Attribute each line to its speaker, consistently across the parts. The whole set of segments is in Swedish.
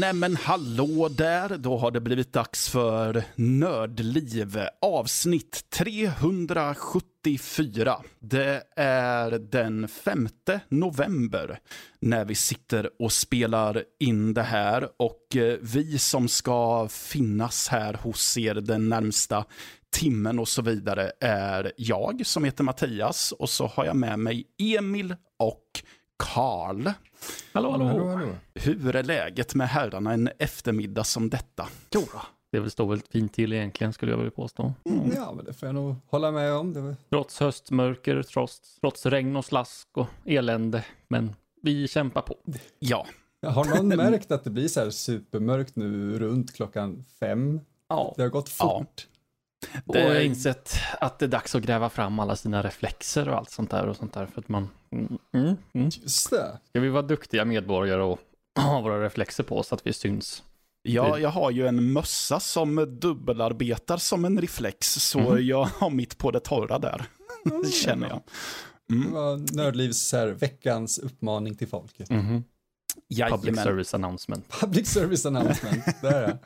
Speaker 1: Nämen hallå där, då har det blivit dags för Nördliv avsnitt 374. Det är den 5 november när vi sitter och spelar in det här. Och eh, vi som ska finnas här hos er den närmsta timmen och så vidare är jag som heter Mattias. Och så har jag med mig Emil och Karl.
Speaker 2: Hallå, hallå.
Speaker 3: Hallå, hallå.
Speaker 1: Hur är läget med herrarna en eftermiddag som detta?
Speaker 2: Jo. Det väl står väl fint till egentligen skulle jag vilja påstå.
Speaker 3: Mm, ja, men det får jag nog hålla med om. Det var...
Speaker 2: Trots höstmörker, trots, trots regn och slask och elände. Men vi kämpar på.
Speaker 1: Ja,
Speaker 3: Har någon märkt att det blir så här supermörkt nu runt klockan fem?
Speaker 2: Ja.
Speaker 3: Det har gått fort.
Speaker 2: Och jag har insett att det är dags att gräva fram alla sina reflexer och allt sånt där och sånt där. För att man... Mm, mm, mm.
Speaker 3: Just det.
Speaker 2: Ska vi vara duktiga medborgare och ha våra reflexer på så att vi syns?
Speaker 1: ja, jag har ju en mössa som dubbelarbetar som en reflex, så
Speaker 2: Mhm.
Speaker 1: jag har mitt på det torra där. Det känner jag.
Speaker 3: Det var Nördlivs här, veckans uppmaning till folket.
Speaker 2: Mhm. Public service announcement.
Speaker 3: Public service announcement. Där ja.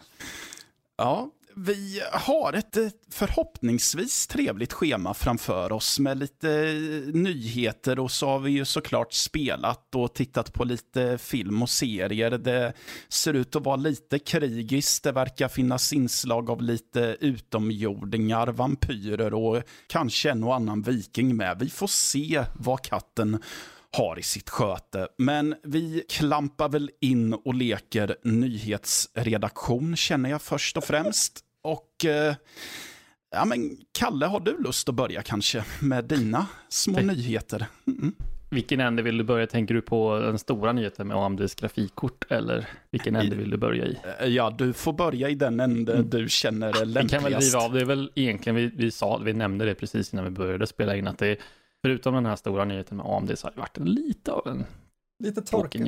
Speaker 1: Ja, vi har ett förhoppningsvis trevligt schema framför oss med lite eh, nyheter och så har vi ju såklart spelat och tittat på lite film och serier. Det ser ut att vara lite krigiskt, det verkar finnas inslag av lite utomjordingar, vampyrer och kanske en och annan viking med. Vi får se vad katten har i sitt sköte. Men vi klampar väl in och leker nyhetsredaktion känner jag först och främst. Och eh, ja, men Kalle, har du lust att börja kanske med dina små nyheter? Mm.
Speaker 2: Vilken ände vill du börja? Tänker du på den stora nyheten med AMDs grafikkort eller vilken ände vill du börja i?
Speaker 1: Eh, Ja, du får börja i den ände du känner är
Speaker 2: Vi kan väl
Speaker 1: lämpligast.
Speaker 2: riva av, det är väl egentligen, vi, vi sa, vi nämnde det precis innan vi började spela in, att det förutom den här stora nyheten med AMD så har det varit lite av en
Speaker 3: Lite torka.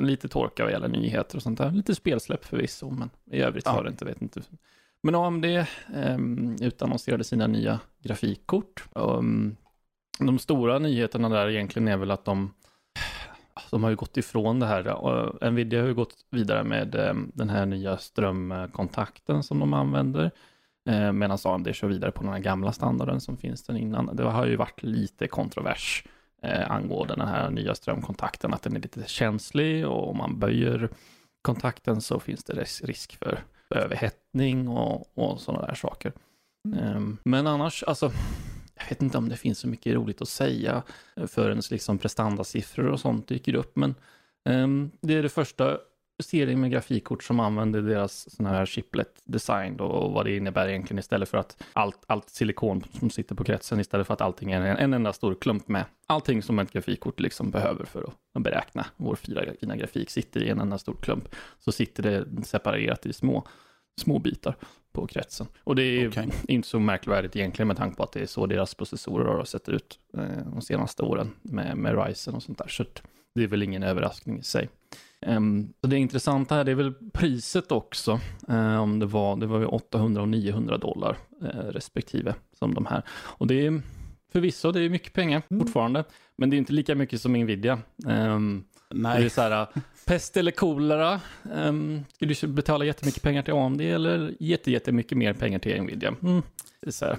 Speaker 2: lite torka vad gäller nyheter och sånt där. Lite spelsläpp förvisso, men i övrigt
Speaker 1: Ja.
Speaker 2: har det inte, vet inte. Men AMD um, ehm, utannonserade sina nya grafikkort. Um, de stora nyheterna där egentligen är väl att de de har ju gått ifrån det här. Uh, Nvidia har ju gått vidare med eh, den här nya strömkontakten som de använder. Uh, Medan AMD kör vidare på den här gamla standarden som finns den innan. Det har ju varit lite kontrovers uh, angående den här nya strömkontakten, att den är lite känslig och om man böjer kontakten så finns det risk för överhettning och, och sådana där saker. Ehm, men annars, alltså, jag vet inte om det finns så mycket roligt att säga förrän liksom prestandasiffror och sånt dyker upp, men ehm, det är det första serien med grafikkort som använder deras sån här chiplet design då, och vad det innebär egentligen istället för att allt, allt silikon som sitter på kretsen istället för att allting är en, en enda stor klump med allting som ett grafikkort liksom behöver för att beräkna vår fina, fina grafik sitter i en enda stor klump. Så sitter det separerat i små, små bitar på kretsen. Och det är
Speaker 1: Okej.
Speaker 2: inte så märkvärdigt egentligen med tanke på att det är så deras processorer har sett ut eh, de senaste åren med, med Ryzen och sånt där. Så det är väl ingen överraskning i sig. Ehm, så det intressanta här det är väl priset också. Eh, om det var, det var ju 800 och 900 dollar eh, respektive som de här. Och det är förvisso, det är mycket pengar fortfarande. Men det är inte lika mycket som Nvidia. Ehm, det är
Speaker 1: Nej,
Speaker 2: så här, pest eller kolera. Um, ska du betala jättemycket pengar till AMD eller jätte, jättemycket mer pengar till Nvidia? Mm. Så här,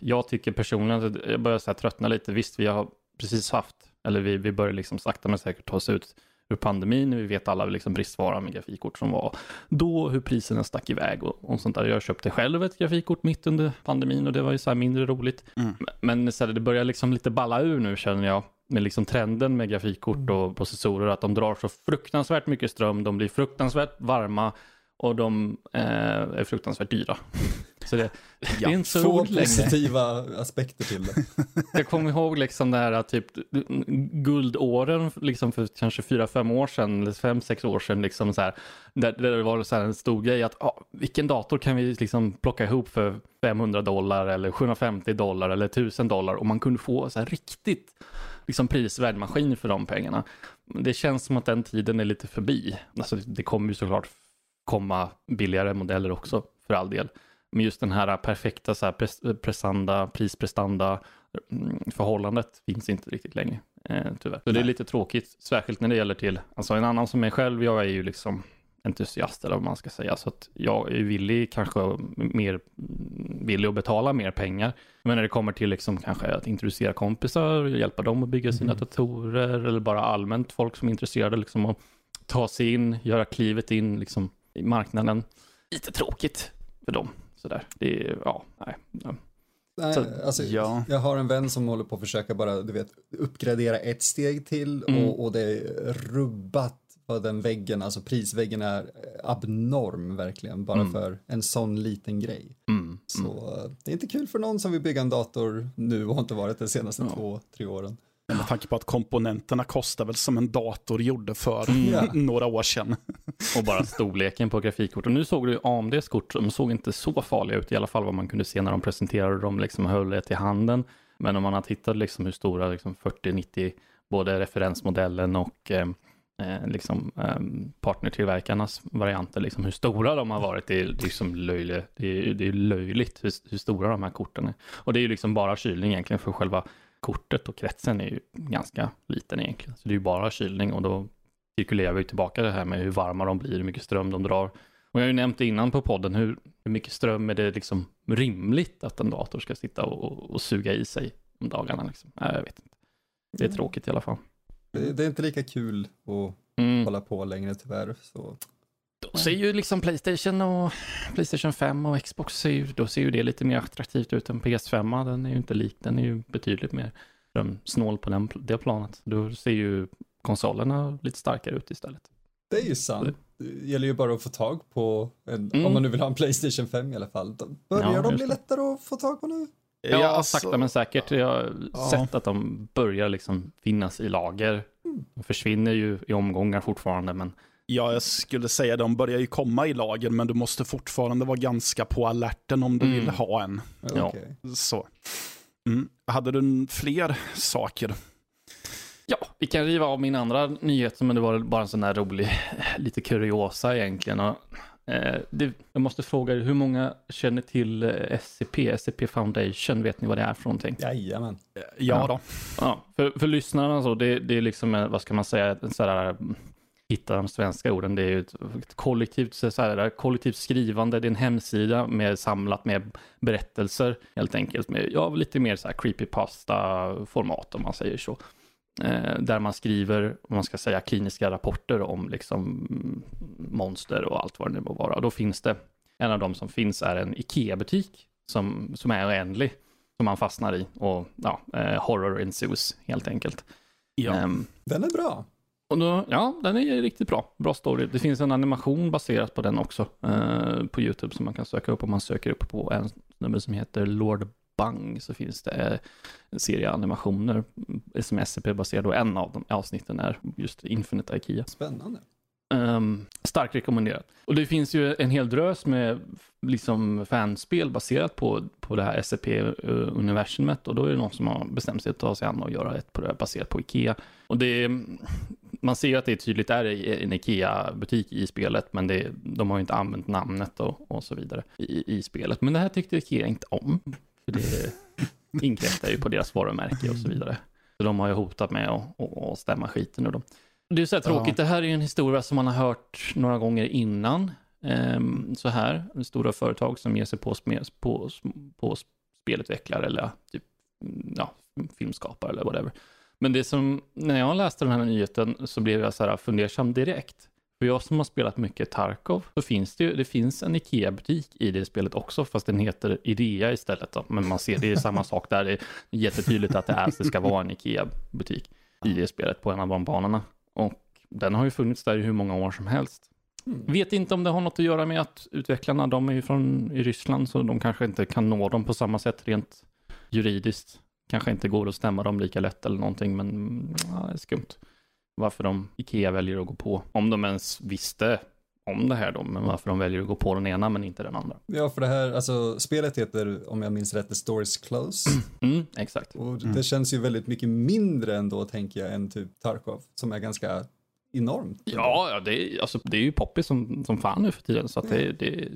Speaker 2: jag tycker personligen att jag börjar så här tröttna lite. Visst, vi har precis haft, eller vi, vi börjar liksom sakta men säkert ta oss ut ur pandemin. Vi vet alla liksom bristvara med grafikkort som var då, hur priserna stack iväg och, och sånt där. Jag köpte själv ett grafikkort mitt under pandemin och det var ju så här mindre roligt.
Speaker 1: Mm.
Speaker 2: Men så här, det börjar liksom lite balla ur nu känner jag. Med liksom trenden med grafikkort och processorer att de drar så fruktansvärt mycket ström, de blir fruktansvärt varma och de eh, är fruktansvärt dyra. Så det, det är inte så roligt längre.
Speaker 3: positiva aspekter till det.
Speaker 2: Jag kommer ihåg liksom det här typ guldåren liksom för kanske fyra fem år sedan, eller fem sex år sedan, liksom så här, där, där det var så en stor grej att ah, vilken dator kan vi liksom plocka ihop för 500 dollar eller 750 dollar eller 1000 dollar och man kunde få så här riktigt liksom prisvärd maskin för de pengarna. Det känns som att den tiden är lite förbi. Alltså det kommer ju såklart komma billigare modeller också för all del. Men just den här perfekta så här pres prestanda, prisprestanda mm, förhållandet finns inte riktigt längre. Eh, tyvärr. Så det är lite tråkigt, särskilt när det gäller till, alltså en annan som mig själv, jag är ju liksom entusiast eller vad man ska säga. Så att jag är villig, kanske mer villig att betala mer pengar. Men när det kommer till liksom kanske att introducera kompisar, hjälpa dem att bygga sina
Speaker 3: Mhm.
Speaker 2: datorer eller bara allmänt folk som är intresserade liksom att ta sig in, göra klivet in liksom i marknaden. Lite tråkigt för dem. Sådär. Det är, ja, nej. Ja.
Speaker 3: Nej,
Speaker 2: Så,
Speaker 3: alltså,
Speaker 1: ja.
Speaker 3: Jag har en vän som håller på att försöka bara, du vet, uppgradera ett steg till
Speaker 2: Mm.
Speaker 3: och, och det är rubbat vad den väggen, alltså prisväggen är abnorm verkligen, bara
Speaker 2: Mm.
Speaker 3: för en sån liten grej.
Speaker 2: Mm,
Speaker 3: Så
Speaker 2: mm.
Speaker 3: eh, det är inte kul för någon som vill bygga en dator nu och har inte varit det senaste
Speaker 2: Ja.
Speaker 3: två, tre åren.
Speaker 1: Med tanke på att komponenterna kostar väl som en dator gjorde för
Speaker 2: Mm.
Speaker 1: Några år sedan.
Speaker 2: Och bara storleken på grafikkort. Och nu såg du AMDs kort, de såg inte så farliga ut, i alla fall vad man kunde se när de presenterade dem, liksom höll det till handen. Men om man har tittat liksom hur stora liksom 4090, både referensmodellen och eh, eh, liksom, eh, partnertillverkarnas varianter, liksom hur stora de har varit, det är liksom löjligt. Det är, det är löjligt hur, hur stora de här korten är. Och det är ju liksom bara kylning egentligen för själva kortet och kretsen är ju ganska liten egentligen. Så det är ju bara kylning och då cirkulerar vi tillbaka det här med hur varma de blir, hur mycket ström de drar. Och jag har ju nämnt det innan på podden, hur, hur mycket ström är det liksom rimligt att en dator ska sitta och, och suga i sig om dagarna? Liksom? Nej, jag vet inte. Det är
Speaker 3: Mm.
Speaker 2: tråkigt i alla fall.
Speaker 3: Det, det är inte lika kul att
Speaker 2: Mm.
Speaker 3: hålla på längre tyvärr. Så.
Speaker 2: Då ser ju liksom Playstation och Playstation 5 och Xbox, ser ju, då ser ju det lite mer attraktivt ut än PS5. Den är ju inte lik, den är ju betydligt mer snål på den, det planet. Då ser ju konsolerna lite starkare ut istället.
Speaker 3: Det är ju sant. Det gäller ju bara att få tag på, en,
Speaker 2: Mm.
Speaker 3: om man nu vill ha en Playstation 5 i alla fall. Då börjar
Speaker 2: Ja,
Speaker 3: de bli
Speaker 2: det.
Speaker 3: lättare att få tag på nu.
Speaker 2: Ja,
Speaker 1: alltså,
Speaker 2: sakta men säkert. Jag har
Speaker 1: Ja.
Speaker 2: sett att de börjar liksom finnas i lager. De försvinner ju i omgångar fortfarande, men
Speaker 1: Ja, jag skulle säga de börjar ju komma i lager, men du måste fortfarande vara ganska på alerten om du
Speaker 2: Mm.
Speaker 1: vill ha en.
Speaker 2: Ja.
Speaker 1: Så. Mm. Hade du fler saker?
Speaker 2: ja, vi kan riva av min andra nyhet, men det var bara en sån där rolig, lite kuriosa egentligen. Och, eh, det, jag måste fråga er, hur många känner till eh, SCP, SCP Foundation? Vet ni vad det är för någonting?
Speaker 3: Jajamän.
Speaker 1: Ja,
Speaker 2: Ja.
Speaker 1: då.
Speaker 2: Ja, för, för lyssnarna så, det, det är liksom, eh, vad ska man säga, en sån där, mm, hitta de svenska orden, det är ju ett, kollektivt, så här, kollektivt skrivande, det är en hemsida med samlat med berättelser, helt enkelt, med ja, lite mer så här creepypasta-format om man säger så. Eh, där man skriver, om man ska säga, kliniska rapporter om liksom monster och allt vad det nu må vara. Och då finns det, en av de som finns är en IKEA-butik som, som är oändlig som man fastnar i och ja, eh, horror ensues helt enkelt.
Speaker 1: Ja.
Speaker 2: Ehm,
Speaker 3: Den är bra.
Speaker 2: Och då, ja, den är riktigt bra. Bra story. Det finns en animation baserat på den också eh, på YouTube som man kan söka upp om man söker upp på en snubbe som heter Lord Bang så finns det eh, en serie animationer mm, som är SCP-baserade och en av de avsnitten är just Infinite Ikea.
Speaker 3: Spännande.
Speaker 2: Um, starkt rekommenderat. Och det finns ju en hel drös med liksom fanspel baserat på, på det här SCP-universumet och då är det någon som har bestämt sig att ta sig an och göra ett på det här baserat på Ikea. Och det är, man ser ju att det är tydligt är en Ikea-butik i spelet, men det, de har ju inte använt namnet och, och så vidare i, i spelet. Men det här tyckte Ikea inte om, för det inkräktar ju på deras varumärke och så vidare. Så de har ju hotat med att, stämma skiten ur dem. Det är så här tråkigt, det här är ju en historia som man har hört några gånger innan. Ehm, så här, stora företag som ger sig på, på, på spelutvecklare eller typ, ja, filmskapare eller whatever. Men det som, när jag läste den här nyheten så blev jag så här fundersam direkt. För jag som har spelat mycket Tarkov, så finns det ju, det finns en Ikea-butik i det spelet också, fast den heter Idea istället då. Men man ser, det är samma sak där, det är jättetydligt att det är, det ska vara en Ikea-butik i det spelet på en av de banorna. Och den har ju funnits där i hur många år som helst. Vet inte om det har något att göra med att utvecklarna, de är ju från i Ryssland, så de kanske inte kan nå dem på samma sätt rent juridiskt. Kanske inte går att stämma dem lika lätt eller någonting, men mm, ja, det är skumt. Varför de, Ikea väljer att gå på, om de ens visste om det här då, men varför de väljer att gå på den ena men inte den andra.
Speaker 3: Ja, för det här, alltså spelet heter, om jag minns rätt, The Stories Close.
Speaker 2: Mm, exakt.
Speaker 3: Och det känns ju väldigt mycket mindre ändå, tänker jag, än typ Tarkov, som är ganska enormt.
Speaker 2: Ja, ja det, är, alltså, det är ju poppis som, som fan nu för tiden, så att det, det,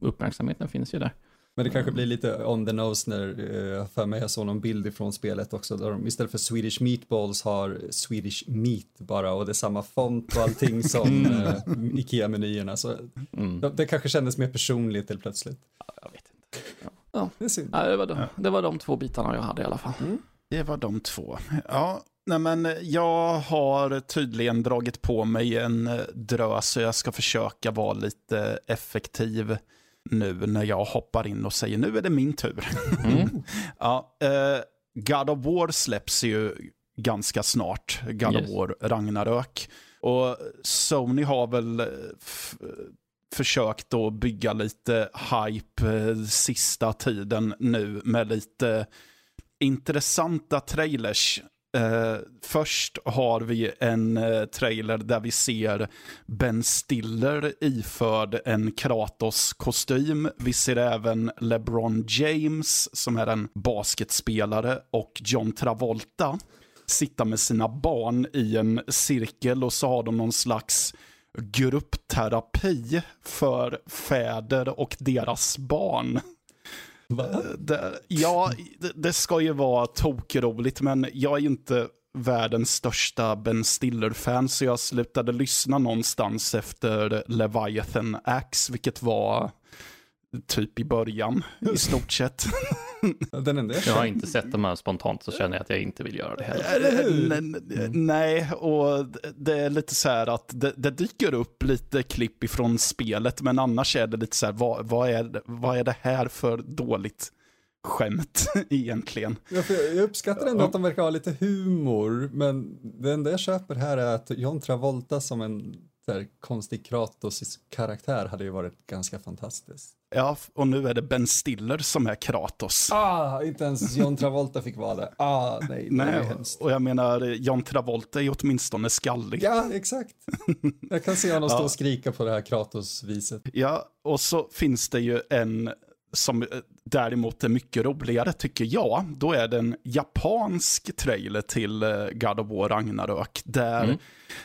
Speaker 2: uppmärksamheten finns ju där.
Speaker 3: Men det kanske blir lite on the nose när uh, för mig jag såg någon bild ifrån spelet också där de istället för Swedish meatballs har Swedish meat bara och det är samma font och allting som uh, Ikea-menyerna så mm. det, det, kanske kändes mer personligt helt plötsligt.
Speaker 2: Ja, jag vet inte. Ja. ja. Det, är synd. Ja, det, var de, det var de två bitarna jag hade i alla fall. Mm.
Speaker 1: Det var de två. Ja, Nej, men jag har tydligen dragit på mig en drös så jag ska försöka vara lite effektiv nu när jag hoppar in och säger nu är det min tur. Mm. ja, eh, God of War släpps ju ganska snart, God yes. of War Ragnarök. Och Sony har väl försökt att bygga lite hype eh, sista tiden nu med lite intressanta trailers Uh, först har vi en uh, trailer där vi ser Ben Stiller iförd en Kratos-kostym. Vi ser även LeBron James, som är en basketspelare, och John Travolta sitta med sina barn i en cirkel och så har de någon slags gruppterapi för fäder och deras barn. Eh, det, ja, det, det, ska ju vara tokroligt, men jag är ju inte världens största Ben Stiller-fan, så jag slutade lyssna någonstans efter Leviathan Axe, vilket var typ i början, i stort sett.
Speaker 2: Den enda jag, jag har inte sett de här spontant så känner jag att jag inte vill göra det heller.
Speaker 1: Mm. Nej, och det är lite så här att det, det, dyker upp lite klipp ifrån spelet, men annars är det lite så här, vad, vad, är, vad är det här för dåligt skämt egentligen?
Speaker 3: Ja, jag uppskattar ändå att de verkar ha lite humor, men det enda jag köper här är att John Travolta som en där konstig Kratos karaktär hade ju varit ganska fantastiskt.
Speaker 1: Ja, och nu är det Ben Stiller som är Kratos.
Speaker 3: Ah, inte ens John Travolta fick vara det. Ah, nej, det nej.
Speaker 1: Och jag menar, John Travolta är åtminstone skallig.
Speaker 3: Ja, exakt. Jag kan se honom stå och skrika på det här Kratos-viset.
Speaker 1: Ja, och så finns det ju en som däremot är mycket roligare tycker jag, då är det en japansk trailer till eh, God of War Ragnarök. Där, mm.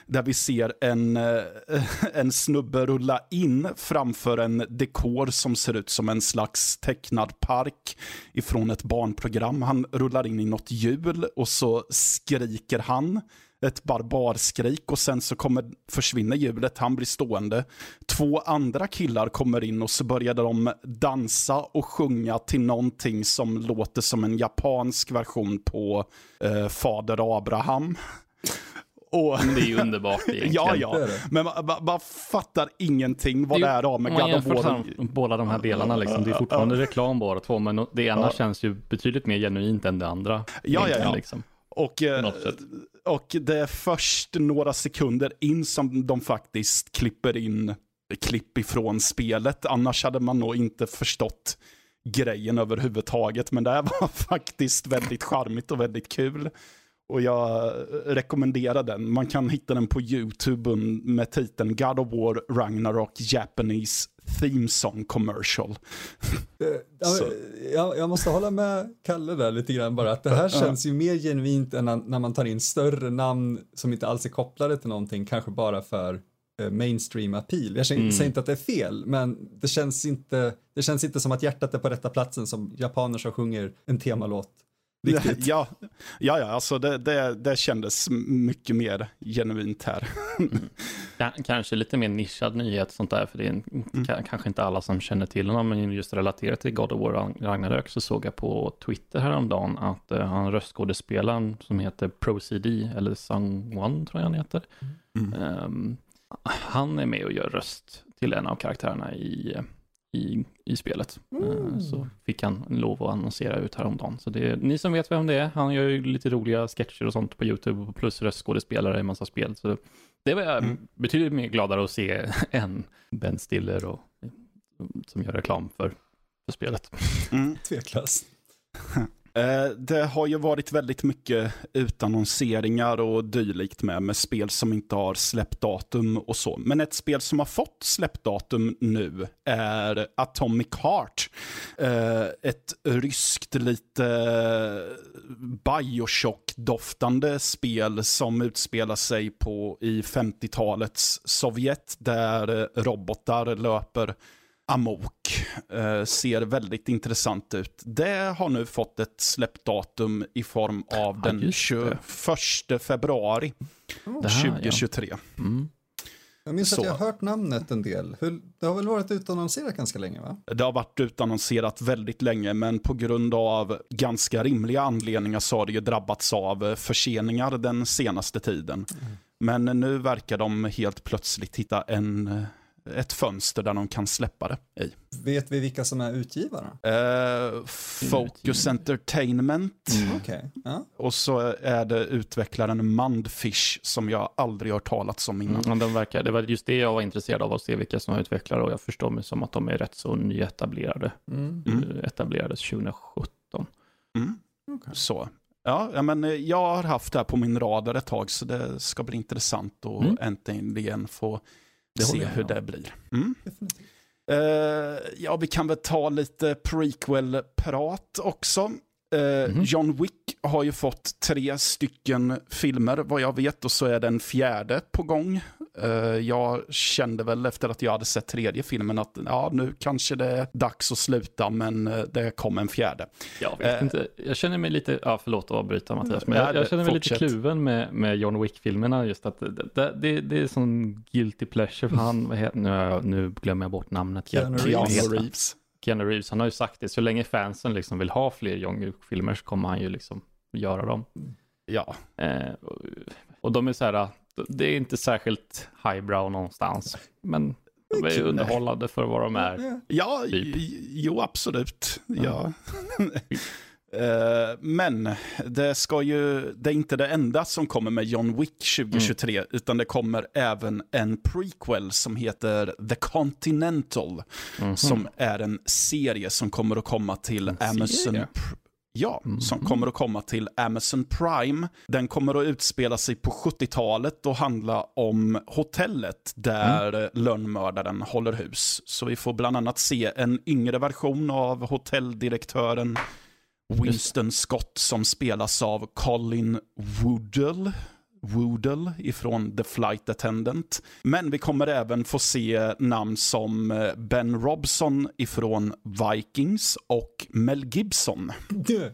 Speaker 1: där vi ser en, eh, en snubbe rulla in framför en dekor som ser ut som en slags tecknad park ifrån ett barnprogram. Han rullar in i något hjul och så skriker han ett barbarskrik och sen så kommer, försvinner hjulet, han blir stående. Två andra killar kommer in och så börjar de dansa och sjunga till någonting som låter som en japansk version på eh, Fader Abraham.
Speaker 2: Och, det är ju underbart egentligen.
Speaker 1: ja, ja. Men man, man, man fattar ingenting vad det, är av med God of War.
Speaker 2: Båda de här delarna liksom. Det är fortfarande reklam båda två, men det ena ja. känns ju betydligt mer genuint än det andra.
Speaker 1: Ja, ja, ja. Liksom. Och, eh, och det är först några sekunder in som de faktiskt klipper in klipp ifrån spelet. Annars hade man nog inte förstått grejen överhuvudtaget. Men det här var faktiskt väldigt charmigt och väldigt kul. Och jag rekommenderar den. Man kan hitta den på YouTube med titeln God of War Ragnarok Japanese Theme Song Commercial.
Speaker 3: Eh, jag, jag, måste hålla med Kalle där lite grann bara, att det här känns ju mer genuint än när man tar in större namn som inte alls är kopplade till någonting, kanske bara för eh, mainstream appeal. Jag säger mm. inte att det är fel, men det känns inte, det känns inte som att hjärtat är på rätta platsen som japaner som sjunger en temalåt
Speaker 1: Riktigt. Ja, ja, ja alltså det, det, det kändes mycket mer genuint här.
Speaker 2: Mm. Kanske lite mer nischad nyhet sånt där, för det är en, mm. kanske inte alla som känner till honom, men just relaterat till God of War Ragnarök så såg jag på Twitter häromdagen att uh, han röstskådespelaren som heter ProCD, eller Sung One tror jag han heter, mm. um, han är med och gör röst till en av karaktärerna i, i, i spelet. Eh,
Speaker 3: Mm.
Speaker 2: Så fick han lov att annonsera ut häromdagen. Så det är, ni som vet vem det är, han gör ju lite roliga sketcher och sånt på YouTube plus röstskådespelare i massa spel. Så det var jag
Speaker 1: Mm.
Speaker 2: betydligt mer gladare att se än Ben Stiller och, som gör reklam för, för spelet.
Speaker 1: Mm.
Speaker 3: Tveklöst.
Speaker 1: Eh, det har ju varit väldigt mycket utannonseringar och dylikt med, med spel som inte har släppt datum och så. Men ett spel som har fått släppt datum nu är Atomic Heart. Eh, ett ryskt lite eh, Bioshock-doftande spel som utspelar sig på i 50-talets Sovjet där robotar löper amok. Eh, ser väldigt intressant ut. Det har nu fått ett släppdatum i form av
Speaker 2: Ja,
Speaker 1: den
Speaker 2: just det.
Speaker 1: 21 februari
Speaker 2: här, ja.
Speaker 1: 2023.
Speaker 2: Mm.
Speaker 3: Jag minns
Speaker 1: Så.
Speaker 3: att jag har hört namnet en del. Hur, det har väl varit utannonserat ganska länge va?
Speaker 1: Det har varit utannonserat väldigt länge, men på grund av ganska rimliga anledningar så har det ju drabbats av eh, förseningar den senaste tiden. Men nu verkar de helt plötsligt hitta en, eh, ett fönster där de kan släppa det i.
Speaker 3: Vet vi vilka som är utgivare?
Speaker 1: Eh, Focus Entertainment.
Speaker 2: Mm.
Speaker 3: Okej. Ja.
Speaker 1: Och så är det utvecklaren Mundfish som jag aldrig hört talats om innan.
Speaker 2: Mm, men de verkar, det var just det jag var intresserad av att se vilka som är utvecklare och jag förstår mig som att de är rätt så nyetablerade.
Speaker 3: Mm.
Speaker 1: Mm.
Speaker 2: Eh, Etablerades 2017.
Speaker 1: Mm.
Speaker 3: Okej.
Speaker 1: Så. Ja, ja, men eh, jag har haft det här på min radar ett tag så det ska bli intressant att
Speaker 2: Mm.
Speaker 1: äntligen få
Speaker 2: Det
Speaker 1: se hur det blir. Mm. Eh, ja, vi kan väl ta lite prequel-prat också. Eh,
Speaker 2: Mhm.
Speaker 1: John Wick har ju fått tre stycken filmer vad jag vet och så är det en fjärde på gång. Eh, jag kände väl efter att jag hade sett tredje filmen att ja, nu kanske det är dags att sluta men eh, det kom en fjärde.
Speaker 2: Jag vet
Speaker 1: Eh.
Speaker 2: inte, jag känner mig lite, ja förlåt att avbryta Mattias, men
Speaker 1: Ja,
Speaker 2: jag, jag känner mig
Speaker 1: fortsätt.
Speaker 2: lite kluven med, med John Wick-filmerna just att det, det, det, det är sån guilty pleasure för han, vad heter, nu, nu glömmer jag bort namnet.
Speaker 3: Keanu Reeves.
Speaker 1: Reeves.
Speaker 2: Keanu Reeves, han har ju sagt det, så länge fansen liksom vill ha fler John Wick-filmer så kommer han ju liksom göra dem.
Speaker 1: Ja,
Speaker 2: Eh, och, och de är så här, det är inte särskilt highbrow någonstans, men de är ju underhållande för vad de är.
Speaker 3: Ja.
Speaker 2: Typ.
Speaker 1: jo absolut. Ja. Eh, Men det, ska ju, det är inte det enda som kommer med John Wick 2023, utan det kommer även en prequel som heter The Continental,
Speaker 2: Mhm.
Speaker 1: som är en serie som kommer att komma till
Speaker 2: En
Speaker 1: Amazon. Pr- Ja, som
Speaker 2: Mhm.
Speaker 1: kommer att komma till Amazon Prime. Den kommer att utspela sig på 70-talet och handla om hotellet där
Speaker 2: Mm.
Speaker 1: lönnmördaren håller hus. Så vi får bland annat se en yngre version av hotelldirektören Winston Scott som spelas av Colin Woodell. Woodell ifrån The Flight Attendant. Men vi kommer även få se namn som eh, Ben Robson ifrån Vikings och Mel Gibson.
Speaker 3: Du,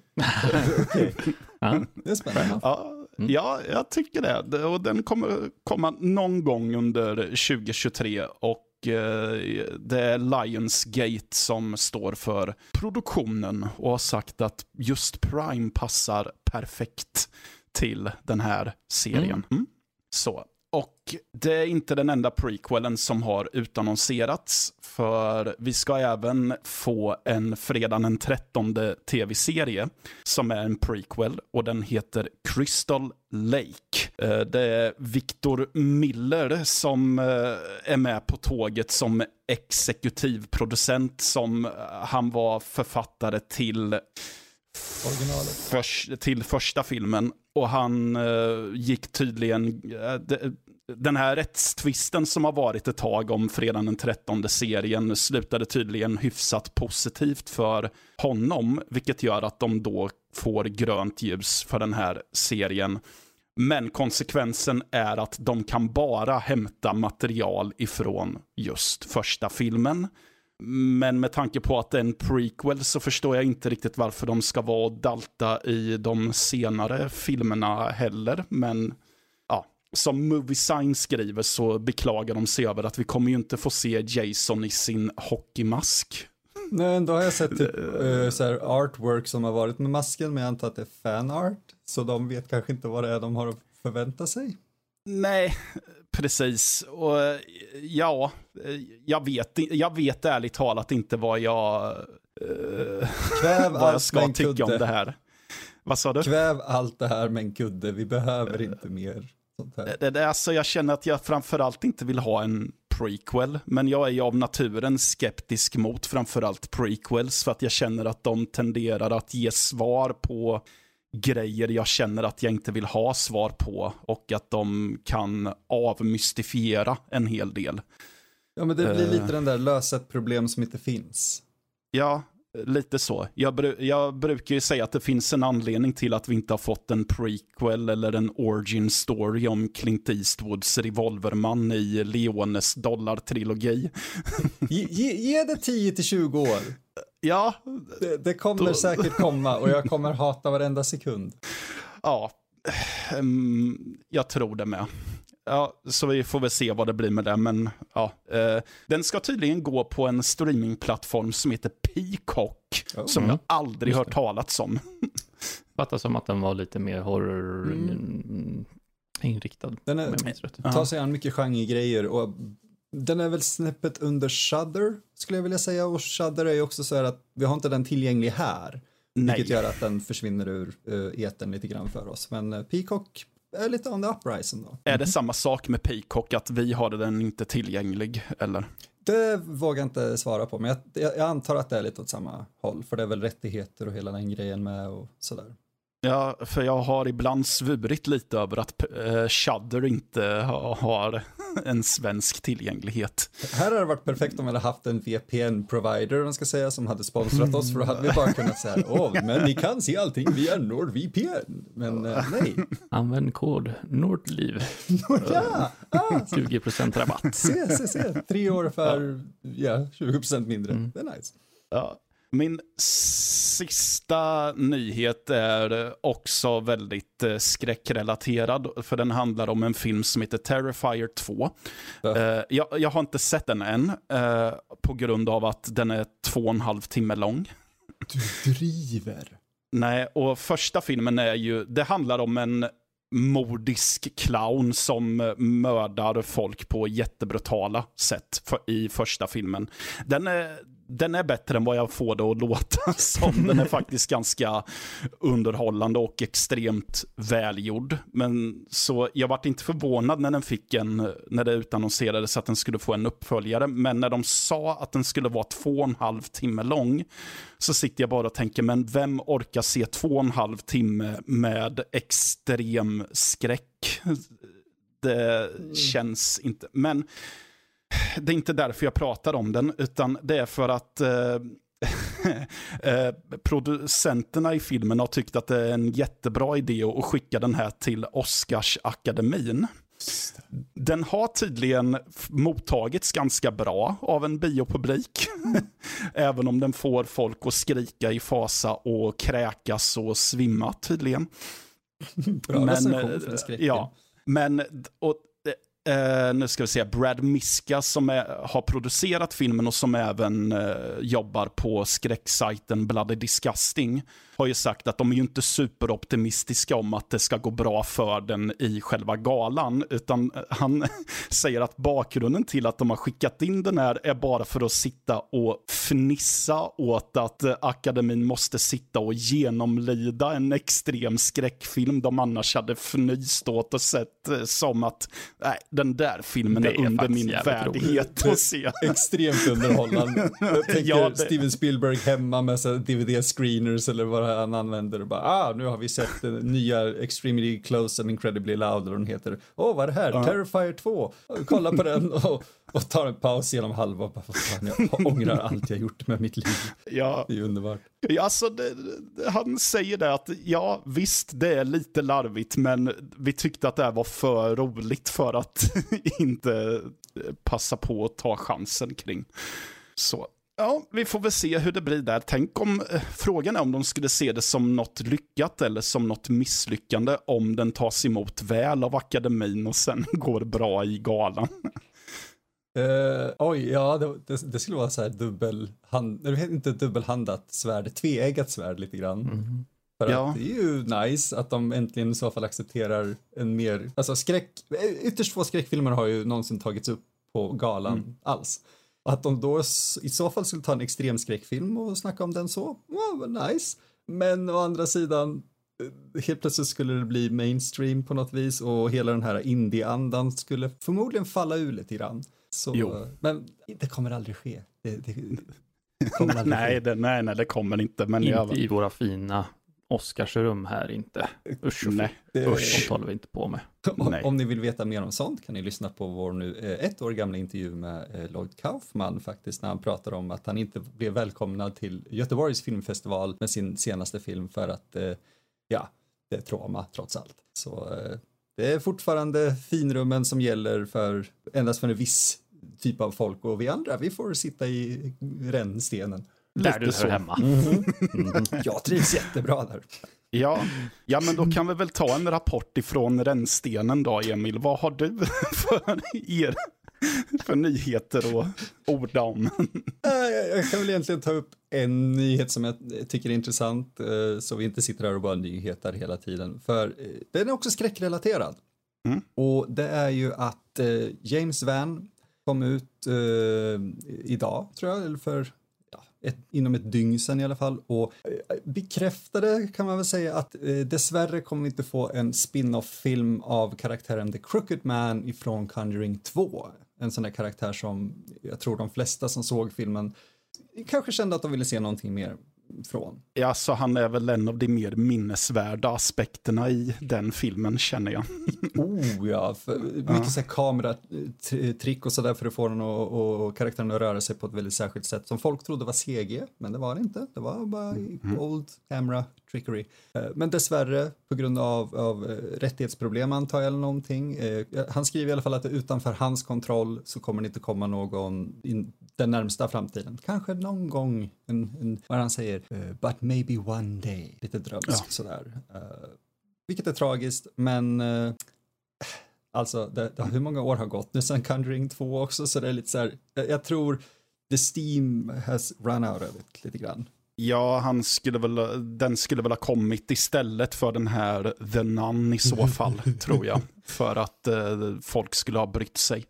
Speaker 2: Ja.
Speaker 3: det är spännande.
Speaker 1: Ja,
Speaker 2: Mm.
Speaker 1: ja, jag tycker det. Det- Och den kommer komma någon gång under 2023. Och eh, det är Lionsgate som står för produktionen och har sagt att just Prime passar perfekt till den här serien.
Speaker 2: Mm.
Speaker 1: Mm. Så. Och det är inte den enda prequelen som har utannonserats, för vi ska även få en fredag den 13 tv-serie som är en prequel och den heter Crystal Lake. Eh, Det är Victor Miller som eh, är med på tåget som exekutivproducent som eh, han var författare till
Speaker 3: Originalet.
Speaker 1: För, till första filmen. Och han eh, gick tydligen... eh, de- den här rättstvisten som har varit ett tag om fredagen den 13 serien slutade tydligen hyfsat positivt för honom, vilket gör att de då får grönt ljus för den här serien. Men konsekvensen är att de kan bara hämta material ifrån just första filmen. Men med tanke på att det är en prequel så förstår jag inte riktigt varför de ska vara och dalta i de senare filmerna heller. Men ja, som Movie Sign skriver så beklagar de sig över att vi kommer ju inte få se Jason i sin hockeymask.
Speaker 3: Mm, nej, då har jag sett typ uh, så här artwork som har varit med masken, men jag antar att det är fanart. Så de vet kanske inte vad det är de har att förvänta sig.
Speaker 1: Nej, precis. Och ja, jag vet, jag vet ärligt talat inte vad jag, uh,
Speaker 3: Kväv
Speaker 1: vad jag ska tycka kudde. om det här. Vad sa du?
Speaker 3: Kväv allt det här med en kudde, vi behöver inte mer. Sånt här.
Speaker 1: Det, det, alltså jag känner att jag framförallt inte vill ha en prequel, men jag är ju av naturen skeptisk mot framförallt prequels för att jag känner att de tenderar att ge svar på grejer jag känner att jag inte vill ha svar på och att de kan avmystifiera en hel del.
Speaker 3: Ja, men det blir lite uh, den där lösa ett problem som inte finns.
Speaker 1: Ja, lite så. Jag, bru jag, brukar ju säga att det finns en anledning till att vi inte har fått en prequel eller en origin story om Clint Eastwoods revolverman i Leones dollartrilogi.
Speaker 3: ge, ge, ge det 10-20 år.
Speaker 1: Ja.
Speaker 3: Det, det kommer då... säkert komma och jag kommer hata varenda sekund.
Speaker 1: Ja, um, jag tror det med. Ja, så vi får väl se vad det blir med det, men ja. Eh, den ska tydligen gå på en streamingplattform som heter Peacock, oh. som jag aldrig hört talats om.
Speaker 2: Fattar som att den var lite mer horror... Mm. inriktad.
Speaker 3: Den är, tar sig an mycket genregrejer och den är väl snäppet under Shudder skulle jag vilja säga och Shudder är ju också så här att vi har inte den tillgänglig här. Nej. Vilket gör att den försvinner ur uh, eten lite grann för oss. Men uh, Peacock är lite on the uprising då.
Speaker 1: Är det samma sak med Peacock, att vi har den inte tillgänglig, eller?
Speaker 3: Det vågar jag inte svara på, men jag, jag, antar att det är lite åt samma håll, för det är väl rättigheter och hela den grejen med och sådär.
Speaker 1: Ja, för jag har ibland svurit lite över att uh, Shudder inte har en svensk tillgänglighet.
Speaker 3: Här hade det varit perfekt om vi hade haft en VPN-provider, man ska säga, som hade sponsrat oss, för då hade vi bara kunnat säga, åh, men ni kan se allting via NordVPN. Men uh, nej.
Speaker 2: Använd kod NORDLIV.
Speaker 3: ja! Ah,
Speaker 2: 20% rabatt.
Speaker 3: se, se, se. Tre år för, ja, 20% mindre. Mm. Det är nice.
Speaker 1: Ja. Min sista nyhet är också väldigt eh, skräckrelaterad, för den handlar om en film som heter Terrifier 2. Ja. Eh, jag, jag, har inte sett den än, eh, på grund av att den är två och en halv timme lång.
Speaker 3: Du driver.
Speaker 1: Nej, och första filmen är ju, det handlar om en mordisk clown som mördar folk på jättebrutala sätt för, i första filmen. Den är, den är bättre än vad jag får det att låta som. Den är faktiskt ganska underhållande och extremt välgjord. Men så jag vart inte förvånad när den fick en, när det utannonserades att den skulle få en uppföljare. Men när de sa att den skulle vara två och en halv timme lång så sitter jag bara och tänker, men vem orkar se två och en halv timme med extrem skräck? Det känns inte, men det är inte därför jag pratar om den, utan det är för att eh, eh, producenterna i filmen har tyckt att det är en jättebra idé att skicka den här till Oscarsakademin. Den har tydligen mottagits ganska bra av en biopublik. Även om den får folk att skrika i fasa och kräkas och svimma tydligen.
Speaker 3: Bra men, recension för en skräckfilm.
Speaker 1: Ja, men och, Eh, nu ska vi se, Brad Miska som är, har producerat filmen och som även eh, jobbar på skräcksajten Bloody Disgusting har ju sagt att de är ju inte superoptimistiska om att det ska gå bra för den i själva galan, utan han säger att bakgrunden till att de har skickat in den här är bara för att sitta och fnissa åt att akademin måste sitta och genomlida en extrem skräckfilm de annars hade fnyst åt och sett eh, som att nej, den där filmen är, är under min värdighet att se.
Speaker 3: Extremt underhållande. Jag tänker ja, det... Steven Spielberg hemma med DVD-screeners eller vad han använder och bara ah, nu har vi sett den nya Extremely Close and Incredibly Loud och den heter åh oh, vad är det här? Ja. Terrifier 2. Kolla på den och, och tar en paus genom halva bara, fan, jag ångrar allt jag gjort med mitt liv.
Speaker 1: Ja.
Speaker 3: Det är underbart.
Speaker 1: Ja, alltså, det, han säger det att ja, visst, det är lite larvigt, men vi tyckte att det här var för roligt för att inte passa på att ta chansen kring. Så Ja, vi får väl se hur det blir där. Tänk om, eh, frågan är om de skulle se det som något lyckat eller som något misslyckande om den tas emot väl av akademin och sen går bra i galan.
Speaker 3: Uh, oj, ja, det, det, det, skulle vara så här dubbelhand, inte dubbelhandat svärd, tveeggat svärd lite grann. Mm. För ja. att det är ju nice att de äntligen i så fall accepterar en mer, alltså skräck, ytterst få skräckfilmer har ju någonsin tagits upp på galan mm. alls. Att de då i så fall skulle ta en extrem skräckfilm och snacka om den så, well, nice. Men å andra sidan, eh, helt plötsligt skulle det bli mainstream på något vis och hela den här indie-andan skulle förmodligen falla ur lite grann. Så, jo. Men det kommer aldrig ske. Det, det,
Speaker 1: det kommer aldrig nej, ske. Det, nej, nej, det kommer inte. Men
Speaker 2: inte jag... i våra fina Oscarsrum här inte. Usch, nej. Det... Usch, håller vi inte på med.
Speaker 3: Om, om ni vill veta mer om sånt kan ni lyssna på vår nu eh, ett år gamla intervju med eh, Lloyd Kaufman faktiskt när han pratar om att han inte blev välkomnad till Göteborgs filmfestival med sin senaste film för att eh, ja, det är trauma trots allt. Så det är fortfarande finrummen som gäller för endast för en viss typ av folk och vi andra vi får sitta i rännstenen.
Speaker 2: Där du hör hemma.
Speaker 3: Mm -hmm. Jag trivs jättebra där.
Speaker 1: Ja, ja, men då kan vi väl ta en rapport ifrån rännstenen då, Emil. Vad har du för, er, för nyheter att orda om?
Speaker 3: Jag kan väl egentligen ta upp en nyhet som jag tycker är intressant, eh, så vi inte sitter här och bara nyheter hela tiden. För eh, den är också skräckrelaterad. Mm. Och det är ju att eh, James Van kom ut idag, tror jag, eller för ett, inom ett dygn sen i alla fall och eh, bekräftade kan man väl säga att eh, dessvärre kommer vi inte få en spin-off-film av karaktären The Crooked Man ifrån Conjuring 2. En sån där karaktär som jag tror de flesta som såg filmen kanske kände att de ville se någonting mer från.
Speaker 1: Ja, så han är väl en av de mer minnesvärda aspekterna i den filmen känner jag.
Speaker 3: oh ja, för mycket ja. kameratrick och sådär för att få den och, och karaktären att röra sig på ett väldigt särskilt sätt som folk trodde var CG, men det var det inte. Det var bara mm. old camera trickery. Eh, men dessvärre, på grund av, av eh, rättighetsproblem antar jag eller någonting. Eh, han skriver i alla fall att utanför hans kontroll så kommer det inte komma någon in, den närmsta framtiden. Kanske någon gång, en, en, vad han säger, but maybe one day. Lite drömskt ja. sådär. Vilket är tragiskt, men alltså det, det, hur många år har gått nu sen Conjuring 2 också, så det är lite så här, jag, jag tror the steam has run out of it lite grann.
Speaker 1: Ja, han skulle väl, den skulle väl ha kommit istället för den här The Nun i så fall, tror jag. För att eh, folk skulle ha brytt sig.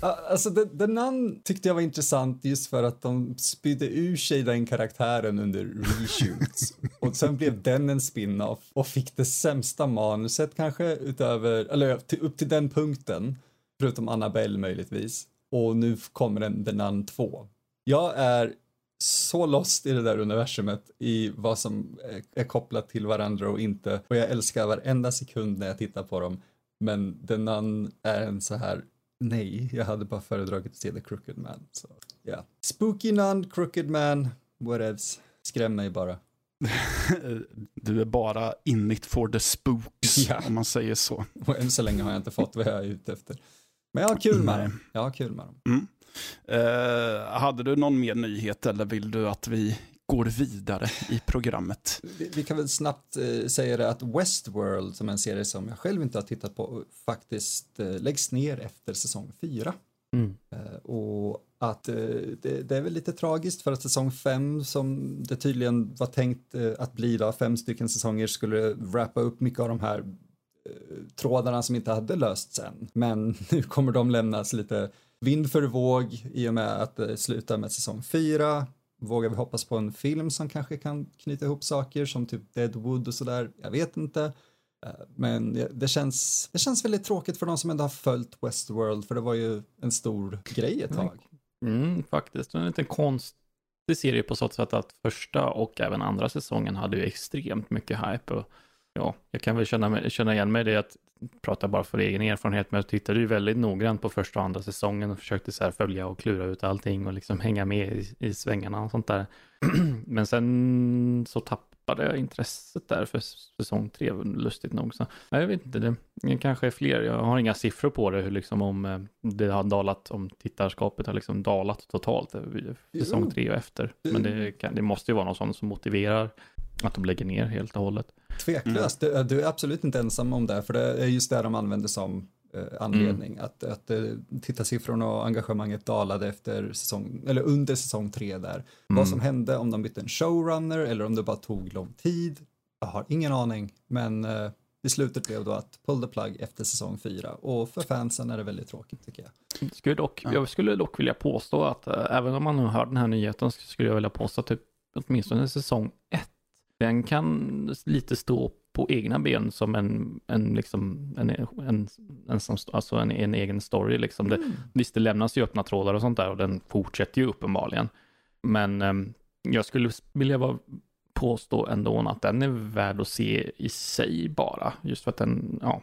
Speaker 3: Alltså, The, The Nun tyckte jag var intressant just för att de spydde ur sig den karaktären under reshoots. och sen blev den en spin-off och fick det sämsta manuset kanske utöver, eller till, upp till den punkten. Förutom Annabelle möjligtvis. Och nu kommer en The Nun 2. Jag är så lost i det där universumet i vad som är kopplat till varandra och inte. Och jag älskar varenda sekund när jag tittar på dem. Men The Nun är en så här Nej, jag hade bara föredragit att se The Crooked Man. Så, yeah. Spooky Nun, Crooked Man, whatevs. Skräm mig bara.
Speaker 1: du är bara in it for the spooks, ja. om man säger så.
Speaker 3: Och än så länge har jag inte fått vad jag är ute efter. Men jag har kul med dem. Jag har kul med dem.
Speaker 1: Mm. Uh, hade du någon mer nyhet eller vill du att vi går vidare i programmet.
Speaker 3: Vi, vi kan väl snabbt eh, säga det att Westworld, som är en serie som jag själv inte har tittat på, faktiskt eh, läggs ner efter säsong fyra. Mm. Eh, och att eh, det, det, är väl lite tragiskt för att säsong fem, som det tydligen var tänkt eh, att bli då, fem stycken säsonger, skulle wrappa upp mycket av de här eh, trådarna som inte hade lösts än. Men nu kommer de lämnas lite vind för våg i och med att det slutar med säsong fyra Vågar vi hoppas på en film som kanske kan knyta ihop saker som typ Deadwood och sådär? Jag vet inte. Eh, men det känns, det känns väldigt tråkigt för de som ändå har följt Westworld för det var ju en stor grej ett tag.
Speaker 2: Mm, faktiskt, en liten konstig serie på så sätt att första och även andra säsongen hade ju extremt mycket hype. Och ja, jag kan väl känna, känna igen mig i det att prata bara för egen erfarenhet, men jag tittade ju väldigt noggrant på första och andra säsongen och försökte så följa och klura ut allting och liksom hänga med i, i svängarna och sånt där. men sen så tappade jag intresset där för säsong tre, lustigt nog. Så, jag vet inte, det, det kanske är fler. Jag har inga siffror på det, hur liksom om eh, det har dalat, om tittarskapet har liksom dalat totalt eh, säsong tre och efter. Men det, kan, det måste ju vara något sånt som motiverar att de lägger ner helt och hållet.
Speaker 3: Tveklöst, mm. du, du, är absolut inte ensam om det, för det är just det de använder som eh, anledning. Mm. Att, att eh, tittarsiffrorna och engagemanget dalade efter säsong, eller under säsong tre där. Mm. Vad som hände, om de bytte en showrunner eller om det bara tog lång tid, Jag har ingen aning, men eh, beslutet blev då att pull the plug efter säsong fyra och för fansen är det väldigt tråkigt tycker jag.
Speaker 2: Skulle dock, Jag skulle dock vilja påstå att äh, även om man nu hör den här nyheten skulle jag vilja påstå att typ, åtminstone säsong ett, den kan lite stå på egna ben som en, en, liksom, en, en, en, alltså en, en egen story. Liksom. Det, mm. Visst, det lämnas ju öppna trådar och sånt där och den fortsätter ju uppenbarligen. Men ähm, jag skulle vilja vara påstå ändå att den är värd att se i sig bara. Just för att den, ja,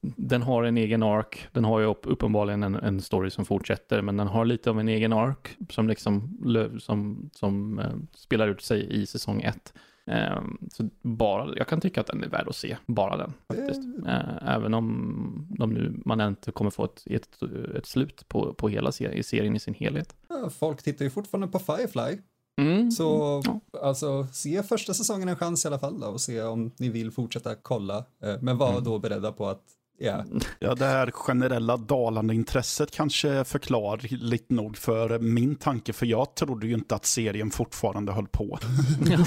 Speaker 2: den har en egen ark. Den har ju uppenbarligen en, en story som fortsätter, men den har lite av en egen ark som liksom som, som uh, spelar ut sig i säsong ett. Um, så bara, jag kan tycka att den är värd att se, bara den faktiskt. Uh, även om de nu, man inte kommer få ett, ett, ett slut på, på hela serien, serien i sin helhet.
Speaker 3: Folk tittar ju fortfarande på Firefly. Mm. Så ja. alltså, se första säsongen en chans i alla fall då, och se om ni vill fortsätta kolla. Eh, men var mm. då beredda på att Yeah.
Speaker 1: Ja, det här generella dalande intresset kanske förklarligt nog för min tanke, för jag trodde ju inte att serien fortfarande höll på. Ja.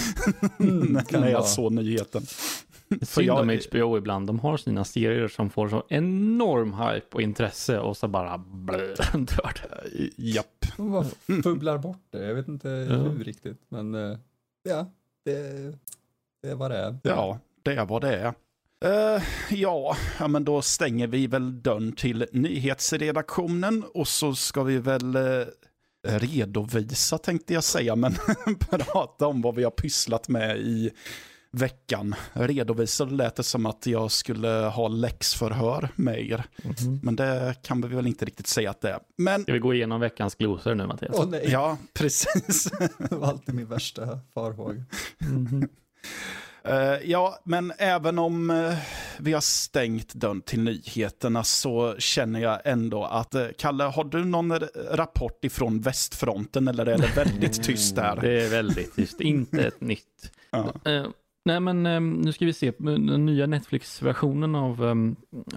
Speaker 1: mm, när jag såg nyheten.
Speaker 2: Synd om HBO ibland, de har sina serier som får så enorm hype och intresse och så bara blö, dör
Speaker 1: det. Japp.
Speaker 3: De bara fubblar bort det, jag vet inte ja. hur riktigt, men eh, ja, det, det är vad det är.
Speaker 1: Ja, det är vad det är. Uh, ja, ja, men då stänger vi väl dörren till nyhetsredaktionen och så ska vi väl uh, redovisa tänkte jag säga, men prata om vad vi har pysslat med i veckan. Redovisade lät det som att jag skulle ha läxförhör med er. Mm -hmm. Men det kan vi väl inte riktigt säga att det är. Men...
Speaker 2: Ska vi gå igenom veckans glosor nu Mattias?
Speaker 3: Åh nej.
Speaker 1: Ja, precis.
Speaker 3: det var alltid min värsta farhåga. Mm -hmm.
Speaker 1: Uh, ja, men även om uh, vi har stängt dörren till nyheterna så känner jag ändå att, uh, Kalle, har du någon rapport ifrån västfronten eller är det väldigt tyst där?
Speaker 2: Det är väldigt tyst, inte ett nytt. Nej men um, nu ska vi se, den nya Netflix-versionen av um,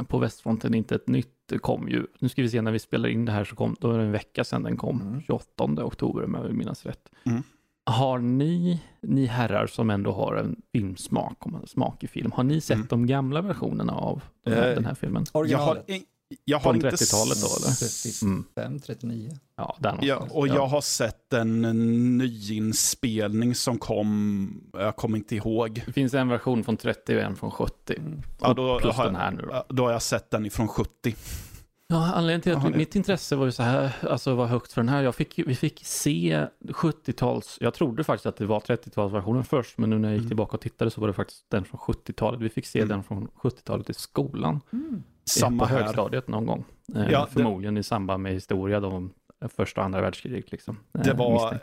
Speaker 2: På västfronten, inte ett nytt, kom ju. Nu ska vi se när vi spelar in det här så kom, då är det en vecka sedan den kom, mm. 28 oktober om jag vill minnas rätt. Mm. Har ni, ni herrar som ändå har en filmsmak, smak i film, har ni sett mm. de gamla versionerna av den här, uh, den här filmen?
Speaker 3: Originalet?
Speaker 1: Jag har, inte
Speaker 2: 30-talet då
Speaker 3: eller? 35, mm. 39.
Speaker 1: Ja, där ja, och jag har sett en nyinspelning som kom, jag kommer inte ihåg.
Speaker 2: Det finns en version från 30 och en från 70. Mm. Ja,
Speaker 1: då, Plus har, den här nu då. Då har jag sett den ifrån 70.
Speaker 2: Ja, anledningen till att Aha, mitt intresse var ju så här, alltså var högt för den här. Jag fick, vi fick se 70-tals, jag trodde faktiskt att det var 30-talsversionen först, men nu när jag gick mm. tillbaka och tittade så var det faktiskt den från 70-talet. Vi fick se mm. den från 70-talet i skolan. Mm. Samma på här. högstadiet någon gång. Eh, ja, förmodligen det... i samband med historia, då, första och andra världskriget. Liksom,
Speaker 1: eh, det var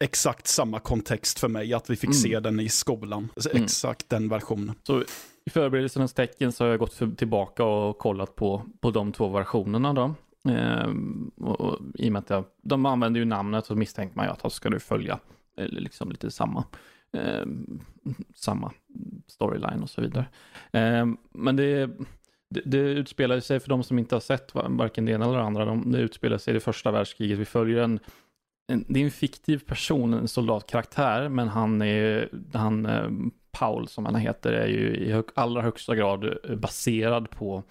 Speaker 1: exakt samma kontext för mig, att vi fick mm. se den i skolan. Mm. Exakt den versionen.
Speaker 2: Så i förberedelsernas tecken så har jag gått för, tillbaka och kollat på, på de två versionerna då. Ehm, och, och, I och med att jag, de använder ju namnet så misstänker man ju att de ska nu följa eller liksom lite samma, eh, samma storyline och så vidare. Eh, men det, det, det utspelar sig, för de som inte har sett varken det ena eller det andra, de, det utspelar sig i det första världskriget. Vi följer en, en, det är en fiktiv person, en soldatkaraktär, men han är, han, eh, Paul som han heter, är ju i hög, allra högsta grad eh, baserad på,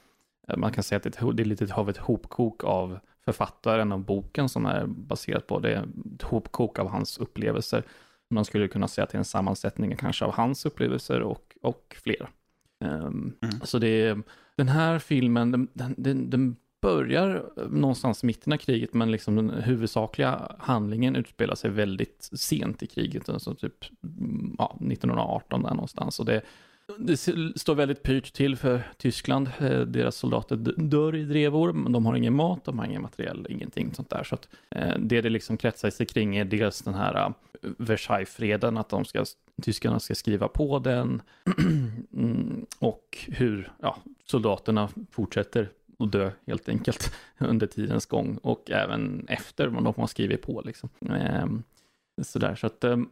Speaker 2: eh, man kan säga att det är, det är lite av ett hopkok av författaren och boken som är baserat på. Det är ett hopkok av hans upplevelser. Man skulle kunna säga att det är en sammansättning kanske av hans upplevelser och, och fler. Um, mm. Så det är, den här filmen, den, den, den börjar någonstans mitten av kriget, men liksom den huvudsakliga handlingen utspelar sig väldigt sent i kriget, alltså typ mm, ja, 1918 där någonstans. Och det, det står väldigt pyrt till för Tyskland. Eh, deras soldater dör i drevor, men de har ingen mat, de har ingen materiell, ingenting sånt där. Så att, eh, det det liksom kretsar sig kring är dels den här eh, Versaillesfreden, att de ska, tyskarna ska skriva på den mm, och hur ja, soldaterna fortsätter att dö helt enkelt under tidens gång och även efter vad de har skrivit på. Liksom. Ehm, sådär, så att ehm,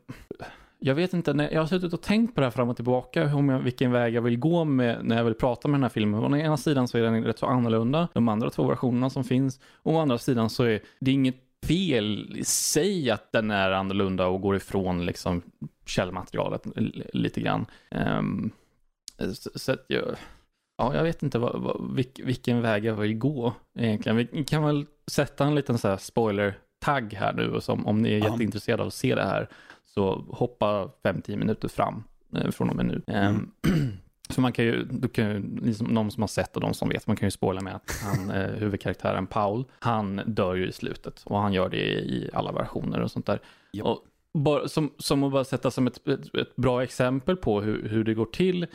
Speaker 2: jag vet inte, när jag har suttit och tänkt på det här fram och tillbaka, om jag, vilken väg jag vill gå med när jag vill prata med den här filmen. Å ena sidan så är den rätt så annorlunda, de andra två versionerna som finns. Och å andra sidan så är det inget fel i sig att den är annorlunda och går ifrån liksom källmaterialet lite grann. Um, så, så att jag, ja, jag vet inte vad, vad, vilk, vilken väg jag vill gå egentligen. Vi kan väl sätta en liten så här spoiler-tagg här nu, och som, om ni är ja. jätteintresserade av att se det här, så hoppa 5-10 minuter fram eh, från och med nu. Mm. Um, så man kan ju, du kan ju liksom, de som har sett och de som vet, man kan ju spoila med att han, eh, huvudkaraktären Paul, han dör ju i slutet och han gör det i alla versioner och sånt där. Yep. Och bara, som, som att bara sätta som ett, ett, ett, bra exempel på hur, hur det går till.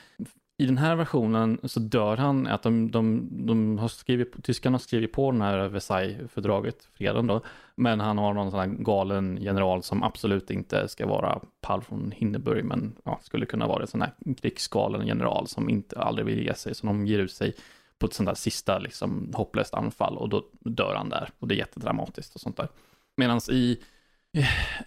Speaker 2: I den här versionen så dör han, att de, de, de har skrivit, tyskarna har skrivit på den här Versailles-fördraget, freden då, men han har någon sån här galen general som absolut inte ska vara Paul från Hindenburg, men ja, skulle kunna vara en sån här krigsgalen general som inte aldrig vill ge sig, så de ger ut sig på ett sånt där sista liksom hopplöst anfall och då dör han där och det är jättedramatiskt och sånt där. Medan i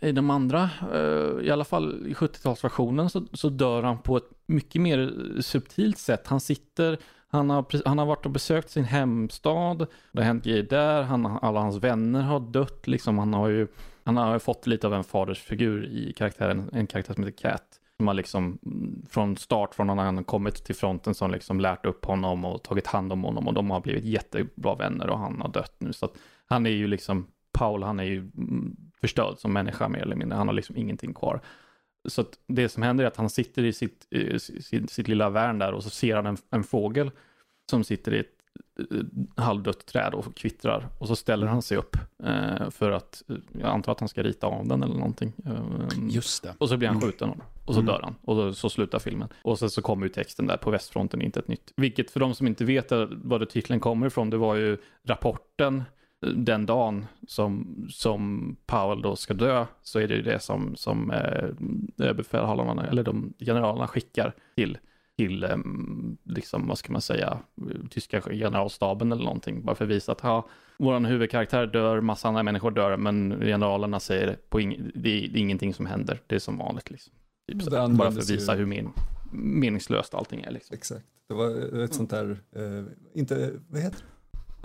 Speaker 2: i de andra, eh, i alla fall i 70-talsversionen, så, så dör han på ett mycket mer subtilt sätt. Han sitter, han har, han har varit och besökt sin hemstad, det har hänt grejer där, han, alla hans vänner har dött, liksom. han har ju han har fått lite av en fadersfigur i karaktären, en karaktär som heter Cat. Som har liksom mm, från start, från när han kommit till fronten, som liksom lärt upp honom och tagit hand om honom och de har blivit jättebra vänner och han har dött nu. Så att han är ju liksom, Paul han är ju mm, förstörd som människa mer eller mindre. Han har liksom ingenting kvar. Så att det som händer är att han sitter i sitt, i sitt, sitt lilla värn där och så ser han en, en fågel som sitter i ett halvdött träd och kvittrar. Och så ställer han sig upp eh, för att, jag antar att han ska rita av den eller någonting.
Speaker 1: Eh, Just det.
Speaker 2: Och så blir han skjuten och så mm. dör han. Och då, så slutar filmen. Och sen så kommer ju texten där på västfronten, inte ett nytt. Vilket för de som inte vet var det titeln kommer ifrån, det var ju rapporten den dagen som, som Powell då ska dö så är det ju det som, som eh, överbefälhavarna eller de generalerna skickar till, till eh, liksom, vad ska man säga, tyska generalstaben eller någonting. Bara för att visa att ha, vår huvudkaraktär dör, massa andra människor dör, men generalerna säger på ing, det, är, det är ingenting som händer, det är som vanligt. Liksom. Typ bara för att visa ju... hur men, meningslöst allting är. Liksom.
Speaker 3: Exakt, det var ett sånt där, eh, inte, vad heter det?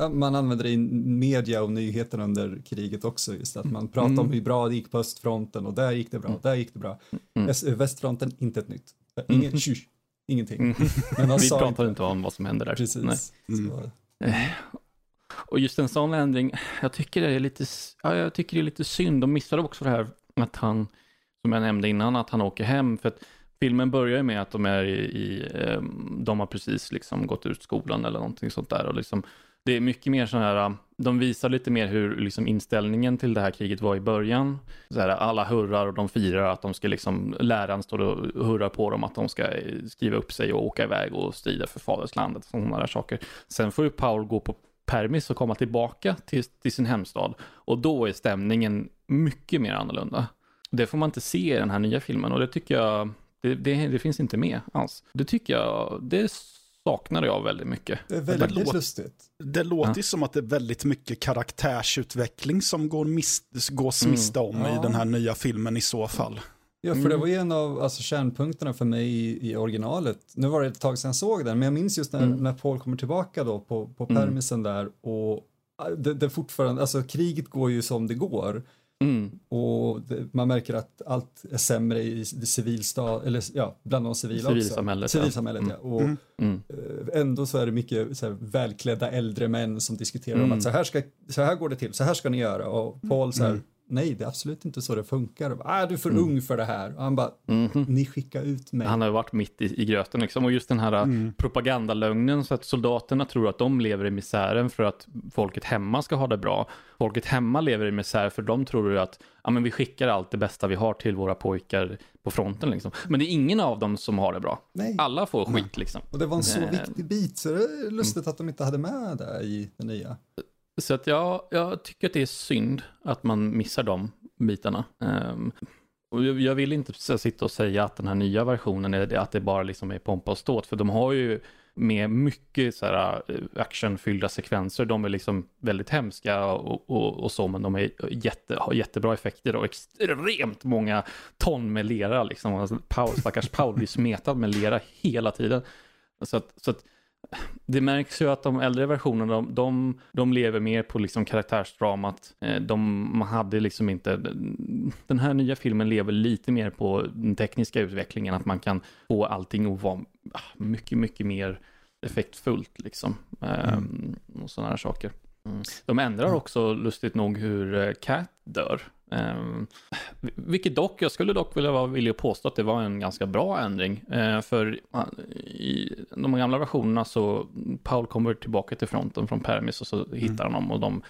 Speaker 3: Man använder det i media och nyheterna under kriget också, just att man pratar mm. om hur bra det gick på östfronten och där gick det bra, mm. där gick det bra. Mm. Västfronten, inte ett nytt. Ingen, mm. tjush, ingenting.
Speaker 2: Mm. Men Vi pratar inte. inte om vad som händer där.
Speaker 3: Precis. Mm.
Speaker 2: Eh, och just en sån ändring, jag tycker det är lite, ja, jag tycker det är lite synd. De missade också det här att han, som jag nämnde innan, att han åker hem. För att filmen börjar ju med att de är i, i ehm, de har precis liksom gått ut skolan eller någonting sånt där. Och liksom det är mycket mer så här, um, de visar lite mer hur liksom inställningen till det här kriget var i början. Så här, alla hurrar och de firar att de ska liksom, läraren står och hurrar på dem att de ska eh, skriva upp sig och åka iväg och strida för faderslandet. Sådana där saker. Sen får ju Paul gå på permis och komma tillbaka till, till sin hemstad. Och då är stämningen mycket mer annorlunda. Det får man inte se i den här nya filmen och det tycker jag, det, det, det finns inte med alls. Det tycker jag, det är saknade jag väldigt mycket.
Speaker 3: Det är väldigt det låter, lustigt.
Speaker 1: Det låter ja. som att det är väldigt mycket karaktärsutveckling som går mis, gås mm. miste om ja. i den här nya filmen i så fall.
Speaker 3: Ja, för mm. det var ju en av alltså, kärnpunkterna för mig i, i, originalet. Nu var det ett tag sedan jag såg den, men jag minns just när, mm. när Paul kommer tillbaka då på, på mm. permisen där och det, det fortfarande, alltså kriget går ju som det går. Mm. Och det, man märker att allt är sämre i civilstad, eller ja, bland de civila
Speaker 2: Civilsamhället.
Speaker 3: Också. Civilsamhället, ja. Mm. Och mm. mm. Eh, ändå så är det mycket så här, välklädda äldre män som diskuterar om att mm. så här, ska, så här går det till, så här ska ni göra. Och Paul så här, mm nej det är absolut inte så det funkar. Ah, du är för mm. ung för det här. Och han bara, mm. ni skickar ut mig.
Speaker 2: Han har varit mitt i, i gröten liksom. Och just den här mm. propagandalögnen så att soldaterna tror att de lever i misären för att folket hemma ska ha det bra. Folket hemma lever i misär för de tror att ja, men vi skickar allt det bästa vi har till våra pojkar på fronten. Liksom. Men det är ingen av dem som har det bra. Nej. Alla får skit liksom.
Speaker 3: Och det var en så viktig bit så det är lustigt att de inte hade med det i det nya.
Speaker 2: Så att jag, jag tycker att det är synd att man missar de bitarna. Um, och jag vill inte sitta och säga att den här nya versionen är att det bara liksom är pompa och ståt, för de har ju med mycket så här eh, actionfyllda sekvenser. De är liksom väldigt hemska och, och, och så, men de är jätte, har jättebra effekter och extremt många ton med lera. Liksom. Alltså, Paul, stackars Paul blir smetad med lera hela tiden. Så att, så att det märks ju att de äldre versionerna, de, de, de lever mer på liksom karaktärsdramat. Eh, de, hade liksom inte, den här nya filmen lever lite mer på den tekniska utvecklingen, att man kan få allting att vara ah, mycket, mycket mer effektfullt liksom. Mm. Och sådana här saker. Mm. De ändrar också lustigt nog hur Cat eh, dör. Um, vilket dock, jag skulle dock vilja vara villig att påstå att det var en ganska bra ändring. Uh, för i de gamla versionerna så, Paul kommer tillbaka till fronten från Permis och så mm. hittar han dem och de,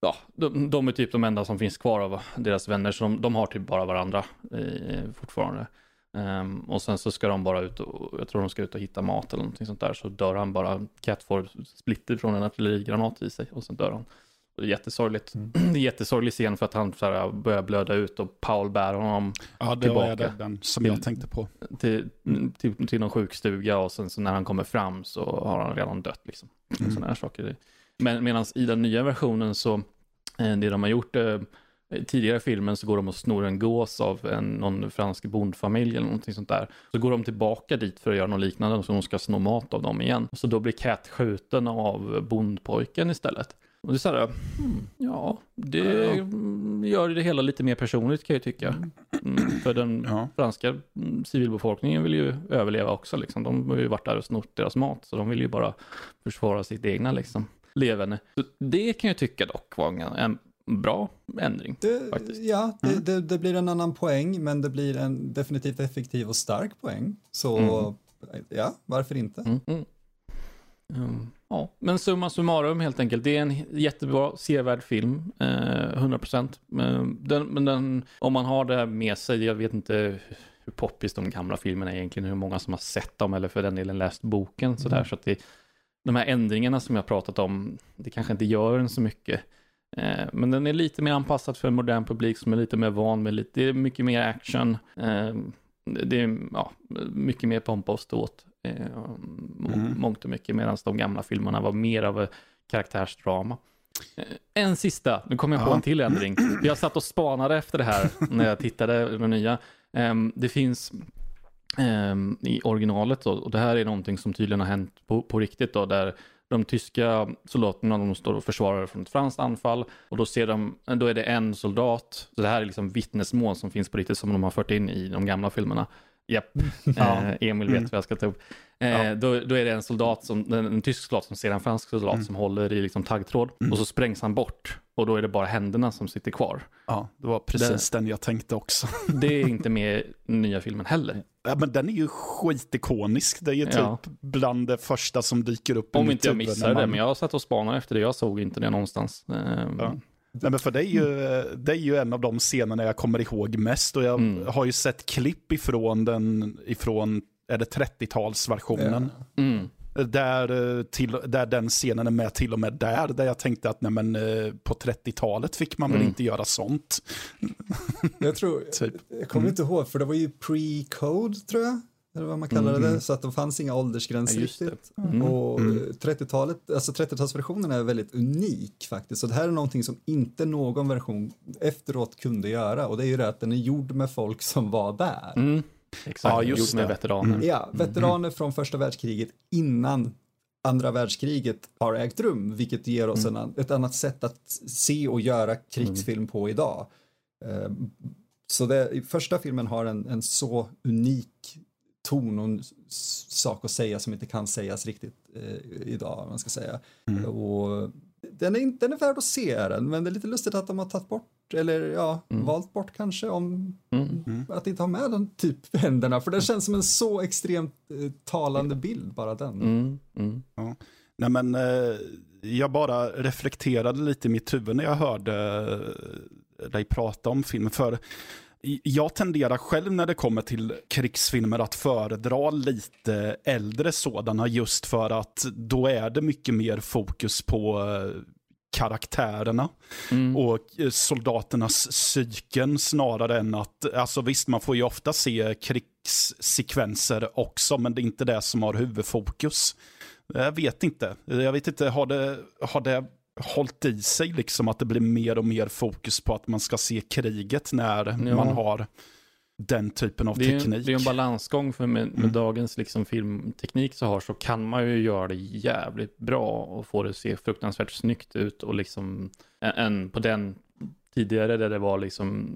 Speaker 2: ja, de, de, är typ de enda som finns kvar av deras vänner, så de, de har typ bara varandra uh, fortfarande. Um, och sen så ska de bara ut och, jag tror de ska ut och hitta mat eller någonting sånt där, så dör han bara, Cat får splitter från en artillerigranat i sig och sen dör han. Det är jättesorgligt. Mm. Det är jättesorglig scen för att han så här, börjar blöda ut och Paul bär honom
Speaker 1: ja, det tillbaka. Var det, den som jag tänkte på.
Speaker 2: Till, till, till någon sjukstuga och sen så när han kommer fram så har han redan dött. Liksom. Mm. Sådana här saker. Men medan i den nya versionen så, eh, det de har gjort eh, tidigare i filmen så går de och snor en gås av en, någon fransk bondfamilj eller någonting sånt där. Så går de tillbaka dit för att göra något liknande så de ska sno mat av dem igen. Så då blir Cat skjuten av bondpojken istället. Och det är så här, mm, ja, det gör det hela lite mer personligt kan jag tycka. Mm, för den ja. franska civilbefolkningen vill ju överleva också liksom. De har ju varit där och snott deras mat, så de vill ju bara försvara sitt egna liksom levande. Så det kan jag tycka dock var en, en bra ändring.
Speaker 3: Det,
Speaker 2: faktiskt.
Speaker 3: Ja, det, mm. det, det, blir en annan poäng, men det blir en definitivt effektiv och stark poäng. Så mm. ja, varför inte?
Speaker 2: Mm. Ja, men summa summarum helt enkelt. Det är en jättebra, sevärd film. Eh, 100%. Men, den, men den, om man har det med sig, jag vet inte hur poppis de gamla filmerna är egentligen, hur många som har sett dem eller för den delen läst boken sådär. Mm. Så att det, de här ändringarna som jag pratat om, det kanske inte gör en så mycket. Eh, men den är lite mer anpassad för en modern publik som är lite mer van med lite, det är mycket mer action. Eh, det är ja, mycket mer pompa och ståt. Eh, mm. Mångt och mycket, medan de gamla filmerna var mer av karaktärsdrama. Eh, en sista, nu kommer jag på ja. en till ändring. Jag satt och spanade efter det här när jag tittade på den nya. Um, det finns i originalet då, och det här är någonting som tydligen har hänt på, på riktigt då, där de tyska soldaterna de står och försvarar från ett franskt anfall och då ser de, då är det en soldat, så det här är liksom vittnesmål som finns på riktigt som de har fört in i de gamla filmerna. Japp, ja. eh, Emil vet mm. vad jag ska ta upp. Eh, ja. då, då, är det en soldat, som, en, en tysk soldat som ser en fransk soldat mm. som håller i liksom taggtråd mm. och så sprängs han bort och då är det bara händerna som sitter kvar.
Speaker 1: Ja, det var precis det, den jag tänkte också.
Speaker 2: det är inte med i nya filmen heller.
Speaker 1: Ja, men den är ju skitikonisk. Det är ju typ ja. bland det första som dyker upp
Speaker 2: Om inte jag missade man... det, men jag satt och spanade efter det. Jag såg inte det någonstans. Ehm,
Speaker 1: ja. Nej, men för det är, ju, det är ju en av de scenerna jag kommer ihåg mest och jag mm. har ju sett klipp ifrån den, ifrån, är det 30-talsversionen? Ja. Mm. Där, eh, till, där den scenen är med till och med där, där jag tänkte att nej, men, eh, på 30-talet fick man väl mm. inte göra sånt.
Speaker 3: Jag tror, typ. jag kommer mm. inte ihåg, för det var ju pre-code tror jag eller vad man kallade mm. det, så att det fanns inga åldersgränser ja, riktigt. Mm. Och 30-talet, mm. alltså 30-talsversionen är väldigt unik faktiskt, så det här är någonting som inte någon version efteråt kunde göra och det är ju det att den är gjord med folk som var där.
Speaker 2: Mm. Exakt, ja, just med veteraner.
Speaker 3: Mm. Ja, veteraner från första världskriget innan andra världskriget har ägt rum, vilket ger oss mm. en, ett annat sätt att se och göra krigsfilm på idag. Ehm, så det, första filmen har en, en så unik ton och en sak att säga som inte kan sägas riktigt eh, idag, man ska säga. Mm. Och den är, den är värd att se den, men det är lite lustigt att de har tagit bort, eller ja, mm. valt bort kanske, om mm. mm. att inte ha med den typ händerna, för det känns som en så extremt eh, talande bild, bara den.
Speaker 2: Mm. Mm.
Speaker 1: Ja. Nej men, eh, jag bara reflekterade lite i mitt huvud när jag hörde eh, dig prata om filmen, för jag tenderar själv när det kommer till krigsfilmer att föredra lite äldre sådana just för att då är det mycket mer fokus på eh, karaktärerna mm. och eh, soldaternas psyken snarare än att, alltså visst man får ju ofta se krigssekvenser också men det är inte det som har huvudfokus. Jag vet inte, jag vet inte, har det, har det hållit i sig liksom att det blir mer och mer fokus på att man ska se kriget när ja. man har den typen av
Speaker 2: det är,
Speaker 1: teknik.
Speaker 2: Det är en balansgång för med, med
Speaker 1: Mm.
Speaker 2: dagens liksom filmteknik så har så kan man ju göra det jävligt bra och få det att se fruktansvärt snyggt ut och liksom en på den tidigare där det var liksom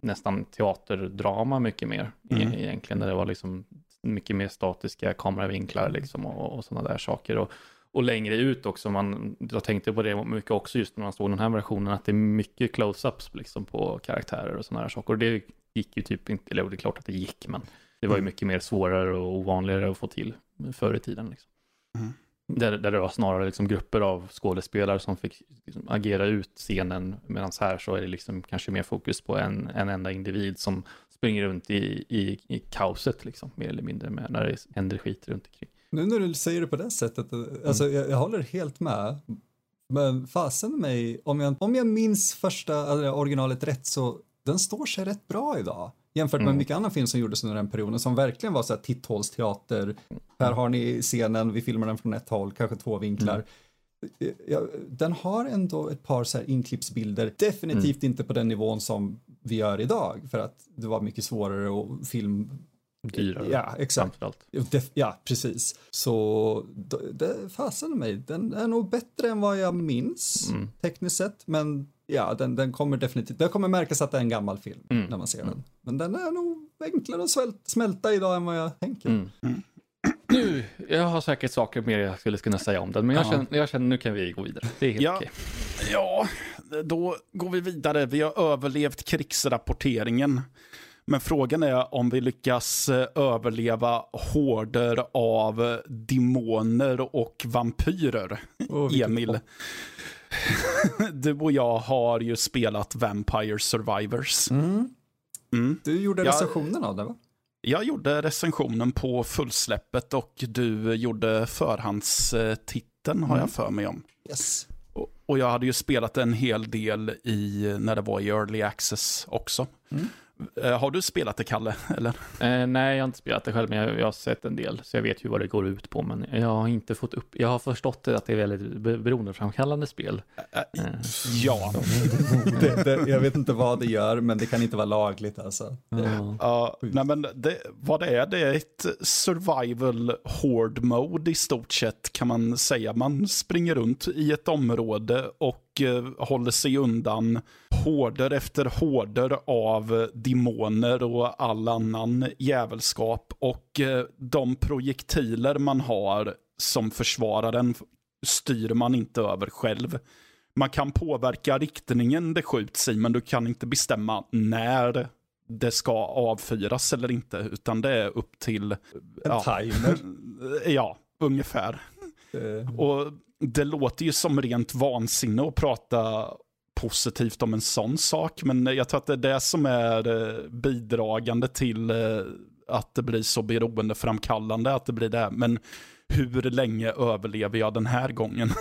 Speaker 2: nästan teaterdrama mycket mer
Speaker 1: Mm.
Speaker 2: e- egentligen där det var liksom mycket mer statiska kameravinklar liksom och, och sådana där saker och, och längre ut också man jag tänkte på det mycket också just när man såg den här versionen att det är mycket close-ups liksom på karaktärer och sådana här saker och det gick ju typ inte, eller det är klart att det gick men det var ju
Speaker 1: Mm.
Speaker 2: mycket mer svårare och ovanligare att få till förr i tiden. Liksom.
Speaker 1: Mm.
Speaker 2: Där, där det var snarare liksom grupper av skådespelare som fick liksom agera ut scenen medan här så är det liksom kanske mer fokus på en, en enda individ som springer runt i, i, i kaoset liksom, mer eller mindre med, när det händer skit runt omkring.
Speaker 3: Nu när du säger det på det sättet, alltså jag, jag håller helt med. Men fasen mig, om jag, om jag minns första eller originalet rätt så den står sig rätt bra idag. Jämfört med
Speaker 2: Mm.
Speaker 3: mycket annan film som gjordes under den perioden som verkligen var så här titthålsteater. Här har ni scenen, vi filmar den från ett håll, kanske två vinklar. Ja, den har ändå ett par så här inklippsbilder, definitivt inte på den nivån som vi gör idag för att det var mycket svårare och film
Speaker 2: Dyrare.
Speaker 3: Ja, exakt. Ja, precis. Så det fasen mig, den är nog bättre än vad jag minns
Speaker 2: Mm.
Speaker 3: tekniskt sett, men ja, den, den kommer definitivt, det kommer märkas att det är en gammal film
Speaker 2: Mm.
Speaker 3: när man ser den. Men den är nog enklare att svält, smälta idag än vad jag tänker.
Speaker 2: Mm.
Speaker 1: Mm.
Speaker 2: Nu, jag har säkert saker mer jag skulle kunna säga om den, men jag,
Speaker 3: Ja.
Speaker 2: känner, jag känner nu kan vi gå vidare. Det är helt
Speaker 1: Ja.
Speaker 2: okej.
Speaker 1: Ja, då går vi vidare. Vi har överlevt krigsrapporteringen. Men frågan är om vi lyckas eh, överleva horder av demoner och vampyrer.
Speaker 3: Vilket
Speaker 1: Emil. Du och jag har ju spelat Vampire Survivors.
Speaker 3: Mm.
Speaker 1: Mm.
Speaker 3: Du gjorde recensionen av det va?
Speaker 1: Jag gjorde recensionen på fullsläppet och du gjorde förhandstiteln har
Speaker 3: Mm.
Speaker 1: jag för mig om.
Speaker 3: Yes.
Speaker 1: Och- Och jag hade ju spelat en hel del i, när det var i early access också. Eh, Har du spelat det, Kalle? Eller?
Speaker 2: Eh, nej, jag har inte spelat det själv, men jag, jag har sett en del, så jag vet ju vad det går ut på. Men jag har inte fått upp, jag har förstått det att det är väldigt be- beroendeframkallande spel.
Speaker 1: Eh,
Speaker 2: Eh,
Speaker 1: Ja.
Speaker 3: det, det, jag vet inte vad det gör, men det kan inte vara lagligt alltså.
Speaker 2: ja.
Speaker 1: Ja, nej men det, vad det är, det är ett survival horde mode i stort sett kan man säga. Man springer runt i ett område och eh, håller sig undan horder efter horder av demoner och all annan jävelskap. Och eh, de projektiler man har som försvarar den styr man inte över själv. Man kan påverka riktningen det skjuts i, men du kan inte bestämma när det ska avfyras eller inte, utan det är upp till...
Speaker 3: En
Speaker 1: Ja,
Speaker 3: timer.
Speaker 1: ja ungefär.
Speaker 3: Eh,
Speaker 1: Och det låter ju som rent vansinne att prata positivt om en sån sak, men jag tror att det är det som är bidragande till eh, att det blir så beroendeframkallande, att det blir det. Men hur länge överlever jag den här gången?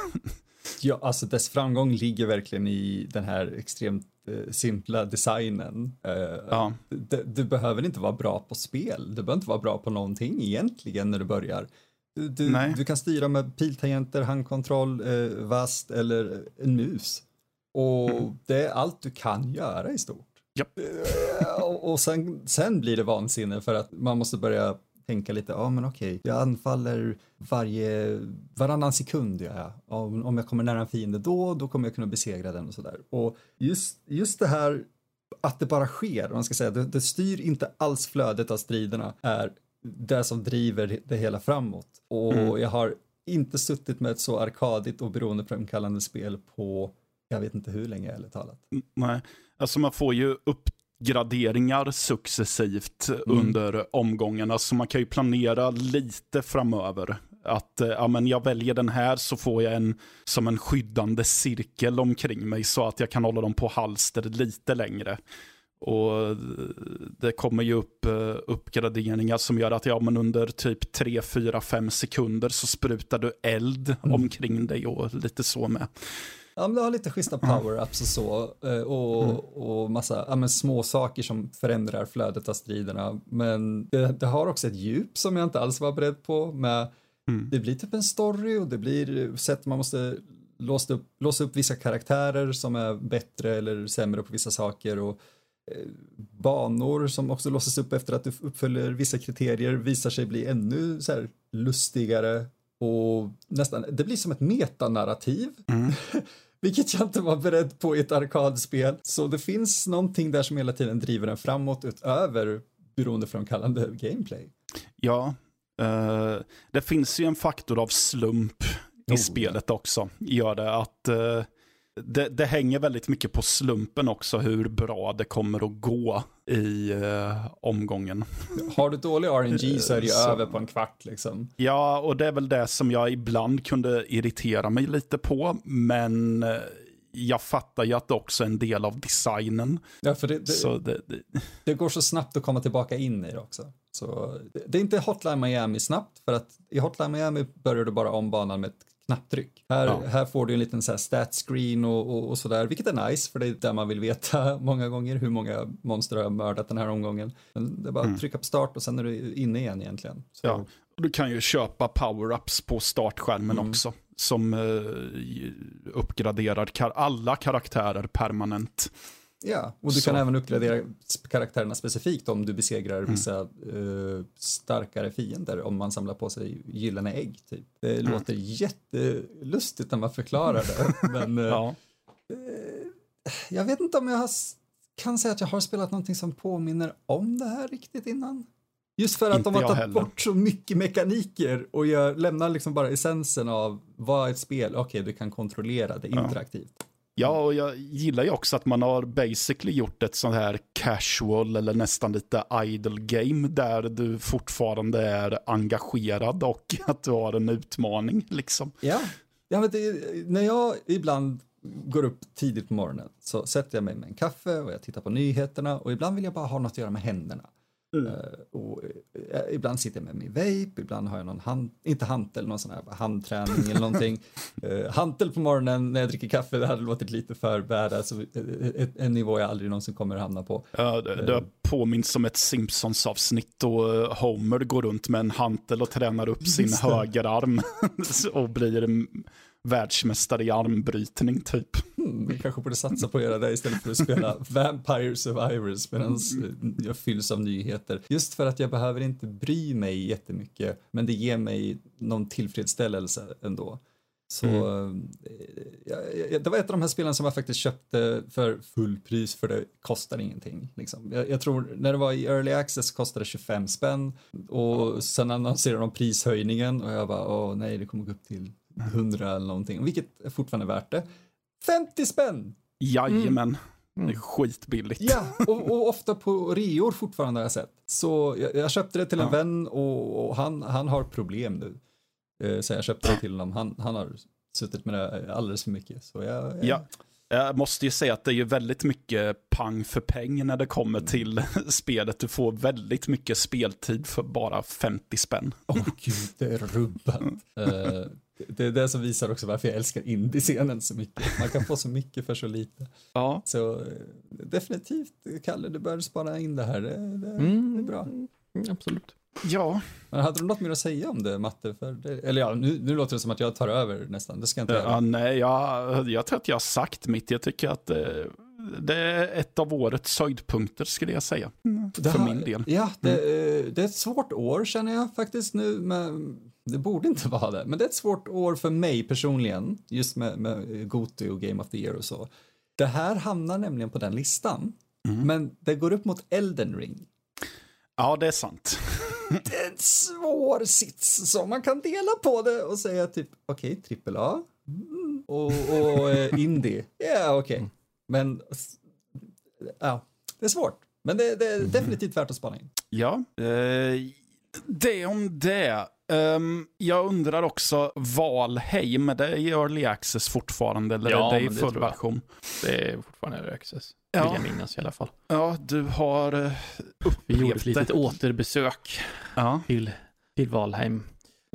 Speaker 3: Ja, alltså dess framgång ligger verkligen i den här extremt eh, simpla designen. Eh,
Speaker 1: Ja.
Speaker 3: du, du behöver inte vara bra på spel, du behöver inte vara bra på någonting egentligen när du börjar. Du, du kan styra med piltangenter, handkontroll, eh, vast eller en mus. Och
Speaker 1: Mm.
Speaker 3: det är allt du kan göra i stort.
Speaker 1: Japp.
Speaker 3: Eh, och och sen, sen blir det vansinne för att man måste börja tänka lite, ja men okej, jag anfaller varje, varannan sekund gör jag. Om, om jag kommer nära en fiende då, då kommer jag kunna besegra den och sådär. Och just, just det här att det bara sker, om man ska säga, det, det styr inte alls flödet av striderna, är det som driver det hela framåt. Och
Speaker 1: Mm.
Speaker 3: jag har inte suttit med ett så arkadigt och beroendeframkallande spel på, jag vet inte hur länge ärligt talat.
Speaker 1: Nej, alltså man får ju uppgraderingar successivt under omgångarna, så man kan ju planera lite framöver. Att eh, ja, men jag väljer den här så får jag en som en skyddande cirkel omkring mig så att jag kan hålla dem på halster lite längre. Och eh, det kommer ju upp eh, uppgraderingar som gör att ja, men under typ 3, 4, 5 sekunder så sprutar du eld omkring dig och lite så med.
Speaker 3: Ja, men det har lite schyssta power-ups och så eh, och, och massa ja, men små saker som förändrar flödet av striderna. Men det, det har också ett djup som jag inte alls var beredd på. Med,
Speaker 1: Mm.
Speaker 3: Det blir typ en story och det blir sätt man måste låsa upp, låsa upp vissa karaktärer som är bättre eller sämre på vissa saker. Och banor som också låses upp efter att du uppfyller vissa kriterier visar sig bli ännu så här lustigare och nästan, det blir som ett metanarrativ. Mm. Vilket jag inte var beredd på i ett arkadspel. Så det finns någonting där som hela tiden driver en framåt utöver beroendeframkallande gameplay.
Speaker 1: Ja, uh, det finns ju en faktor av slump i oh, spelet också. Gör det att uh, det, det, hänger väldigt mycket på slumpen också hur bra det kommer att gå i uh, omgången.
Speaker 3: Har du dålig RNG så är det ju över på en kvart liksom.
Speaker 1: Ja, och det är väl det som jag ibland kunde irritera mig lite på, men jag fattar ju att det också är en del av designen.
Speaker 3: Ja, för det, det, det, det, går så snabbt att komma tillbaka in i det också. Så det, är inte Hotline Miami snabbt, för att i Hotline Miami börjar du bara om banan med ett knapptryck. Här, ja. här får du en liten så här stat screen och, och, och sådär, vilket är nice för det är där man vill veta många gånger hur många monster har mördat den här omgången. Men det är bara att mm. trycka på start och sen är du inne igen egentligen.
Speaker 1: Så. Ja, du kan ju köpa power-ups på startskärmen mm. också som eh, uppgraderar kar alla karaktärer permanent.
Speaker 3: Ja, och du Så. kan även uppgradera karaktärerna specifikt om du besegrar mm. vissa uh, starkare fiender om man samlar på sig gyllene ägg. Typ. Det mm. låter jättelustigt när man förklarar det, men uh, ja. uh, jag vet inte om jag har, kan säga att jag har spelat någonting som påminner om det här riktigt innan. Just för att Inte de har tagit bort så mycket mekaniker och jag lämnar liksom bara essensen av vad ett spel, okej okay, du kan kontrollera det interaktivt. Ja.
Speaker 1: Ja, och jag gillar ju också att man har basically gjort ett sånt här casual eller nästan lite idle game där du fortfarande är engagerad och att du har en utmaning liksom.
Speaker 3: Ja, ja men det, när jag ibland går upp tidigt på morgonen så sätter jag mig med en kaffe och jag tittar på nyheterna och ibland vill jag bara ha något att göra med händerna. Mm. Uh, och, uh, ibland sitter jag med min vape, ibland har jag någon hand, inte hantel, någon sån här handträning eller någonting. Uh, hantel på morgonen när jag dricker kaffe, det hade låtit lite för badass, en nivå jag aldrig någonsin kommer att hamna på.
Speaker 1: Ja, det, det påminns som ett Simpsons-avsnitt och Homer går runt med en hantel och tränar upp sin högerarm och blir världsmästare i armbrytning typ.
Speaker 3: Mm, vi kanske borde satsa på att göra det istället för att spela Vampire Survivors medan jag fylls av nyheter. Just för att jag behöver inte bry mig jättemycket, men det ger mig någon tillfredsställelse ändå. Så mm. ja, det var ett av de här spelen som jag faktiskt köpte för fullpris för det kostar ingenting. Liksom. Jag, jag, tror när det var i early access kostade det 25 spänn och sen annonserade de prishöjningen och jag bara åh nej det kommer gå upp till 100 eller någonting, vilket är fortfarande värt det. 50 spänn!
Speaker 1: Jajamän. Mm. Det är skitbilligt.
Speaker 3: Ja, och, och, ofta på reor fortfarande har jag sett. Så jag, jag köpte det till en ja. vän och, och, han, han har problem nu. Eh, så jag köpte det till honom. Han, han har suttit med det alldeles för mycket. Så jag, jag...
Speaker 1: Ja. Jag måste ju säga att det är ju väldigt mycket pang för peng när det kommer mm. till spelet. Du får väldigt mycket speltid för bara 50 spänn.
Speaker 3: Åh oh, gud, det är rubbat. uh, det är det som visar också varför jag älskar indie-scenen så mycket. Man kan få så mycket för så lite. Ja. Så eh, definitivt, Kalle, du bör spara in det här. Det, det, mm. det är bra. Mm,
Speaker 1: absolut. Ja.
Speaker 3: Men hade du något mer att säga om det, Matte? För det, eller ja, nu, nu låter det som att jag tar över nästan. Det ska jag inte
Speaker 1: göra. Ja, nej, jag, jag tror att jag har sagt mitt. Jag tycker att det, eh, det är ett av årets höjdpunkter skulle jag säga. Mm. För här, min del.
Speaker 3: Ja, det, mm. det, är ett svårt år känner jag faktiskt nu. Men det borde inte vara det, men det är ett svårt år för mig personligen. Just med, med Goti och Game of the Year och så. Det här hamnar nämligen på den listan. Mm. Men det går upp mot Elden Ring.
Speaker 1: Ja, det är sant.
Speaker 3: det är en svår sits, så man kan dela på det och säga typ okej, okay, trippel A mm, och, och eh, indie. Ja, yeah, okej. Okay. Men ja, det är svårt. Men det, det är mm. definitivt värt att spana in.
Speaker 1: Ja, eh, det om det. Um, jag undrar också, Valheim, det är early access fortfarande? Eller ja, är det i full version?
Speaker 2: Det är fortfarande early access. Ja. Vill jag minnas i alla fall.
Speaker 1: Ja, du har uh,
Speaker 2: upplevt Vi gjorde ett litet återbesök ja. till, till Valheim.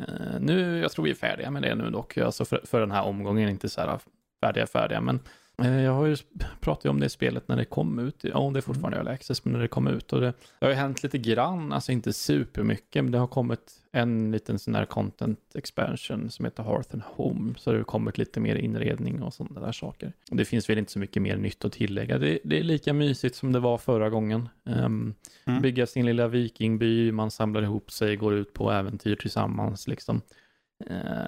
Speaker 2: Uh, nu, jag tror vi är färdiga med det nu dock. Alltså för, för den här omgången, inte så här färdiga, färdiga. Men Eh, jag har ju pratat om det spelet när det kom ut. Ja, det är fortfarande mm. access, men när det kom ut. Och det, det har ju hänt lite grann, alltså inte supermycket, men det har kommit en liten sån här content expansion som heter Hearth and Home. Så det har kommit lite mer inredning och sådana där saker. Och det finns väl inte så mycket mer nytt att tillägga. Det, det är lika mysigt som det var förra gången. Um, mm. Bygga sin lilla vikingby, man samlar ihop sig, går ut på äventyr tillsammans liksom.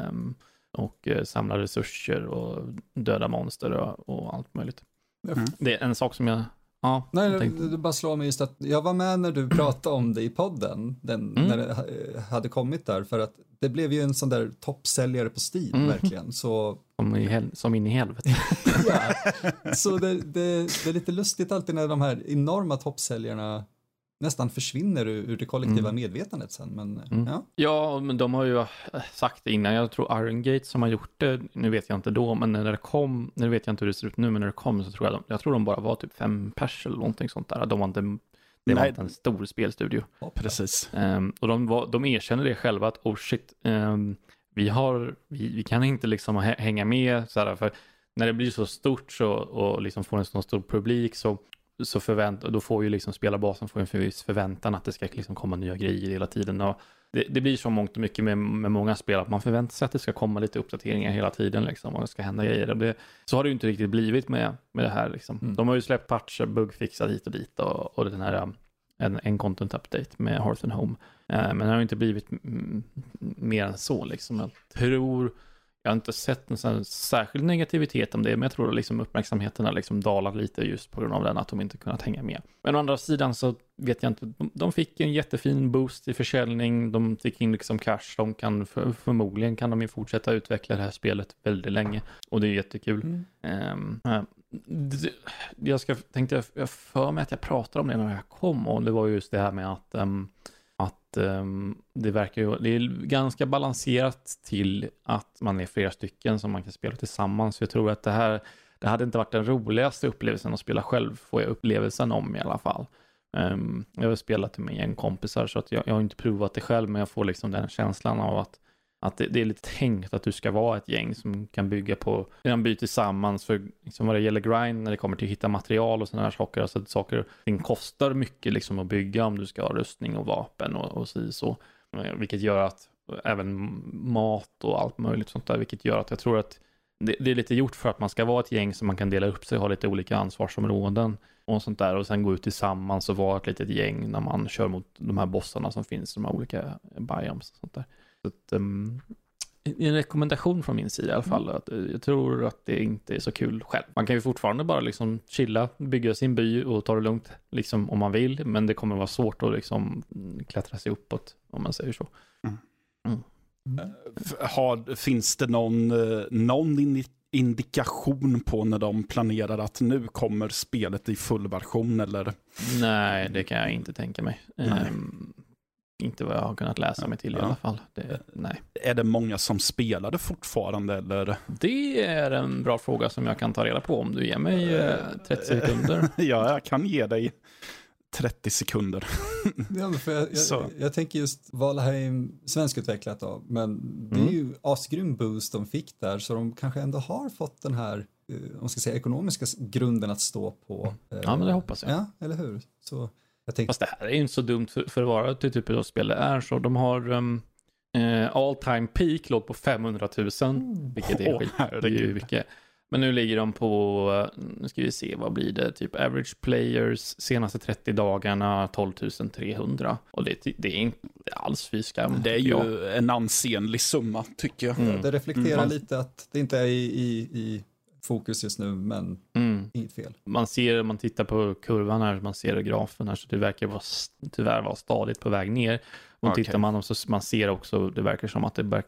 Speaker 2: Um, och eh, samla resurser och döda monster och, och allt möjligt. Mm. Det är en sak som jag Ja,
Speaker 3: Nej, det, det bara slår mig just att jag var med när du pratade om det i podden, den, mm. när det hade kommit där, för att det blev ju en sån där toppsäljare på Steam, mm. verkligen. Så...
Speaker 2: Som, i hel, som in i helvete.
Speaker 3: ja, så det, det, det, är lite lustigt alltid när de här enorma toppsäljarna nästan försvinner ur, ur det kollektiva mm. medvetandet sen. Men,
Speaker 2: mm. ja. ja, men de har ju eh, sagt det innan. Jag tror Iron Gate som har gjort det, nu vet jag inte då, men när det kom, nu vet jag inte hur det ser ut nu, men när det kom så tror jag de, jag tror de bara var typ fem pers eller någonting sånt där. De var inte, det var inte en stor spelstudio.
Speaker 1: Ja, precis.
Speaker 2: Um, och de, var, de erkänner det själva att, oh shit, um, vi, har, vi, vi, kan inte liksom hänga med, så här, för när det blir så stort så, och liksom får en så stor publik så så förvänt, då får ju liksom spelarbasen får en viss förväntan att det ska liksom komma nya grejer hela tiden. Och det, det blir så mångt och mycket med, med många spel att man förväntar sig att det ska komma lite uppdateringar hela tiden liksom, och det ska hända grejer. Det, så har det ju inte riktigt blivit med, med det här. Liksom. Mm. De har ju släppt patcher, bugfixar hit och dit och, och den här en, en content update med Hearth and Home. Eh, men det har ju inte blivit mer än så liksom. Jag tror jag har inte sett någon särskild negativitet om det, men jag tror att liksom uppmärksamheten har liksom dalat lite just på grund av den, att de inte kunnat hänga med. Men å andra sidan så vet jag inte, de fick en jättefin boost i försäljning, de fick in liksom cash, de kan för, förmodligen kan de ju fortsätta utveckla det här spelet väldigt länge och det är jättekul. Mm. Um, jag ska, tänkte, jag för mig att jag pratade om det när jag kom och det var just det här med att um, att um, det verkar ju, det är ganska balanserat till att man är flera stycken som man kan spela tillsammans. Jag tror att det här, det hade inte varit den roligaste upplevelsen att spela själv, får jag upplevelsen om i alla fall. Um, jag har spelat med en kompisar så att jag, jag har inte provat det själv, men jag får liksom den känslan av att att det, det, är lite tänkt att du ska vara ett gäng som kan bygga på, en by tillsammans för liksom vad det gäller grind när det kommer till att hitta material och sådana här saker. Alltså att saker ting kostar mycket liksom att bygga om du ska ha rustning och vapen och, och så, så. Vilket gör att även mat och allt möjligt sånt där, vilket gör att jag tror att det, det, är lite gjort för att man ska vara ett gäng som man kan dela upp sig, ha lite olika ansvarsområden och sånt där och sen gå ut tillsammans och vara ett litet gäng när man kör mot de här bossarna som finns, de här olika biomes och sånt där. Så att, um, en rekommendation från min sida i alla fall. Mm. Att, eh, jag tror att det inte är så kul själv. Man kan ju fortfarande bara liksom chilla, bygga sin by och ta det lugnt liksom, om man vill. Men det kommer vara svårt att liksom klättra sig uppåt om man säger så. Mm.
Speaker 1: Mm. Har, finns det någon, eh, någon indikation på när de planerar att nu kommer spelet i full version eller?
Speaker 2: Nej, det kan jag inte tänka mig. Um, inte vad jag har kunnat läsa mig till ja. i alla fall. Det, nej.
Speaker 1: Är det många som spelar det fortfarande eller?
Speaker 2: Det är en bra fråga som jag kan ta reda på om du ger mig 30 eh, sekunder.
Speaker 1: ja, jag kan ge dig 30 sekunder.
Speaker 3: ja, för jag, jag, jag, tänker just Valheim svenskutvecklat då, men det är mm. ju asgrym boost de fick där så de kanske ändå har fått den här eh, om man ska säga ekonomiska grunden att stå på.
Speaker 2: Ja, men det hoppas jag.
Speaker 3: Ja, eller hur? Så
Speaker 2: tänkte... Fast det här är inte så dumt för, för att vara till typ av spel det är. Så de har um, uh, all time peak låg på 500 000. Mm. Vilket är oh, skit. Det är ju mycket. Men nu ligger de på, nu ska vi se, vad blir det? Typ average players senaste 30 dagarna 12 300. Och det, det är inte alls fy skam.
Speaker 1: Det är ju jag. en ansenlig summa tycker jag. Mm.
Speaker 3: Det reflekterar mm. lite att det inte är i, i, i fokus just nu, men mm. inget fel.
Speaker 2: Man ser, man tittar på kurvan här, man ser grafen här, så det verkar vara, tyvärr vara stadigt på väg ner. Och okay. tittar man så man ser också, det verkar som att det,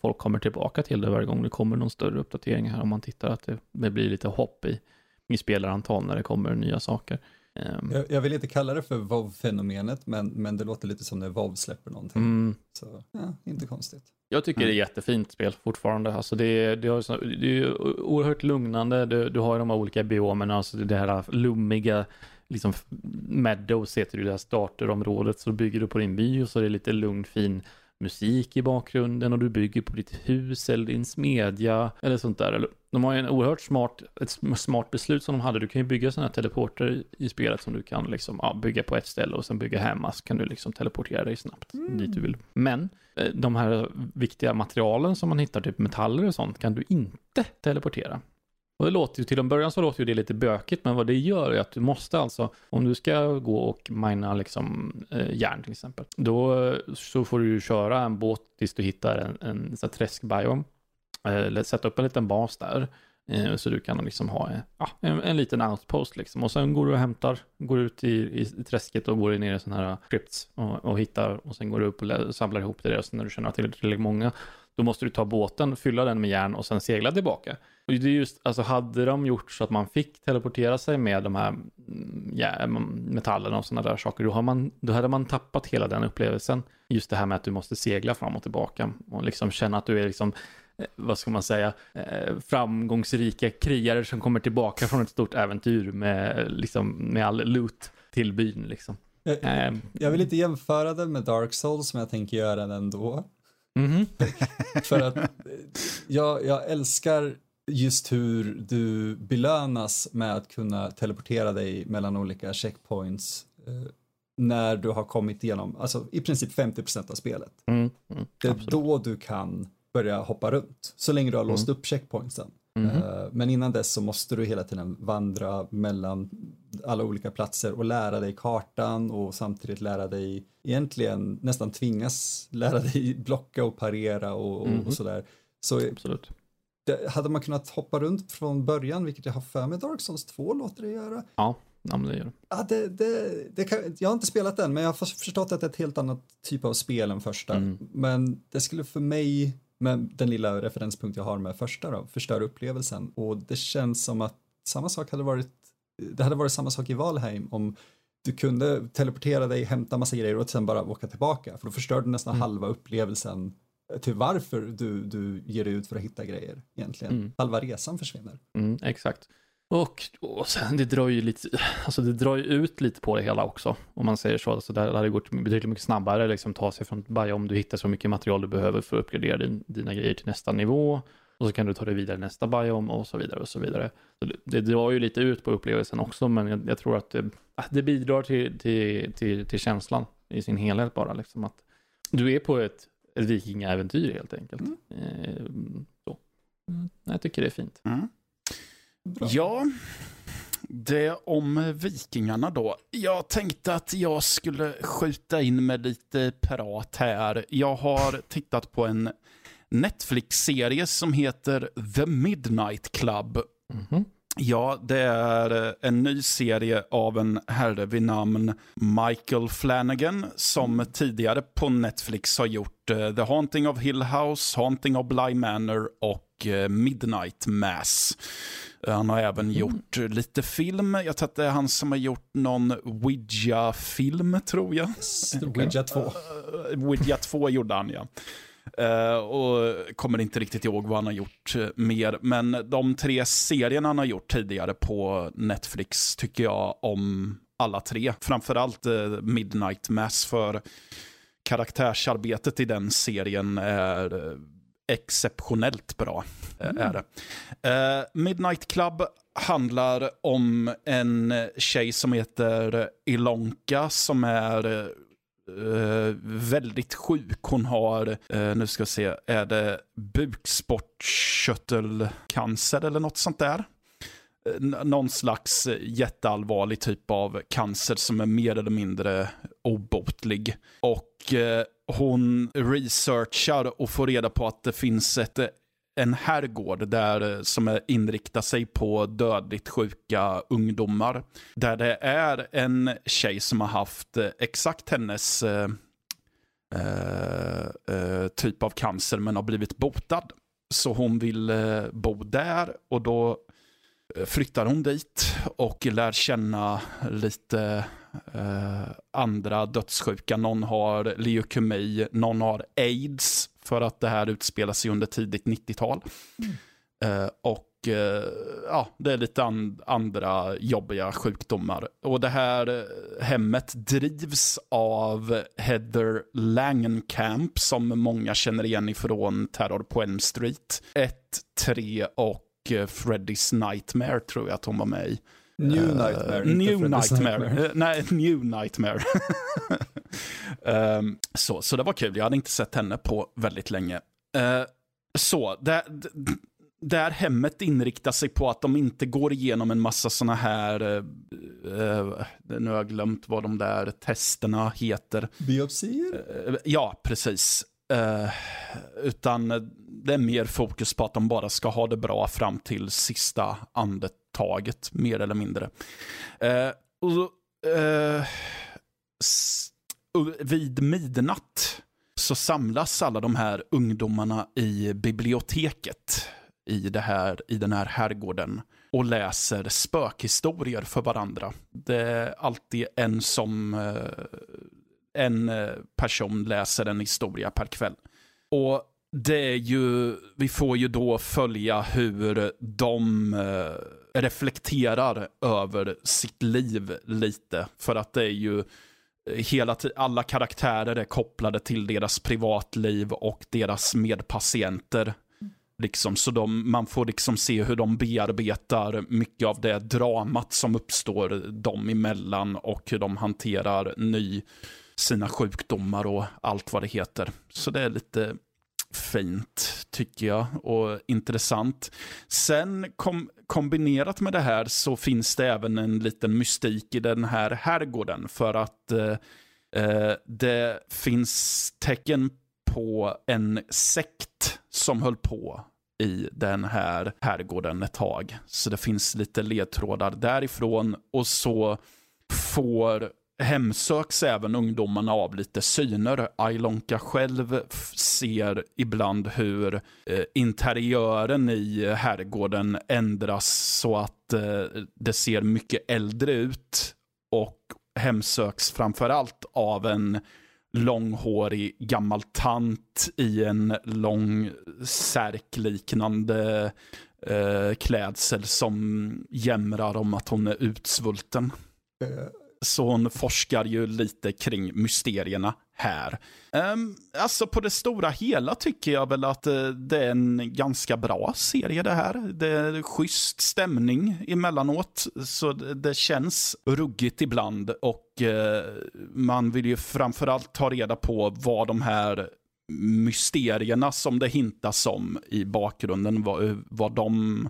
Speaker 2: folk kommer tillbaka till det varje gång det kommer någon större uppdatering här. Om man tittar att det, det blir lite hopp i, i spelarantal när det kommer nya saker.
Speaker 3: Um, jag, jag, vill inte kalla det för WoW-fenomenet, men, men det låter lite som när WoW släpper någonting. Mm. Så, ja, inte konstigt.
Speaker 2: Jag tycker mm. det är jättefint spel fortfarande. Alltså det, det, har, det är oerhört lugnande. Du, du har de här olika biomerna, alltså det här lummiga, liksom Meadows heter det, det här starterområdet. Så bygger du på din by och så är det lite lugn, fin musik i bakgrunden och du bygger på ditt hus eller din smedja eller sånt där. De har ju en oerhört smart, ett smart beslut som de hade. Du kan ju bygga sådana här teleporter i spelet som du kan liksom, ja, bygga på ett ställe och sen bygga hemma så kan du liksom teleportera dig snabbt mm. dit du vill. Men eh, de här viktiga materialen som man hittar, typ metaller och sånt, kan du inte teleportera. Och det låter ju, till en början så låter ju det lite bökigt, men vad det gör är att du måste alltså, om du ska gå och mina liksom eh, järn till exempel, då eh, så får du ju köra en båt tills du hittar en, en, en träskbiom, eh, eller sätta upp en liten bas där. Eh, så du kan liksom ha eh, en, en, liten outpost liksom. Och sen går du och hämtar, går ut i, i träsket och går ner i sådana här scripts och, och hittar och sen går du upp och samlar ihop det där och sen när du känner att det är tillräckligt många då måste du ta båten, fylla den med järn och sen segla tillbaka. Och det är just, alltså hade de gjort så att man fick teleportera sig med de här mm, ja, metallerna och sådana där saker, då, har man, då hade man tappat hela den upplevelsen. Just det här med att du måste segla fram och tillbaka och liksom känna att du är liksom eh, vad ska man säga, eh, framgångsrika krigare som kommer tillbaka från ett stort äventyr med, liksom, med all loot till byn. Liksom.
Speaker 3: Jag, ehm. jag vill inte jämföra det med Dark Souls, men jag tänker göra det ändå. Mm -hmm. För att jag, jag älskar just hur du belönas med att kunna teleportera dig mellan olika checkpoints eh, när du har kommit igenom, alltså i princip 50% av spelet. Mm, mm, det är absolut. då du kan börja hoppa runt, så länge du har låst mm. upp checkpointsen. Mm -hmm. Men innan dess så måste du hela tiden vandra mellan alla olika platser och lära dig kartan och samtidigt lära dig, egentligen nästan tvingas lära dig blocka och parera och, mm -hmm. och sådär. Så
Speaker 2: Absolut.
Speaker 3: Det, hade man kunnat hoppa runt från början, vilket jag har för mig Dark Souls 2 låter det göra.
Speaker 2: Ja, ja men det gör.
Speaker 3: Ja, det, det, det kan, jag har inte spelat den, men jag har förstått att det är ett helt annat typ av spel än första. Mm. Men det skulle för mig med den lilla referenspunkt jag har med första då, förstöra upplevelsen. Och det känns som att samma sak hade varit, det hade varit samma sak i Valheim om du kunde teleportera dig, hämta massa grejer och sen bara åka tillbaka. För då förstör du nästan mm. halva upplevelsen till varför du, du ger dig ut för att hitta grejer egentligen. Mm. Halva resan försvinner.
Speaker 2: Mm, exakt. Och, och sen det drar ju lite, alltså det drar ju ut lite på det hela också. Om man säger så. Alltså det hade gått betydligt mycket snabbare liksom ta sig från Baja om du hittar så mycket material du behöver för att uppgradera din, dina grejer till nästa nivå. Och så kan du ta dig vidare nästa biom och så vidare och så vidare. Så det, det drar ju lite ut på upplevelsen också, men jag, jag tror att det, det bidrar till, till, till, till, känslan i sin helhet bara. Liksom att du är på ett, ett vikingaäventyr helt enkelt. Mm. Eh, så. Mm, jag tycker det är fint. Mm.
Speaker 1: Ja, det om vikingarna då. Jag tänkte att jag skulle skjuta in med lite prat här. Jag har tittat på en Netflix-serie som heter The Midnight Club. Mm -hmm. Ja, det är en ny serie av en herre vid namn Michael Flanagan som tidigare på Netflix har gjort uh, The Haunting of Hill House, Haunting of Bly Manor och uh, Midnight Mass. Han har även mm. gjort lite film. Jag tror att det är han som har gjort någon Ouija-film, tror jag.
Speaker 3: Ouija 2. Uh,
Speaker 1: Ouija 2 gjorde han, ja. Uh, och kommer inte riktigt ihåg vad han har gjort uh, mer. Men de tre serierna han har gjort tidigare på Netflix tycker jag om alla tre. Framförallt uh, Midnight Mass för karaktärsarbetet i den serien är exceptionellt bra. Mm. Är det. Midnight Club handlar om en tjej som heter Ilonka som är Uh, väldigt sjuk. Hon har, uh, nu ska vi se, är det bukspottkörtelcancer eller något sånt där? Uh, någon slags jätteallvarlig typ av cancer som är mer eller mindre obotlig. Och hon researchar och får reda på att det finns ett en herrgård där, eh, som är, inriktar sig på dödligt sjuka ungdomar. Där det är en tjej som har haft eh, exakt hennes eh, eh, eh, typ av cancer men har blivit botad. Så hon vill eh, bo där och då flyttar hon dit och lär känna lite eh, andra dödssjuka. Någon har leukemi, någon har aids för att det här utspelar sig under tidigt 90-tal. Mm. Uh, och eh, ja, det är lite an andra jobbiga sjukdomar. Och det här eh, hemmet drivs av Heather Langenkamp som många känner igen ifrån Terror på Elm Street. 1, 3 och eh, Freddy's Nightmare tror jag att hon var med i.
Speaker 3: New uh, Nightmare.
Speaker 1: New Nightmare. nightmare. nej, New Nightmare. um, så, så det var kul. Jag hade inte sett henne på väldigt länge. Uh, så, det, där hemmet inriktar sig på att de inte går igenom en massa sådana här, uh, nu har jag glömt vad de där testerna heter.
Speaker 3: Biopsier?
Speaker 1: Ja, precis. Uh, utan det är mer fokus på att de bara ska ha det bra fram till sista taget mer eller mindre. Eh, och, uh, vid midnatt så samlas alla de här ungdomarna i biblioteket i, det här, i den här herrgården och läser spökhistorier för varandra. Det är alltid en som eh, en eh, person läser en historia per kväll. Och det är ju, vi får ju då följa hur de reflekterar över sitt liv lite. För att det är ju eh, hela alla karaktärer är kopplade till deras privatliv och deras medpatienter. Liksom, så de, man får liksom se hur de bearbetar mycket av det dramat som uppstår dem emellan och hur de hanterar ny, sina sjukdomar och allt vad det heter. Så det är lite fint tycker jag och intressant. Sen kom, kombinerat med det här så finns det även en liten mystik i den här herrgården för att eh, eh, det finns tecken på en sekt som höll på i den här herrgården ett tag. Så det finns lite ledtrådar därifrån och så får hemsöks även ungdomarna av lite syner. Ailonka själv ser ibland hur eh, interiören i herrgården ändras så att eh, det ser mycket äldre ut och hemsöks framförallt av en långhårig gammal tant i en lång särkliknande eh, klädsel som jämrar om att hon är utsvulten. Eh, så hon forskar ju lite kring mysterierna här. Um, alltså på det stora hela tycker jag väl att uh, det är en ganska bra serie det här. Det är schysst stämning emellanåt, så det, det känns ruggigt ibland och uh, man vill ju framförallt ta reda på vad de här mysterierna som det hintas om i bakgrunden, vad, eh, vad de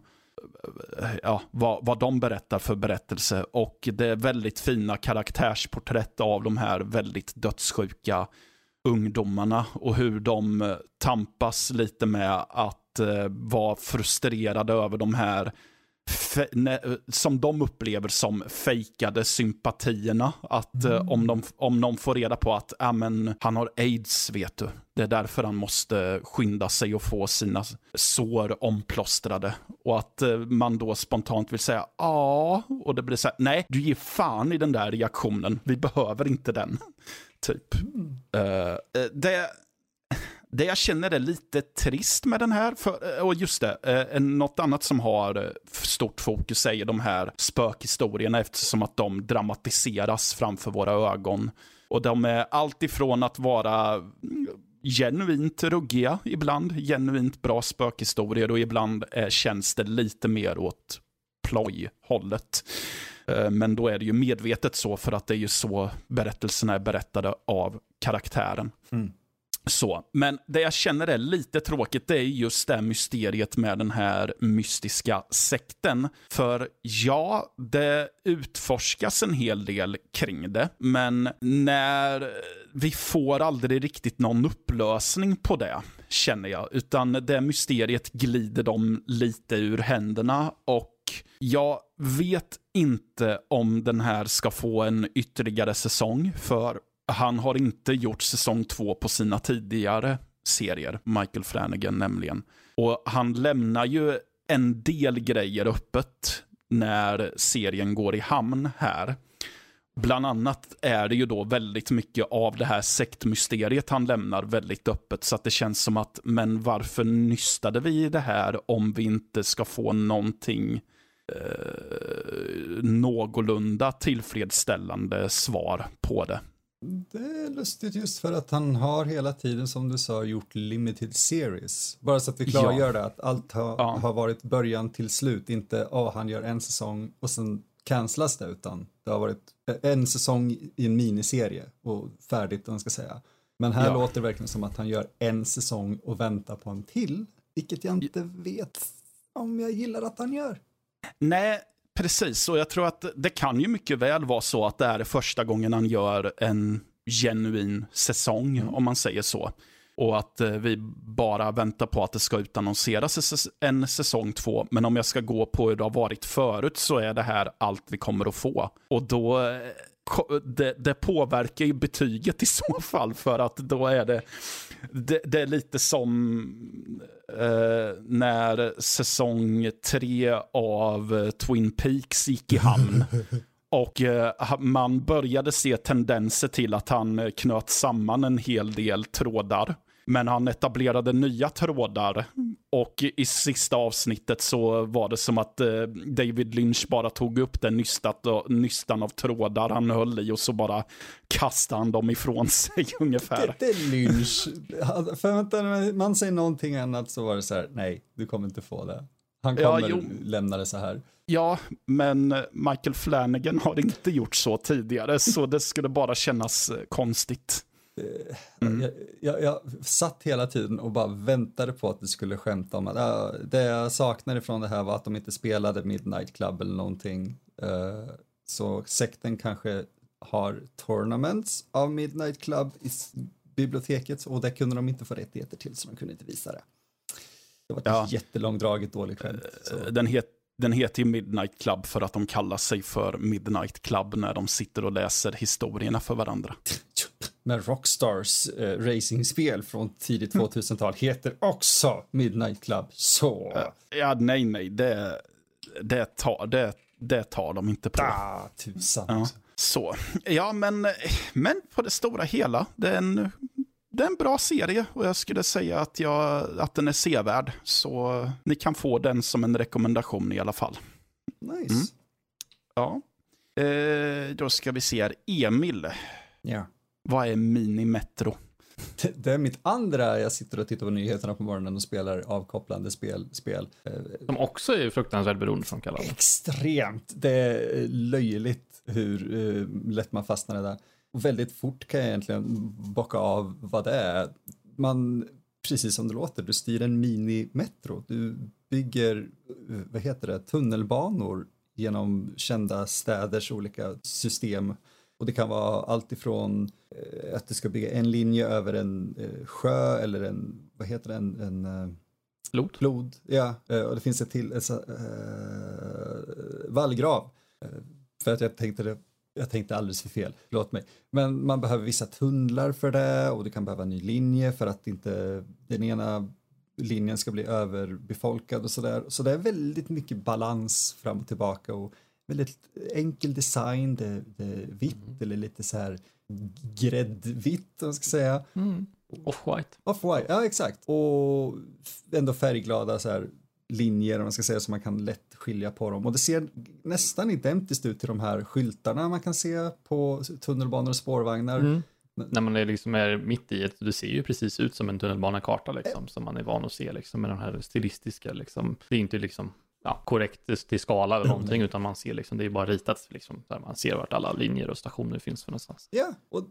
Speaker 1: ja, vad, vad de berättar för berättelse. Och det är väldigt fina karaktärsporträtt av de här väldigt dödssjuka ungdomarna och hur de eh, tampas lite med att eh, vara frustrerade över de här som de upplever som fejkade sympatierna. Att eh, mm. om, de, om någon får reda på att ah, men, han har aids, vet du. Det är därför han måste skynda sig och få sina sår omplåstrade. Och att uh, man då spontant vill säga ja, och det blir så här, nej, du ger fan i den där reaktionen. Vi behöver inte den. typ. Mm. Uh, det, det jag känner är lite trist med den här, för, eh, och just det, eh, något annat som har eh, stort fokus är de här spökhistorierna eftersom att de dramatiseras framför våra ögon. Och de är allt ifrån att vara mm, genuint ruggiga ibland, genuint bra spökhistorier och ibland eh, känns det lite mer åt ploj-hållet. Eh, men då är det ju medvetet så för att det är ju så berättelserna är berättade av karaktären. Mm. Så, men det jag känner är lite tråkigt det är just det mysteriet med den här mystiska sekten. För ja, det utforskas en hel del kring det, men när vi får aldrig riktigt någon upplösning på det, känner jag. Utan det mysteriet glider dem lite ur händerna och jag vet inte om den här ska få en ytterligare säsong, för han har inte gjort säsong två på sina tidigare serier, Michael Flanagan nämligen. Och han lämnar ju en del grejer öppet när serien går i hamn här. Bland annat är det ju då väldigt mycket av det här sektmysteriet han lämnar väldigt öppet. Så att det känns som att, men varför nystade vi i det här om vi inte ska få någonting eh, någorlunda tillfredsställande svar på det?
Speaker 3: Det är lustigt just för att han har hela tiden som du sa gjort limited series. Bara så att vi klargör ja. det att allt har, ja. har varit början till slut, inte oh, han gör en säsong och sen cancelas det utan det har varit en säsong i en miniserie och färdigt, man ska säga. Men här ja. låter det verkligen som att han gör en säsong och väntar på en till, vilket jag inte vet om jag gillar att han gör.
Speaker 1: Nej, precis. Och jag tror att det kan ju mycket väl vara så att det är första gången han gör en genuin säsong, mm. om man säger så. Och att eh, vi bara väntar på att det ska utannonseras en säsong två. Men om jag ska gå på hur det har varit förut så är det här allt vi kommer att få. Och då eh, det, det, påverkar ju betyget i så fall för att då är det, det, det är lite som eh, när säsong tre av Twin Peaks gick i hamn. Och eh, man började se tendenser till att han knöt samman en hel del trådar. Men han etablerade nya trådar och i sista avsnittet så var det som att eh, David Lynch bara tog upp den nystat nystan av trådar han höll i och så bara kastade han dem ifrån sig ungefär.
Speaker 3: Det, är Lynch. För vänta, när man säger någonting annat så var det så här, nej, du kommer inte få det. Han kommer ja, lämna det så här.
Speaker 1: Ja, men Michael Flanagan har inte gjort så tidigare, så det skulle bara kännas eh, konstigt.
Speaker 3: Mm. Jag, jag, jag, satt hela tiden och bara väntade på att du skulle skämta om att uh, det jag saknade från det här var att de inte spelade Midnight Club eller någonting. Uh, så sekten kanske har tournaments av Midnight Club i biblioteket och det kunde de inte få rättigheter till så de kunde inte visa det. Det var ett ja. jättelångdraget dåligt skämt. Så.
Speaker 1: Eh, den, het, den heter ju Midnight Club för att de kallar sig för Midnight Club när de sitter och läser historierna för varandra.
Speaker 3: Men Rockstars eh, racingspel från tidigt 2000-tal mm. heter också Midnight Club. Så.
Speaker 1: Ja, nej, nej, det, det, tar, det, det tar de inte på.
Speaker 3: Ah, tusan.
Speaker 1: Ja, så. Ja, men, men på det stora hela, det är, en, det är en bra serie och jag skulle säga att, jag, att den är sevärd. Så ni kan få den som en rekommendation i alla fall.
Speaker 3: Nice. Mm.
Speaker 1: Ja. Eh, då ska vi se här. Emil.
Speaker 3: Ja.
Speaker 1: Vad är Minimetro?
Speaker 3: Det, är mitt andra, jag sitter och tittar på nyheterna på morgonen och spelar avkopplande spel. spel.
Speaker 2: Som också är fruktansvärt beroendeframkallande.
Speaker 3: Extremt! Det är löjligt hur uh, lätt man fastnar i det. Och väldigt fort kan jag egentligen bocka av vad det är. Man, precis som det låter, du styr en minimetro. Du bygger, uh, vad heter det, tunnelbanor genom kända städers olika system och det kan vara allt ifrån eh, att det ska bygga en linje över en eh, sjö eller en, vad heter det, en, en eh,
Speaker 2: Flod?
Speaker 3: Flod, ja. Och det finns ett till, ett, eh, vallgrav. För att jag tänkte det, jag tänkte alldeles för fel, låt mig. Men man behöver vissa tunnlar för det och du kan behöva en ny linje för att inte den ena linjen ska bli överbefolkad och sådär. Så det är väldigt mycket balans fram och tillbaka och väldigt enkel design, det, det vitt mm. eller lite så här gräddvitt om man ska säga.
Speaker 2: Mm. Off-white.
Speaker 3: Off-white, ja exakt. Och ändå färgglada så här linjer om man ska säga så man kan lätt skilja på dem. Och det ser nästan identiskt ut till de här skyltarna man kan se på tunnelbanor och spårvagnar. Mm.
Speaker 2: När man är, liksom är mitt i ett, det ser ju precis ut som en tunnelbanekarta liksom, som man är van att se liksom, med de här stilistiska liksom. Det är inte liksom ja, korrekt till skala eller någonting, utan man ser liksom, det är bara ritat liksom, där man ser vart alla linjer och stationer finns för någonstans.
Speaker 3: Ja, och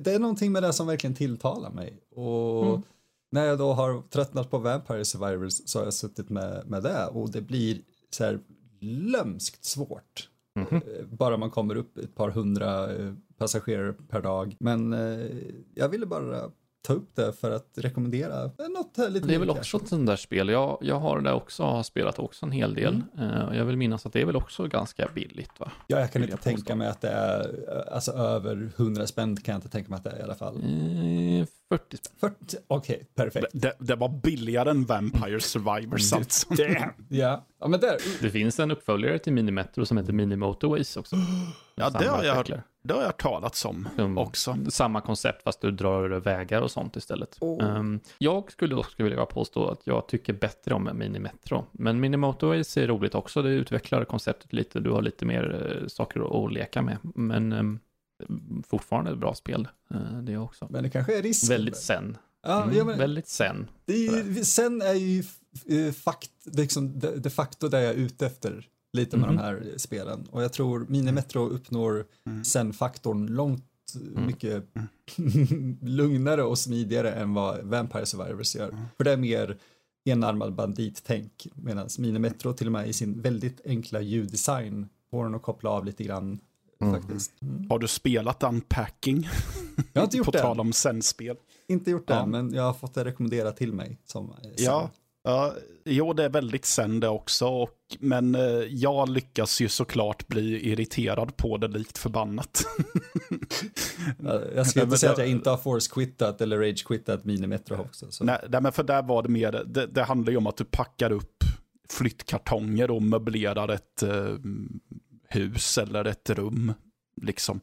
Speaker 3: det är någonting med det som verkligen tilltalar mig. Och mm. när jag då har tröttnat på Vampire Survivors så har jag suttit med, med det och det blir så här lömskt svårt. Mm -hmm. Bara man kommer upp ett par hundra eh, passagerare per dag. Men eh, jag ville bara ta upp det för att rekommendera något lite
Speaker 2: Det är väl också ett sånt där spel. Jag, jag har det också, har spelat också en hel del. Mm. Uh, jag vill minnas att det är väl också ganska billigt va?
Speaker 3: Ja, jag kan inte jag tänka mig att det är, alltså över 100 spänn kan jag inte tänka mig att det är i alla fall.
Speaker 2: Uh, 40 spänn.
Speaker 3: 40, okej, perfekt.
Speaker 1: Det, det var billigare än Vampire Survivors alltså.
Speaker 3: Damn. Ja, ja men där.
Speaker 2: Det finns en uppföljare till Minimetro som heter Mini Motorways också.
Speaker 1: Ja, det har, jag hört, det har jag talats om
Speaker 2: Som-
Speaker 1: också.
Speaker 2: Samma koncept fast du drar vägar och sånt istället.
Speaker 3: Oh.
Speaker 2: Ehm, jag skulle också vilja påstå att jag tycker bättre om Mini Metro. Men Mini Motorways är roligt också. Det utvecklar konceptet lite. Du har lite mer eh, saker att leka med. Men ehm, fortfarande ett bra spel. eh, det också.
Speaker 3: Men det kanske är risken.
Speaker 2: Väldigt sen.
Speaker 3: Ja,
Speaker 2: Mm,
Speaker 3: ja, men,
Speaker 2: Väldigt sen.
Speaker 3: det är, ju- sen är ju eh, fakt, liksom, de, de facto det jag är ute efter lite med
Speaker 2: Mhm.
Speaker 3: de här spelen. Och jag tror Minimetro uppnår
Speaker 1: Mm.
Speaker 3: sen-faktorn långt
Speaker 2: Mm.
Speaker 3: mycket lugnare och smidigare än vad Vampire Survivors gör.
Speaker 1: Mm.
Speaker 3: För det är mer enarmad bandit-tänk medan Minimetro till och med i sin väldigt enkla ljuddesign får den att koppla av lite grann
Speaker 2: Mm.
Speaker 3: faktiskt. Mm.
Speaker 1: Har du spelat Unpacking?
Speaker 3: Jag har inte gjort
Speaker 1: På
Speaker 3: det.
Speaker 1: tal om sen-spel.
Speaker 3: Inte gjort det,
Speaker 1: Ja.
Speaker 3: men jag har fått det rekommenderat till mig. Som, eh,
Speaker 1: Ja, ja, jo det är väldigt sen det också. Och, men eh, jag lyckas ju såklart bli irriterad på det likt förbannat.
Speaker 3: Ja, Jag ska inte säga
Speaker 1: det-
Speaker 3: att jag inte har force-quittat eller rage-quittat Minimetro också. Så.
Speaker 1: nej, nej, men för där var det mer, det, det handlar ju om att du packar upp flyttkartonger och möblerar ett eh, hus eller ett rum. Liksom.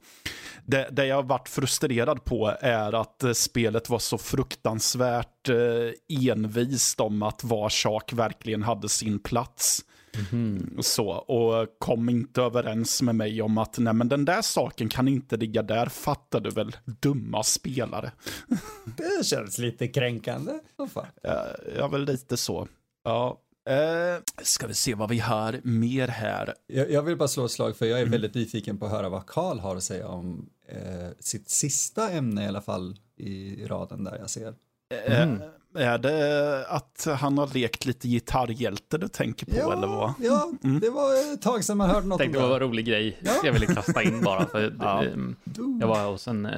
Speaker 1: Det, det jag har varit frustrerad på är att eh, spelet var så fruktansvärt eh, envist om att var sak verkligen hade sin plats.
Speaker 2: Mhm.
Speaker 1: Så, och kom inte överens med mig om att nej men den där saken kan inte ligga där, fattar du väl, dumma spelare.
Speaker 3: Det känns lite kränkande.
Speaker 1: Ja, ja väl lite så. Ja. Eh, ska vi se vad vi har mer här.
Speaker 3: Jag, jag vill bara slå ett slag för jag
Speaker 1: Mm.
Speaker 3: är väldigt nyfiken på att höra vad Karl har att säga om eh, sitt sista ämne i alla fall i raden där jag ser.
Speaker 2: Mm.
Speaker 1: Eh, är det att han har lekt lite gitarrhjälte du tänker på eller vad?
Speaker 3: ja
Speaker 1: Mm.
Speaker 3: det var ett tag sedan man hörde något om
Speaker 2: Tänkte det var en
Speaker 3: det.
Speaker 2: rolig grej.
Speaker 3: Ja.
Speaker 2: Jag ville kasta in bara. För
Speaker 1: Ja.
Speaker 2: Jag var hos en, eh,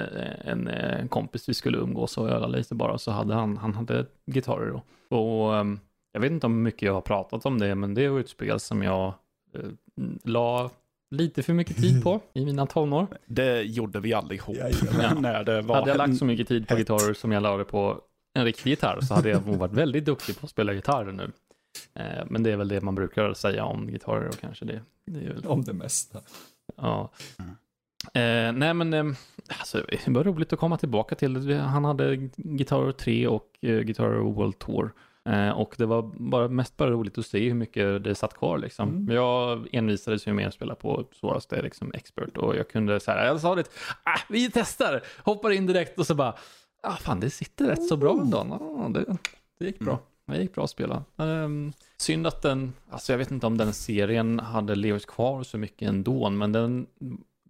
Speaker 2: en, en kompis vi skulle umgås och öla lite bara, så hade han, han hade gitarrer då. Och ehm, jag vet inte om mycket jag har pratat om det, men det var ett spel som jag eh, la lite för mycket tid på i mina tonår.
Speaker 1: Det gjorde vi allihop.
Speaker 3: Jajamän.
Speaker 1: när det var
Speaker 2: Hade jag lagt så mycket tid på gitarrer som jag lade på en riktig gitarr så hade jag nog varit väldigt duktig på att spela gitarr nu. Eh, Men det är väl det man brukar säga om gitarrer och kanske det. det är väl
Speaker 3: Om det mesta.
Speaker 2: Ja.
Speaker 1: Mm.
Speaker 2: Eh, nej men, eh, alltså, det var roligt att komma tillbaka till det. Han hade Guitar 3 och eh, Guitar World Tour. Eh, och det var bara, mest bara roligt att se hur mycket det satt kvar liksom.
Speaker 3: Mm.
Speaker 2: Jag envisades ju med att spela på svåraste liksom, expert och jag kunde så här, jag sa det, ah, vi testar, hoppar in direkt och så bara, ah, fan det sitter rätt så bra ändå. Ah, det, det gick bra. Det gick bra att spela. Um, synd att den, alltså jag vet inte om den serien hade levt kvar så mycket ändå, men den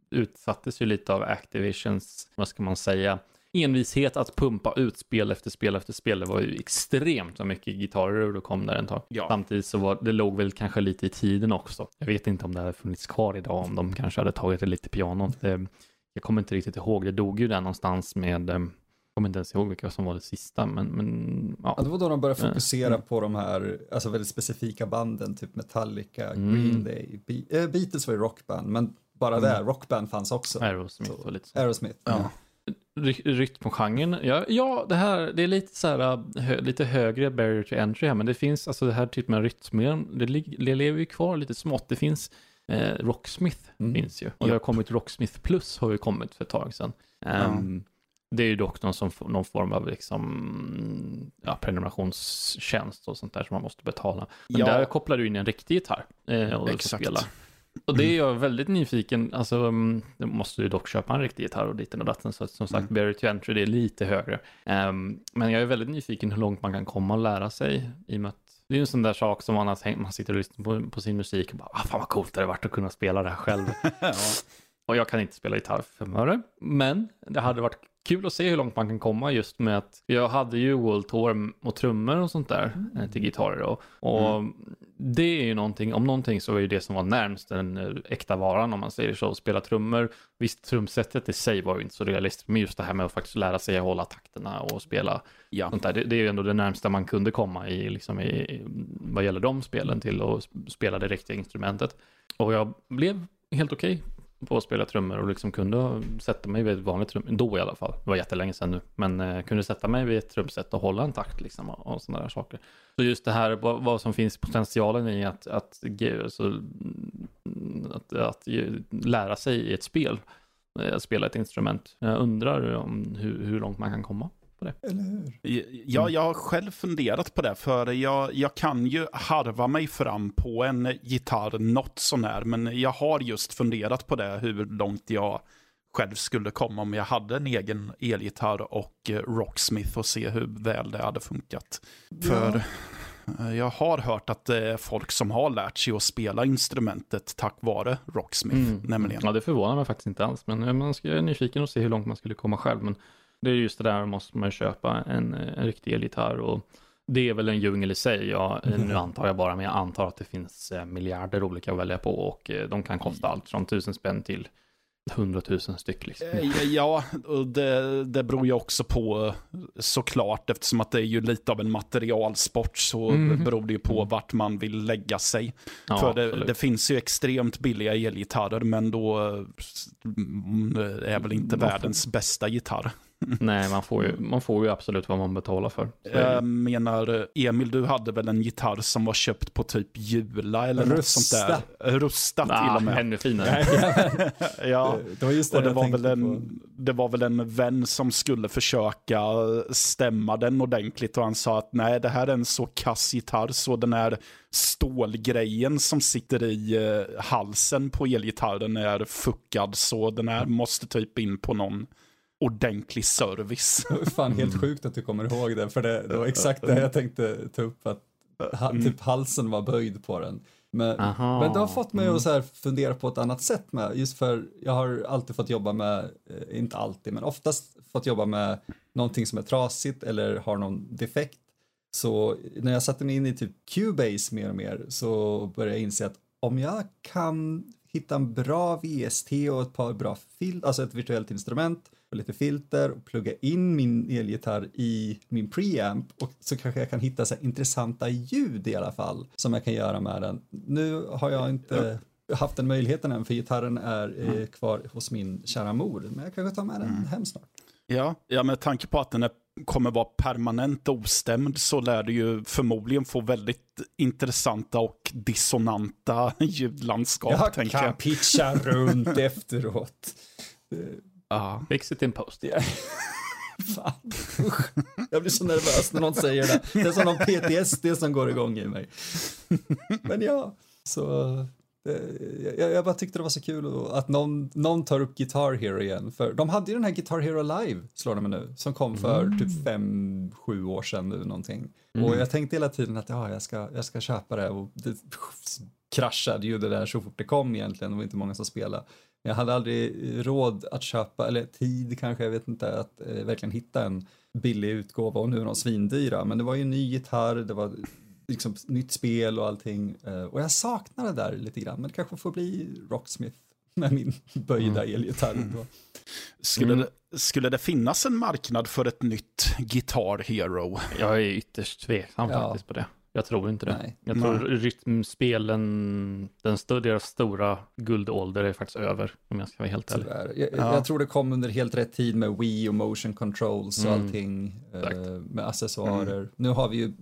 Speaker 2: utsattes ju lite av Activisions, vad ska man säga, envishet att pumpa ut spel efter spel efter spel. Det var ju extremt så mycket gitarrer och kom där en tag.
Speaker 1: Ja.
Speaker 2: Samtidigt så var det låg väl kanske lite i tiden också. Jag vet inte om det hade funnits kvar idag, om de kanske hade tagit det lite pianot. Det, jag kommer inte riktigt ihåg, det dog ju där någonstans med, eh, jag kommer inte ens ihåg vilka som var det sista, men, men ja.
Speaker 3: Ja, det var då de började fokusera
Speaker 2: Mm.
Speaker 3: på de här alltså väldigt specifika banden, typ Metallica,
Speaker 2: Mm.
Speaker 3: Green Day, Be- äh, Beatles var ju rockband, men bara
Speaker 1: Mm.
Speaker 3: där, rockband fanns också.
Speaker 2: Aerosmith och lite så.
Speaker 3: Aerosmith.
Speaker 1: Ja.
Speaker 2: Ry- Rytmgenren, ja, ja det här, det är lite så här, äh, hö, lite högre barrier to entry här, men det finns, alltså det här typen av rytmer, det, det lever ju kvar lite smått. Det finns, eh, Rocksmith
Speaker 3: Mm.
Speaker 2: finns ju, och det har kommit Rocksmith Plus har ju kommit för ett tag sedan. Ehm, Det är ju dock någon, som, någon form av liksom, ja, prenumerationstjänst och sånt där som man måste betala. Men
Speaker 1: Ja.
Speaker 2: där kopplar du in en riktig gitarr eh, och ska
Speaker 1: Exakt.
Speaker 2: spela. Och det är jag väldigt nyfiken, alltså mm, du måste ju dock köpa en riktig gitarr och ditten och datten, så att, som sagt,
Speaker 1: Mm.
Speaker 2: barrier to entry det är lite högre. Ehm, men jag är väldigt nyfiken hur långt man kan komma och lära sig, i och med att det är ju en sån där sak som man har tänkt, man sitter och lyssnar på, på sin musik och bara, ah, fan vad coolt det hade varit att kunna spela det här själv.
Speaker 1: Ja.
Speaker 2: Och jag kan inte spela gitarr för fem öre, men det hade varit kul att se hur långt man kan komma just med att jag hade ju World Tour och trummor och sånt där eh, till gitarrer och, och det är ju någonting, om någonting så är ju det som var närmst den eh, äkta varan om man säger så, spela trummor. Visst, trumsetet i sig var ju inte så realistiskt, men just det här med att faktiskt lära sig att hålla takterna och spela
Speaker 1: Ja.
Speaker 2: sånt där, det, det är ju ändå det närmsta man kunde komma i, liksom i, vad gäller de spelen till att sp- spela det riktiga instrumentet. Och jag blev helt okej på att spela trummor och liksom kunde sätta mig vid ett vanligt trum, då i alla fall, det var jättelänge sedan nu, men eh, kunde sätta mig vid ett trumset och hålla en takt liksom och, och sådana där saker. Så just det här vad, vad som finns potentialen i att, att, alltså, mm, att, att, lära sig i ett spel, eh, att spela ett instrument. Jag undrar om hur, hur långt man kan komma på det.
Speaker 3: Eller hur?
Speaker 1: Ja, mm. jag har själv funderat på det, för jag, jag kan ju harva mig fram på en gitarr något sånär, men jag har just funderat på det, hur långt jag själv skulle komma om jag hade en egen elgitarr och eh, Rocksmith och se hur väl det hade funkat. Ja. För eh, jag har hört att det är folk som har lärt sig att spela instrumentet tack vare Rocksmith, mm. nämligen.
Speaker 2: Ja, det förvånar mig faktiskt inte alls, men man är nyfiken och se hur långt man skulle komma själv. Men det är just det där, måste man köpa en, en riktig elgitarr och det är väl en djungel i sig. Ja, mm. Nu antar jag bara, men jag antar att det finns eh, miljarder olika att välja på och eh, de kan kosta allt från tusen spänn till hundratusen styck. Liksom.
Speaker 1: Eh, ja, och det, det beror ju också på såklart, eftersom att det är ju lite av en materialsport så mm. beror det ju på vart man vill lägga sig. Ja, För det, det, finns ju extremt billiga elgitarrer, men då mm, är väl inte världens bästa gitarr.
Speaker 2: Nej, man får, ju, man får ju absolut vad man betalar för.
Speaker 1: Jag menar, Emil, du hade väl en gitarr som var köpt på typ Jula eller Rusta. något sånt där? Rusta nah, till och med.
Speaker 2: Ännu finare.
Speaker 1: ja, det var just det och det var, väl en, det var väl en vän som skulle försöka stämma den ordentligt och han sa att nej, det här är en så kass gitarr så den här stålgrejen som sitter i eh, halsen på elgitarren är fuckad så den här måste typ in på någon ordentlig service.
Speaker 3: Fan, helt mm. sjukt att du kommer ihåg det, för det, det var exakt det jag tänkte ta upp, att ha, mm. typ halsen var böjd på den. Men, men det har fått mig att mm. så här fundera på ett annat sätt med, just för jag har alltid fått jobba med, eh, inte alltid, men oftast fått jobba med någonting som är trasigt eller har någon defekt. Så när jag satte mig in i typ Cubase mer och mer så började jag inse att om jag kan hitta en bra VST och ett par bra filter, alltså ett virtuellt instrument och lite filter och plugga in min elgitarr i min preamp och så kanske jag kan hitta så intressanta ljud i alla fall som jag kan göra med den. Nu har jag inte haft den möjligheten än för gitarren är eh, mm. kvar hos min kära mor men jag kanske tar med den mm. hem snart.
Speaker 1: Ja, ja, med tanke på att den är, kommer vara permanent ostämd så lär du ju förmodligen få väldigt intressanta och dissonanta ljudlandskap.
Speaker 3: Jag kan jag. pitcha runt efteråt.
Speaker 2: Uh, fix it in post. Yeah.
Speaker 3: Fan. Jag blir så nervös när någon säger det. Det är som någon PTSD som går igång i mig. Men ja, så det, jag, jag, bara tyckte det var så kul att någon, någon tar upp Guitar Hero igen. För de hade ju den här Guitar Hero Live, slår de mig nu, som kom för mm. typ fem, sju år sedan nu någonting. Mm. Och jag tänkte hela tiden att ja, jag, ska, jag ska köpa det och det kraschade ju det där så fort det kom egentligen. Det var inte många som spelade. Jag hade aldrig råd att köpa, eller tid kanske, jag vet inte, att eh, verkligen hitta en billig utgåva och nu är de svindyra. Men det var ju en ny gitarr, det var liksom nytt spel och allting. Eh, och jag saknar det där lite grann, men det kanske får bli Rocksmith med min böjda mm. elgitarr. Mm.
Speaker 1: Skulle, det, skulle det finnas en marknad för ett nytt Guitar Hero?
Speaker 2: Jag är ytterst tveksam ja. faktiskt på det. Jag tror inte det. Nej. Jag tror Nej. rytmspelen, den st deras stora guldålder är faktiskt över, om jag ska vara helt ärlig.
Speaker 3: Jag, ja. jag, tror det kom under helt rätt tid med Wii och motion controls och mm. allting, eh, med accessoarer. Mm. Nu har vi ju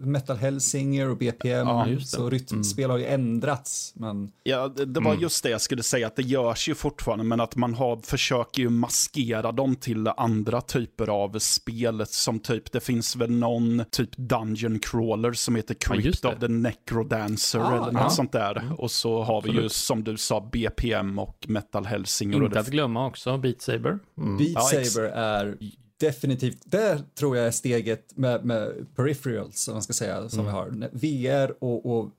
Speaker 3: Metal Hellsinger och BPM, ja, så rytmspel mm. har ju ändrats. Men...
Speaker 1: Ja, det, det var mm. just det jag skulle säga, att det görs ju fortfarande, men att man har, försöker ju maskera dem till andra typer av spel, som typ, det finns väl någon typ Dungeon Crawler som heter Crypt ja, of the Necrodancer ah, eller något ja. sånt där. Mm. Och så har Absolut. vi ju, som du sa, BPM och Metal Hellsinger.
Speaker 2: Inte att glömma också Beat Saber.
Speaker 3: Mm. Beat Saber är definitivt, det tror jag är steget med, med peripherals, som man ska säga, som mm. vi har. VR och, och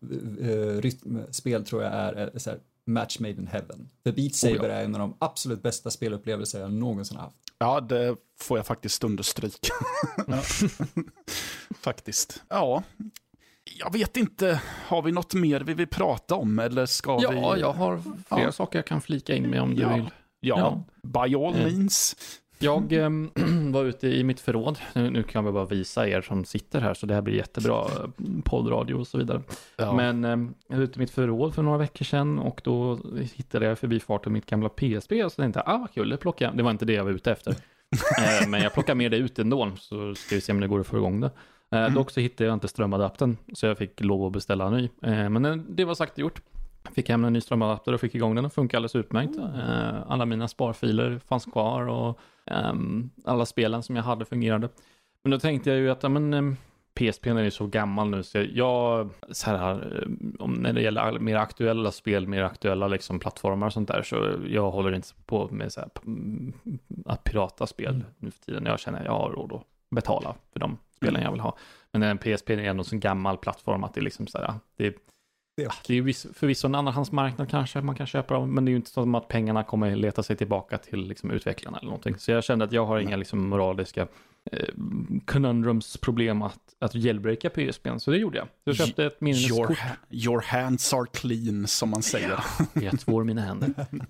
Speaker 3: uh, rytmspel tror jag är, är så här, match made in heaven. För Beat Saber oh ja. är en av de absolut bästa spelupplevelser jag någonsin haft.
Speaker 1: Ja, det får jag faktiskt understryka. faktiskt. Ja, jag vet inte, har vi något mer vi vill prata om eller ska
Speaker 2: ja,
Speaker 1: vi?
Speaker 2: Ja, jag har flera ja. saker jag kan flika in med om du
Speaker 1: ja.
Speaker 2: vill.
Speaker 1: Ja, ja, by all mm. means.
Speaker 2: Jag eh, var ute i mitt förråd. Nu, nu kan jag bara visa er som sitter här, så det här blir jättebra eh, poddradio och så vidare.
Speaker 1: Ja.
Speaker 2: Men eh, jag var ute i mitt förråd för några veckor sedan och då hittade jag förbi farten mitt gamla PSP och så tänkte jag, ah vad kul, det plockar jag. Det var inte det jag var ute efter. eh, men jag plockar med det ut ändå, så ska vi se om det går att få igång det. Eh,
Speaker 1: Mm.
Speaker 2: Dock så hittade jag inte strömadaptern, så jag fick lov att beställa en ny. Eh, men det var sagt och gjort. Fick hem en ny strömadapter och fick igång den och funkar alldeles utmärkt. Eh, alla mina sparfiler fanns kvar och ehm, alla spelen som jag hade fungerade. Men då tänkte jag ju att ja, men, ehm, PSP är ju så gammal nu så jag, så här, eh, om, när det gäller mer aktuella spel, mer aktuella liksom, plattformar och sånt där, så jag håller inte på med så här, mm, att pirata spel
Speaker 3: Mm.
Speaker 2: nu för tiden. Jag känner att jag har råd att betala för de spelen jag vill ha. Men en PSP är ändå en så gammal plattform att det är liksom så här, det,
Speaker 3: Det är
Speaker 2: det är ju viss, förvisso en andrahandsmarknad kanske man kan köpa dem, men det är ju inte som att pengarna kommer leta sig tillbaka till liksom, utvecklarna eller någonting. Så jag kände att jag har inga liksom, moraliska eh, conundrums problem att, att jailbreaka PSPn, så det gjorde jag. Så jag köpte ett
Speaker 1: Your,
Speaker 2: minneskort.
Speaker 1: ha- your hands are clean, som man säger.
Speaker 2: Jag tvår mina händer.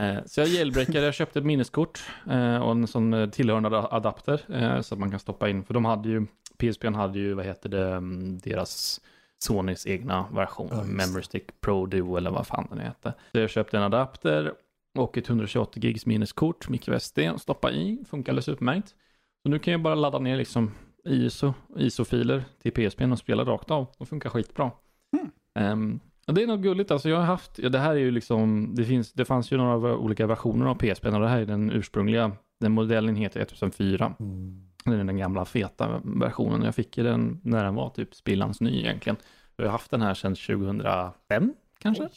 Speaker 2: Eh, Så jag jailbreakade, jag köpte ett minneskort eh, och en sån eh, tillhörande ad- adapter så att man kan stoppa in, för de hade ju, PSPn hade ju, vad heter det, mm, deras Sonys egna version,
Speaker 3: Ja, det.
Speaker 2: Memory Stick Pro Duo eller vad fan den heter. Så jag köpte en adapter och ett 128 gigs minneskort, microSD, stoppa i, funkar alldeles utmärkt. Så nu kan jag bara ladda ner liksom ISO, ISO-filer till PSPn och spela rakt av. och funkar skitbra.
Speaker 1: Mm.
Speaker 2: Ehm, och det är nog gulligt, alltså jag har haft, ja, det här är ju liksom, det, finns, det fanns ju några olika versioner av PSP och det här är den ursprungliga, den modellen heter 1004.
Speaker 3: Mm.
Speaker 2: Är den gamla feta versionen. Jag fick ju den när den var typ spillans ny egentligen. Jag har haft den här sedan 2005 kanske.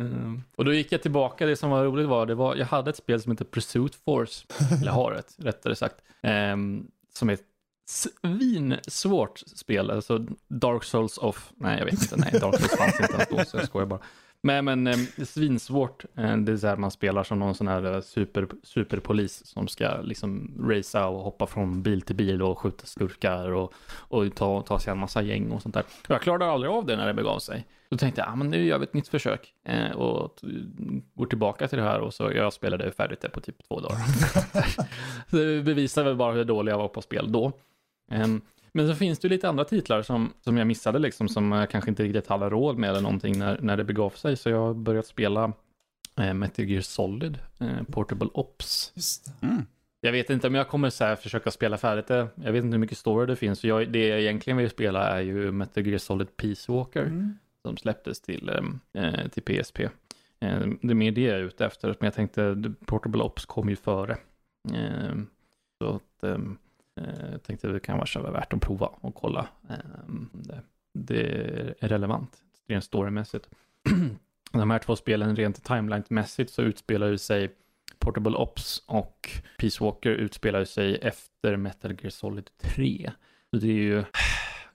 Speaker 2: Ehm, och då gick jag tillbaka, det som var roligt var, det var, jag hade ett spel som heter Pursuit Force, eller har ett, rättare sagt, ehm, som är ett svinsvårt spel, alltså Dark Souls of, nej jag vet inte, nej Dark Souls fanns inte ens då, så jag skojar bara. Men, men eh, det är svinsvårt, Eh, det är så här man spelar som någon sån här eh, super, superpolis som ska liksom racea och hoppa från bil till bil och skjuta skurkar och, och ta, ta sig en massa gäng och sånt där. Och jag klarade aldrig av det när det begav sig. Då tänkte jag, ah, men nu gör vi ett nytt försök eh, och går tillbaka till det här och så jag spelade färdigt det på typ två dagar. så det bevisar väl bara hur dålig jag var på spel då. Ehm, men så finns det ju lite andra titlar som, som jag missade liksom, som jag kanske inte riktigt hade råd med eller någonting när, när det begav sig. Så jag har börjat spela eh, Metal Gear Solid, eh, Portable Ops.
Speaker 3: Just det.
Speaker 1: Mm.
Speaker 2: Jag vet inte om jag kommer så här försöka spela färdigt det. Jag vet inte hur mycket story det finns. Så jag, det jag egentligen vill spela är ju Metal Gear Solid Peace Walker
Speaker 3: Mm.
Speaker 2: som släpptes till, eh, till PSP. Eh, det är mer det jag är ute efter, men jag tänkte Portable Ops kom ju före. Eh, så att, eh, eh, Eh, jag tänkte att det kan vara värt att prova och kolla. Eh, om det, det är relevant, rent storymässigt. De här två spelen rent timeline-mässigt så utspelar ju sig Portable Ops och Peace Walker utspelar ju sig efter Metal Gear Solid 3. Så det är ju,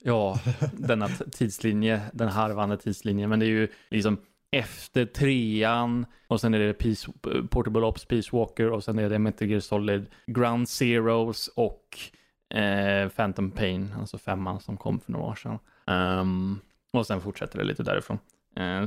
Speaker 2: ja, denna tidslinje, den harvande tidslinjen, men det är ju liksom efter trean och sen är det Peace, Portable Ops, Peace Walker och sen är det Metal Gear Solid, Ground Zeroes och eh, Phantom Pain, alltså femman som kom för några år sedan. Um, och sen fortsätter det lite därifrån. Uh,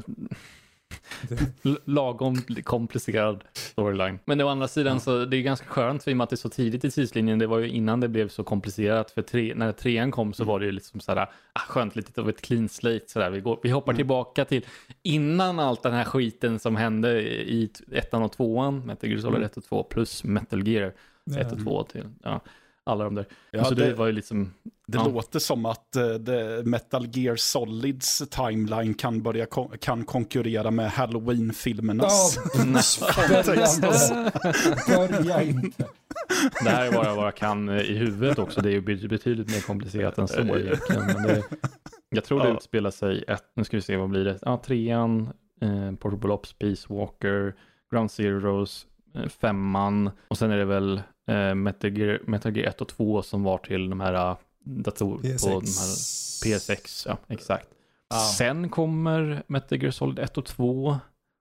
Speaker 2: lagom komplicerad storyline. Men å andra sidan så det är ganska skönt i och med att det är så tidigt i tidslinjen. Det var ju innan det blev så komplicerat. För tre, när trean kom så var det ju liksom sådär, ah, skönt lite av ett clean slate. Sådär. Vi, går, vi hoppar tillbaka till innan allt den här skiten som hände i ettan och tvåan, Metal Gear Solid
Speaker 1: Mm.
Speaker 2: 1 och 2 plus Metal Gear 1 och
Speaker 3: Ja.
Speaker 2: 2 till, ja, alla de där.
Speaker 1: Ja,
Speaker 2: så det,
Speaker 1: det-
Speaker 2: var ju liksom,
Speaker 1: Det
Speaker 2: Ja.
Speaker 1: låter som att eh, det Metal Gear Solids timeline kan, börja kon- kan konkurrera med Halloween-filmernas.
Speaker 3: Börja inte. Börja inte.
Speaker 2: Det här är bara vad jag kan eh, i huvudet också. Det är ju bet- betydligt mer komplicerat än så egentligen. Men det, jag tror det
Speaker 1: Ja.
Speaker 2: utspelar sig ett, nu ska vi se vad blir det? Ja, trean, eh, Portable Ops, Peace Walker, Ground Zeroes, eh, femman och sen är det väl eh, Metal, Gear, Metal Gear 1 och 2 som var till de här uh, dator på de här
Speaker 3: P6.
Speaker 2: PSX. Ja, exakt.
Speaker 3: Ja.
Speaker 2: Sen kommer Metal Gear Solid 1 och 2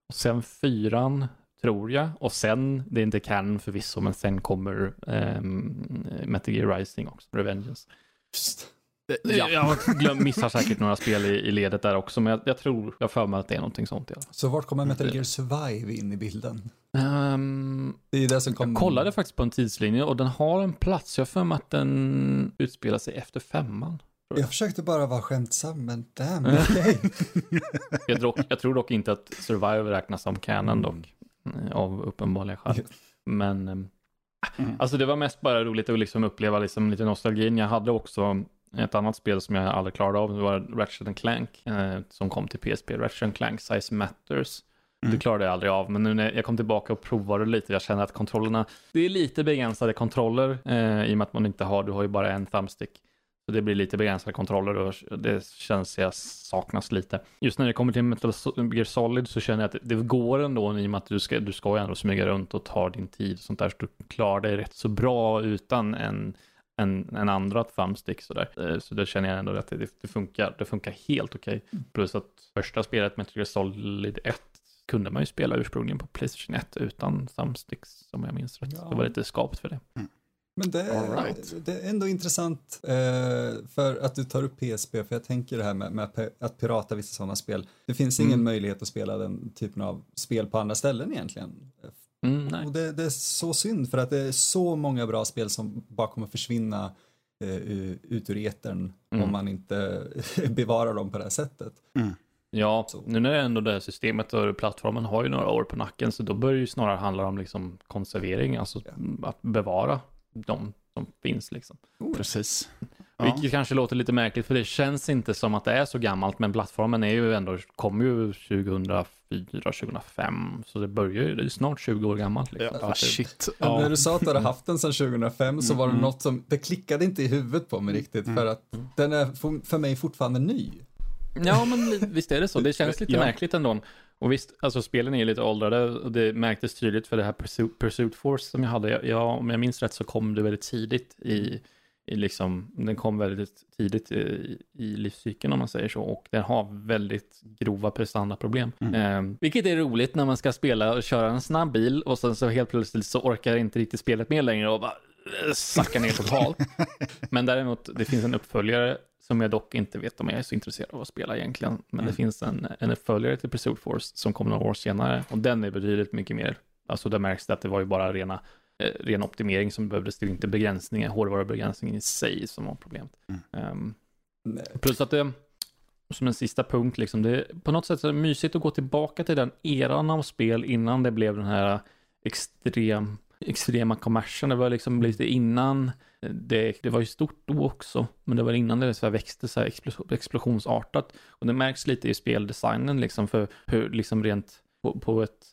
Speaker 2: och sen fyran tror jag. Och sen, det är inte canon förvisso, men sen kommer ehm, Metal Gear Rising också, Revengeance.
Speaker 3: Just.
Speaker 2: Ja. Jag glöm, missar säkert några spel i, i ledet där också, men jag, jag tror, jag för mig att det är någonting sånt. Ja.
Speaker 3: Så vart kommer Metal Gear Survive in i bilden?
Speaker 2: Um,
Speaker 3: det är det som kom...
Speaker 2: Jag kollade faktiskt på en tidslinje och den har en plats. Jag för mig att den utspelar sig efter femman.
Speaker 3: Jag. jag försökte bara vara skämtsam, men damn.
Speaker 2: Okay. jag, jag, tror dock inte att Survive räknas som canon dock, mm. av uppenbarliga skäl. Men um, Mm. Alltså det var mest bara roligt att liksom uppleva liksom lite nostalgin. Jag hade också ett annat spel som jag aldrig klarade av, det var Ratchet Clank, eh, som kom till PSP, Ratchet Clank Size Matters. Mm. Det klarade jag aldrig av, men nu när jag kom tillbaka och provade lite, jag känner att kontrollerna, det är lite begränsade kontroller eh, i och med att man inte har, du har ju bara en thumbstick. Så det blir lite begränsade kontroller och det känns jag saknas lite. Just när det kommer till Metal Gear Solid så känner jag att det går ändå i och med att du ska, du ska ju ändå smyga runt och ta din tid och sånt där. Så du klarar dig rätt så bra utan en, en, en andra thumbstick sådär. Eh, så det känner jag ändå att det, det funkar. Det funkar helt okej. Okay. Mm. Plus att första spelet Metal Gear Solid 1 kunde man ju spela ursprungligen på Playstation 1 utan thumbsticks om jag minns rätt. Ja. Det var lite skapt för det. Mm.
Speaker 3: Men det, right. det är ändå intressant eh, för att du tar upp PSP, för jag tänker det här med, med att pirata vissa sådana spel. Det finns ingen mm. möjlighet att spela den typen av spel på andra ställen egentligen. Mm, och det, det, är så synd för att det är så många bra spel som bara kommer försvinna eh, ut ur etern mm. om man inte bevarar dem på det här sättet.
Speaker 2: Mm. Ja, så. nu när det ändå det här systemet och plattformen har ju några år på nacken så då bör det ju snarare handla om liksom konservering, alltså ja. att bevara de som finns liksom.
Speaker 1: Precis.
Speaker 2: Ja. Vilket kanske låter lite märkligt för det känns inte som att det är så gammalt men plattformen är ju ändå, kom ju 2004, 2005 så det börjar ju, det är snart 20 år gammalt. Liksom.
Speaker 1: Ja, shit.
Speaker 3: Ja. När du sa att du hade haft den sedan 2005 så var det mm. något som, det klickade inte i huvudet på mig riktigt mm. för att den är för mig fortfarande ny.
Speaker 2: Ja men visst är det så, det känns lite ja. märkligt ändå. Och visst, alltså spelen är ju lite åldrade och det märktes tydligt för det här Pursuit, Pursuit Force som jag hade. Ja, om jag minns rätt så kom det väldigt tidigt i, i liksom, den kom väldigt tidigt i, i livscykeln om man säger så och den har väldigt grova prestandaproblem. Mm. Eh, vilket är roligt när man ska spela och köra en snabb bil och sen så helt plötsligt så orkar inte riktigt spelet med längre och bara eh, sackar ner totalt. Men däremot, det finns en uppföljare som jag dock inte vet om jag är så intresserad av att spela egentligen. Men mm. det finns en, en uppföljare till Pursuit Force som kom några år senare och den är betydligt mycket mer, alltså där märks det att det var ju bara rena, eh, ren optimering som behövdes, det inte begränsningar, hårdvarubegränsningen i sig som var problemet. Mm. Um, plus att det, som en sista punkt, liksom, det är på något sätt så är det mysigt att gå tillbaka till den eran av spel innan det blev den här extrem, extrema kommersen. Det var liksom lite innan det, det var ju stort då också, men det var innan det så växte så här explosionsartat. Och det märks lite i speldesignen, liksom, för hur, liksom rent på, på ett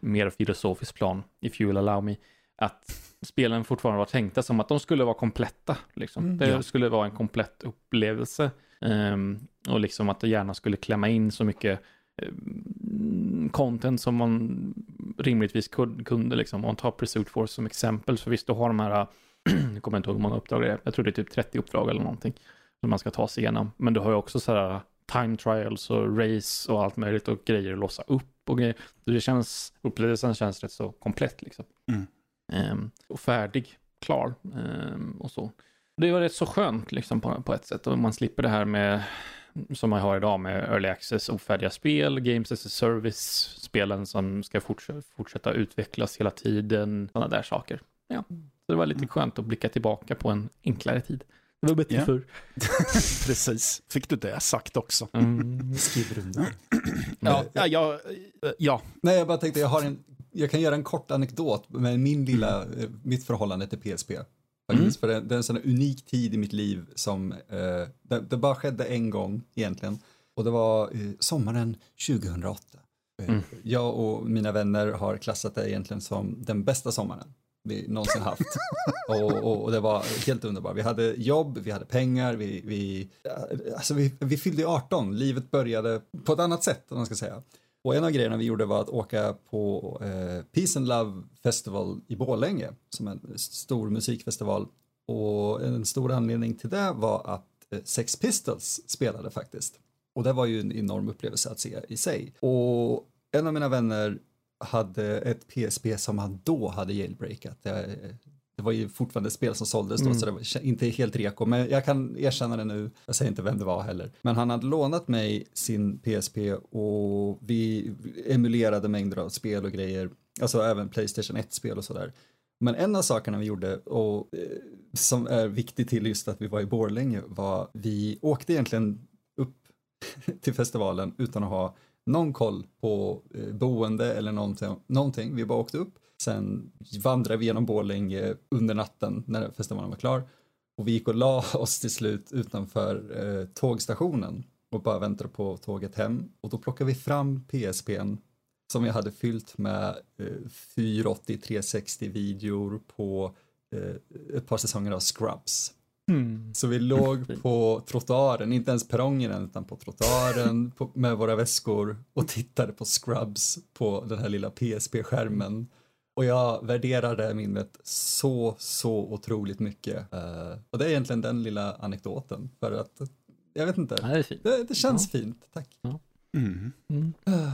Speaker 2: mer filosofiskt plan, if you will allow me, att spelen fortfarande var tänkta som att de skulle vara kompletta. Liksom. Mm, det ja. skulle vara en komplett upplevelse. Um, och liksom att det gärna skulle klämma in så mycket um, content som man rimligtvis kunde. Liksom. Om man tar Pursuit Force som exempel, så visst, du har de här jag kommer inte ihåg hur många uppdrag det är. Jag tror det är typ 30 uppdrag eller någonting. Som man ska ta sig igenom. Men du har ju också så här time trials och race och allt möjligt och grejer att låsa upp och grejer. Så det känns, upplevelsen känns rätt så komplett liksom. Mm. Um, och färdig, klar um, och så. Det var rätt så skönt liksom på, på ett sätt och man slipper det här med som man har idag med early access, ofärdiga spel, games as a service, spelen som ska fortsätta, fortsätta utvecklas hela tiden, sådana där saker. Ja. Så det var lite mm. skönt att blicka tillbaka på en enklare tid. Det var bättre yeah. förr.
Speaker 1: Precis. Fick du det sagt också?
Speaker 3: Mm. Skriver under.
Speaker 1: ja, ja, ja, ja.
Speaker 3: Nej, jag bara tänkte, jag, har en, jag kan göra en kort anekdot med min lilla, mm. mitt förhållande till PSP. Mm. För det, det, är en sån unik tid i mitt liv som, eh, det, det, bara skedde en gång egentligen. Och det var eh, sommaren 2008. Mm. Jag och mina vänner har klassat det egentligen som den bästa sommaren vi någonsin haft. och, och, och, det var helt underbart. Vi hade jobb, vi hade pengar, vi, vi, alltså vi, vi fyllde 18, livet började på ett annat sätt om man ska säga. Och en av grejerna vi gjorde var att åka på eh, Peace and Love Festival i Borlänge som en stor musikfestival. Och en stor anledning till det var att eh, Sex Pistols spelade faktiskt. Och det var ju en enorm upplevelse att se i sig. Och en av mina vänner hade ett PSP som han då hade jailbreakat. Det, eh, det var ju fortfarande spel som såldes då, mm. så det var inte helt reko, men jag kan erkänna det nu, jag säger inte vem det var heller. Men han hade lånat mig sin PSP och vi emulerade mängder av spel och grejer, alltså även Playstation 1-spel och sådär. Men en av sakerna vi gjorde och eh, som är viktigt till just att vi var i Borlänge var vi åkte egentligen upp till festivalen utan att ha någon koll på eh, boende eller någonting, någonting. Vi bara åkte upp, sen vandrade vi genom Borlänge under natten när festivalen var klar och vi gick och la oss till slut utanför eh, tågstationen och bara väntade på tåget hem och då plockade vi fram PSPn som jag hade fyllt med eh, 480 360 videor på eh, ett par säsonger av Scrubs. Mm. Så vi låg på trottoaren, inte ens perrongen utan på trottoaren på, med våra väskor och tittade på Scrubs på den här lilla PSP-skärmen. Och jag värderade minnet så, så otroligt mycket. Uh, och det är egentligen den lilla anekdoten för att, jag vet inte, det, det, det, känns ja. fint, tack. Ja. Mm.
Speaker 2: Mm. Uh.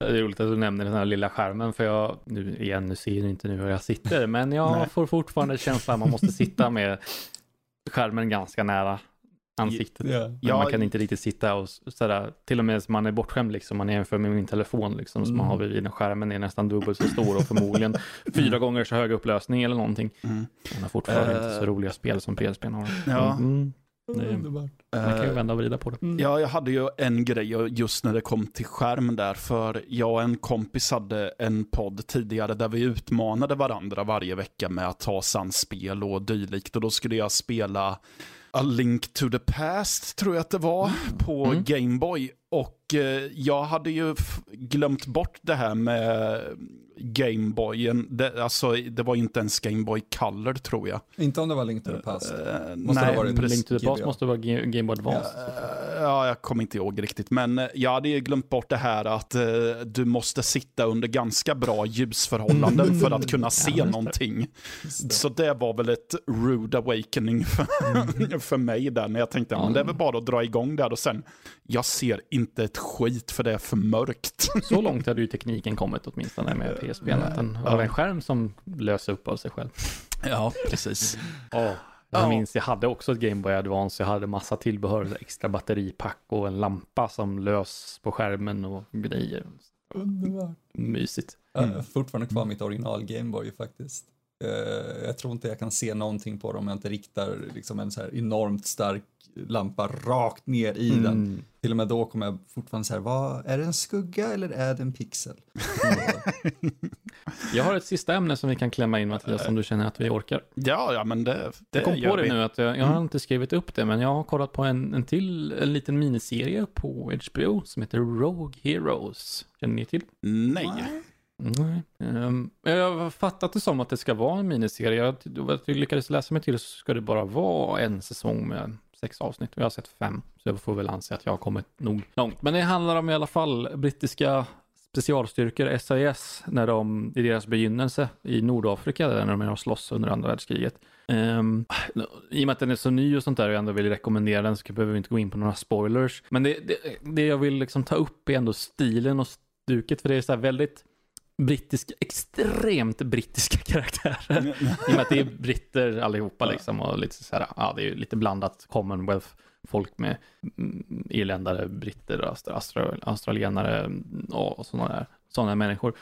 Speaker 2: Det är roligt att du nämner den här lilla skärmen för jag, nu igen, nu ser ni inte nu hur jag sitter, men jag får fortfarande känslan att man måste sitta med skärmen ganska nära ansiktet. Yeah. Ja, man kan inte riktigt sitta och sådär, till och med man är bortskämd liksom, man jämför med min telefon liksom, som mm. man har vid skärmen är nästan dubbelt så stor och förmodligen fyra gånger så hög upplösning eller någonting. Mm. Den har fortfarande uh, inte så roliga spel som PSP har.
Speaker 1: Ja.
Speaker 2: Mm. Det, man kan ju vända och vrida på det.
Speaker 1: Mm. Ja, jag hade ju en grej just när det kom till skärm där, för jag och en kompis hade en podd tidigare där vi utmanade varandra varje vecka med att ta spel och dylikt. Och då skulle jag spela A Link to the Past, tror jag att det var, mm. på mm. Gameboy. Och eh, jag hade ju glömt bort det här med Gameboyen. Det, alltså, det var inte ens Gameboy Color tror jag.
Speaker 3: Inte om det var Link to the Past.
Speaker 2: Uh, måste nej, det varit Link to the Past måste vara Gameboy Advance.
Speaker 1: Ja, ja, jag kommer inte ihåg riktigt. Men eh, jag hade ju glömt bort det här att uh, du måste sitta under ganska bra ljusförhållanden för att kunna se ja, någonting. Det. Så det var väl ett rude awakening för, mm. för mig där. När jag tänkte, ja. men det är väl bara att dra igång där och sen, jag ser inte ett skit för det är för mörkt.
Speaker 2: Så långt hade ju tekniken kommit åtminstone med PSP, att den har en skärm som löser upp av sig själv.
Speaker 1: Ja, precis.
Speaker 2: oh, jag ja. minns, jag hade också ett Game Boy Advance, jag hade massa tillbehör, extra batteripack och en lampa som lös på skärmen och grejer.
Speaker 3: Underbart.
Speaker 2: Mysigt.
Speaker 3: Jag har fortfarande kvar mitt original Game Boy faktiskt. Uh, jag tror inte jag kan se någonting på det om jag inte riktar liksom en så här enormt stark lampa rakt ner i mm. den. Till och med då kommer jag fortfarande så här, vad, är det en skugga eller är det en pixel?
Speaker 2: jag har ett sista ämne som vi kan klämma in Mattias, om du känner att vi orkar.
Speaker 1: Ja, ja men det, det
Speaker 2: Jag kom på det vi. nu att jag, jag har mm. inte skrivit upp det, men jag har kollat på en, en till, en liten miniserie på HBO som heter Rogue Heroes. Känner ni till?
Speaker 1: Nej.
Speaker 2: Nej. Um, jag har fattat det som att det ska vara en miniserie. Jag, jag lyckades läsa mig till så ska det bara vara en säsong med sex avsnitt och jag har sett fem. Så jag får väl anse att jag har kommit nog långt. Men det handlar om i alla fall brittiska specialstyrkor, SAS, när de i deras begynnelse i Nordafrika, där de är och slåss under andra världskriget. Um, I och med att den är så ny och sånt där och jag ändå vill rekommendera den så behöver vi inte gå in på några spoilers. Men det, det, det jag vill liksom ta upp är ändå stilen och stuket, för det är så här väldigt brittiska, extremt brittiska karaktärer. I och med att det är britter allihopa liksom och lite så här, ja det är ju lite blandat Commonwealth folk med mm, irländare, britter, austra, australienare och sådana där, sådana människor.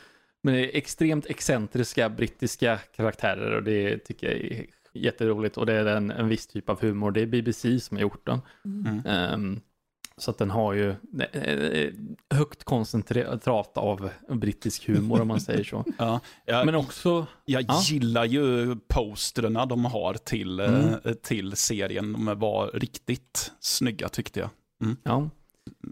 Speaker 2: Men det är extremt excentriska brittiska karaktärer och det tycker jag är jätteroligt och det är en, en viss typ av humor. Det är BBC som har gjort den. Mm. Um, så att den har ju eh, eh, högt koncentrat av brittisk humor om man säger så.
Speaker 1: ja, jag, Men också... Jag ja. gillar ju posterna de har till, eh, mm. till serien. De var riktigt snygga tyckte jag.
Speaker 2: Mm. Ja.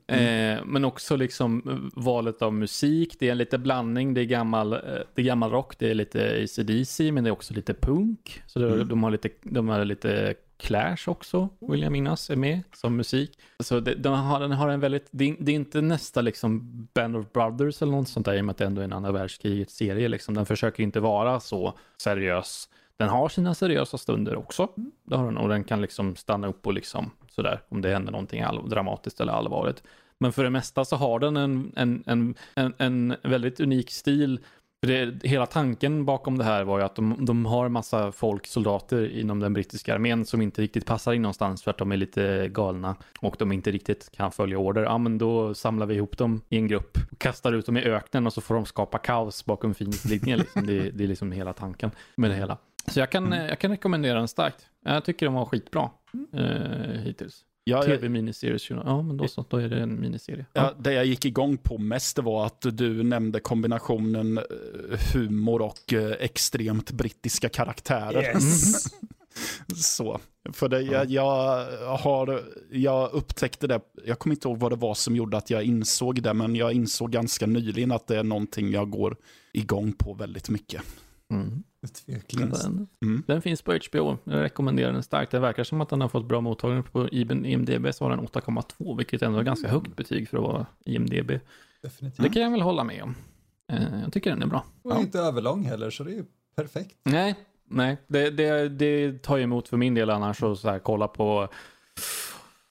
Speaker 2: Mm. Eh, men också liksom valet av musik, det är en lite blandning, det är gammal, det är gammal rock, det är lite ACDC, men det är också lite punk. Så det, mm. de, har lite, de har lite Clash också, vill jag minnas, är med som musik. Så det, den, har, den har en väldigt, det, är inte nästa liksom Band of Brothers eller något sånt där, i och med att det ändå är en andra världskrigets serie liksom. Den försöker inte vara så seriös. Den har sina seriösa stunder också, det har den, och den kan liksom stanna upp och liksom sådär, om det händer någonting all, dramatiskt eller allvarligt. Men för det mesta så har den en, en, en, en, en väldigt unik stil För det, hela tanken bakom det här var ju att de, de har massa folk, soldater inom den brittiska armén som inte riktigt passar in någonstans för att de är lite galna och de inte riktigt kan följa order. Ja, men då samlar vi ihop dem i en grupp, kastar ut dem i öknen och så får de skapa kaos bakom fiendeslinjen. Liksom. Det, det är liksom hela tanken med det hela. Så jag kan, jag kan rekommendera den starkt. Jag tycker den var skitbra eh, hittills.
Speaker 1: Ja,
Speaker 2: TV-miniseries, ja men då så, då är det en miniserie.
Speaker 1: ja, det jag gick igång på mest det var att du nämnde kombinationen eh, humor och eh, extremt brittiska karaktärer.
Speaker 3: Yes.
Speaker 1: Så, för det, jag, jag, har, jag upptäckte det, jag kommer inte ihåg vad det var som gjorde att jag insåg det, men jag insåg ganska nyligen att det är någonting jag går igång på väldigt mycket.
Speaker 2: Mm.
Speaker 3: Tveklöst.
Speaker 2: Den,
Speaker 1: Mm.
Speaker 2: den finns på HBO, jag rekommenderar den starkt. Det verkar som att den har fått bra mottagning på IMDB, så har den 8,2, vilket ändå är ganska högt betyg för att vara IMDB.
Speaker 3: Definitivt.
Speaker 2: Det kan jag väl hålla med om. Eh, Jag tycker den är bra.
Speaker 3: Och inte överlång heller, så det är ju perfekt.
Speaker 2: Nej, nej, det, det, det tar ju emot för min del annars att så här, kolla på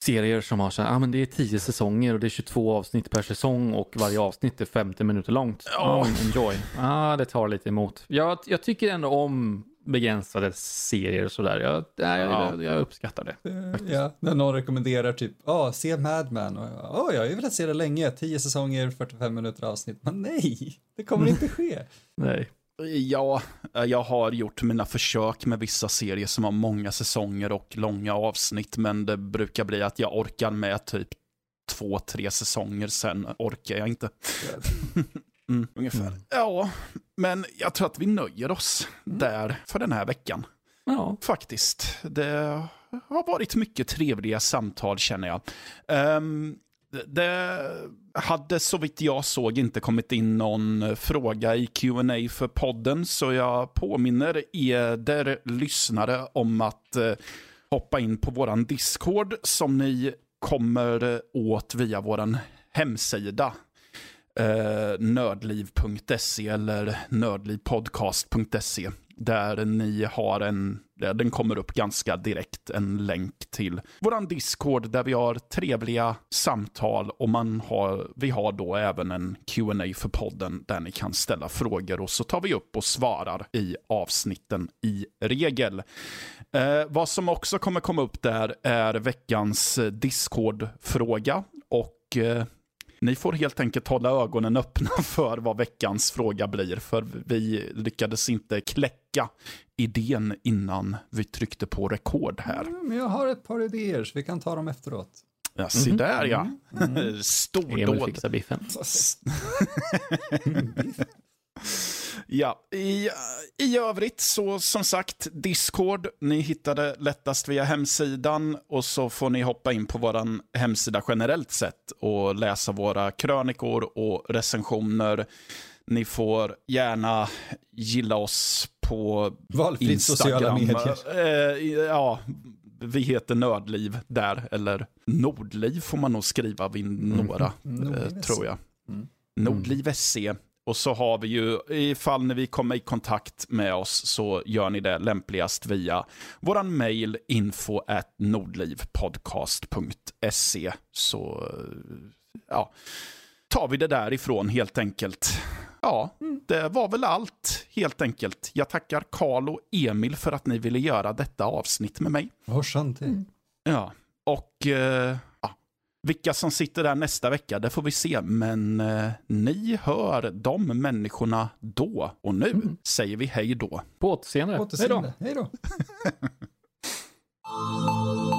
Speaker 2: serier som har så här, ah, men det är 10 säsonger och det är 22 avsnitt per säsong och varje avsnitt är 50 minuter långt. Oh, enjoy. Ah, det tar lite emot. Jag, jag tycker ändå om begränsade serier och sådär. Jag, nej,
Speaker 1: Ja.
Speaker 2: jag, jag uppskattar det.
Speaker 3: Det- Ja, när någon rekommenderar typ, ja, se Mad Men. Och jag, "Åh, jag har ju velat se det länge, 10 säsonger, 45 minuter avsnitt. Men nej, det kommer inte ske.
Speaker 2: Nej.
Speaker 1: Ja, eh, jag har gjort mina försök med vissa serier som har många säsonger och långa avsnitt, men det brukar bli att jag orkar med typ två, tre säsonger, sen orkar jag inte. Mm, ungefär. Ja, men jag tror att vi nöjer oss där för den här veckan.
Speaker 2: Ja,
Speaker 1: Faktiskt. Det har varit mycket trevliga samtal känner jag. Det- det hade så vitt jag såg inte kommit in någon fråga i Q&A för podden så jag påminner er lyssnare om att eh, hoppa in på våran Discord som ni kommer eh, åt via våran hemsida eh, nördliv.se eller nördlivpodcast.se där ni har en, den kommer upp ganska direkt, en länk till våran Discord där vi har trevliga samtal och man har, vi har då även en Q&A för podden där ni kan ställa frågor och så tar vi upp och svarar i avsnitten i regel. Eh, vad som också kommer komma upp där är veckans Discord-fråga och eh, ni får helt enkelt hålla ögonen öppna för vad veckans fråga blir, för vi lyckades inte kläcka idén innan vi tryckte på rekord här.
Speaker 3: Mm, Men jag har ett par idéer, så vi kan ta dem efteråt.
Speaker 1: Ja, se
Speaker 2: Mhm.
Speaker 1: där ja.
Speaker 2: Emil
Speaker 1: Stordåd.
Speaker 2: fixar biffen.
Speaker 1: Ja, i, i övrigt så som sagt, Discord, ni hittar det lättast via hemsidan och så får ni hoppa in på vår hemsida generellt sett och läsa våra krönikor och recensioner. Ni får gärna gilla oss på
Speaker 3: Valfritt
Speaker 1: Instagram.
Speaker 3: sociala medier.
Speaker 1: Eh, ja, vi heter Nördliv där, eller Nordliv får man nog skriva vid några, eh,
Speaker 3: Nordliv
Speaker 1: tror jag.
Speaker 3: Mm.
Speaker 1: Nordliv SC. Och så har vi ju, ifall ni vill komma i kontakt med oss så gör ni det lämpligast via våran mail info at nordlivpodcast.se. Så ja, tar vi det därifrån helt enkelt. Ja, det var väl allt helt enkelt. Jag tackar Karl och Emil för att ni ville göra detta avsnitt med mig.
Speaker 3: Varsan till.
Speaker 1: Ja, och eh, vilka som sitter där nästa vecka, det får vi se. Men eh, ni hör de människorna då. Och nu säger vi hej då.
Speaker 2: På återseende. Hej då.
Speaker 3: Återseende. Hej då.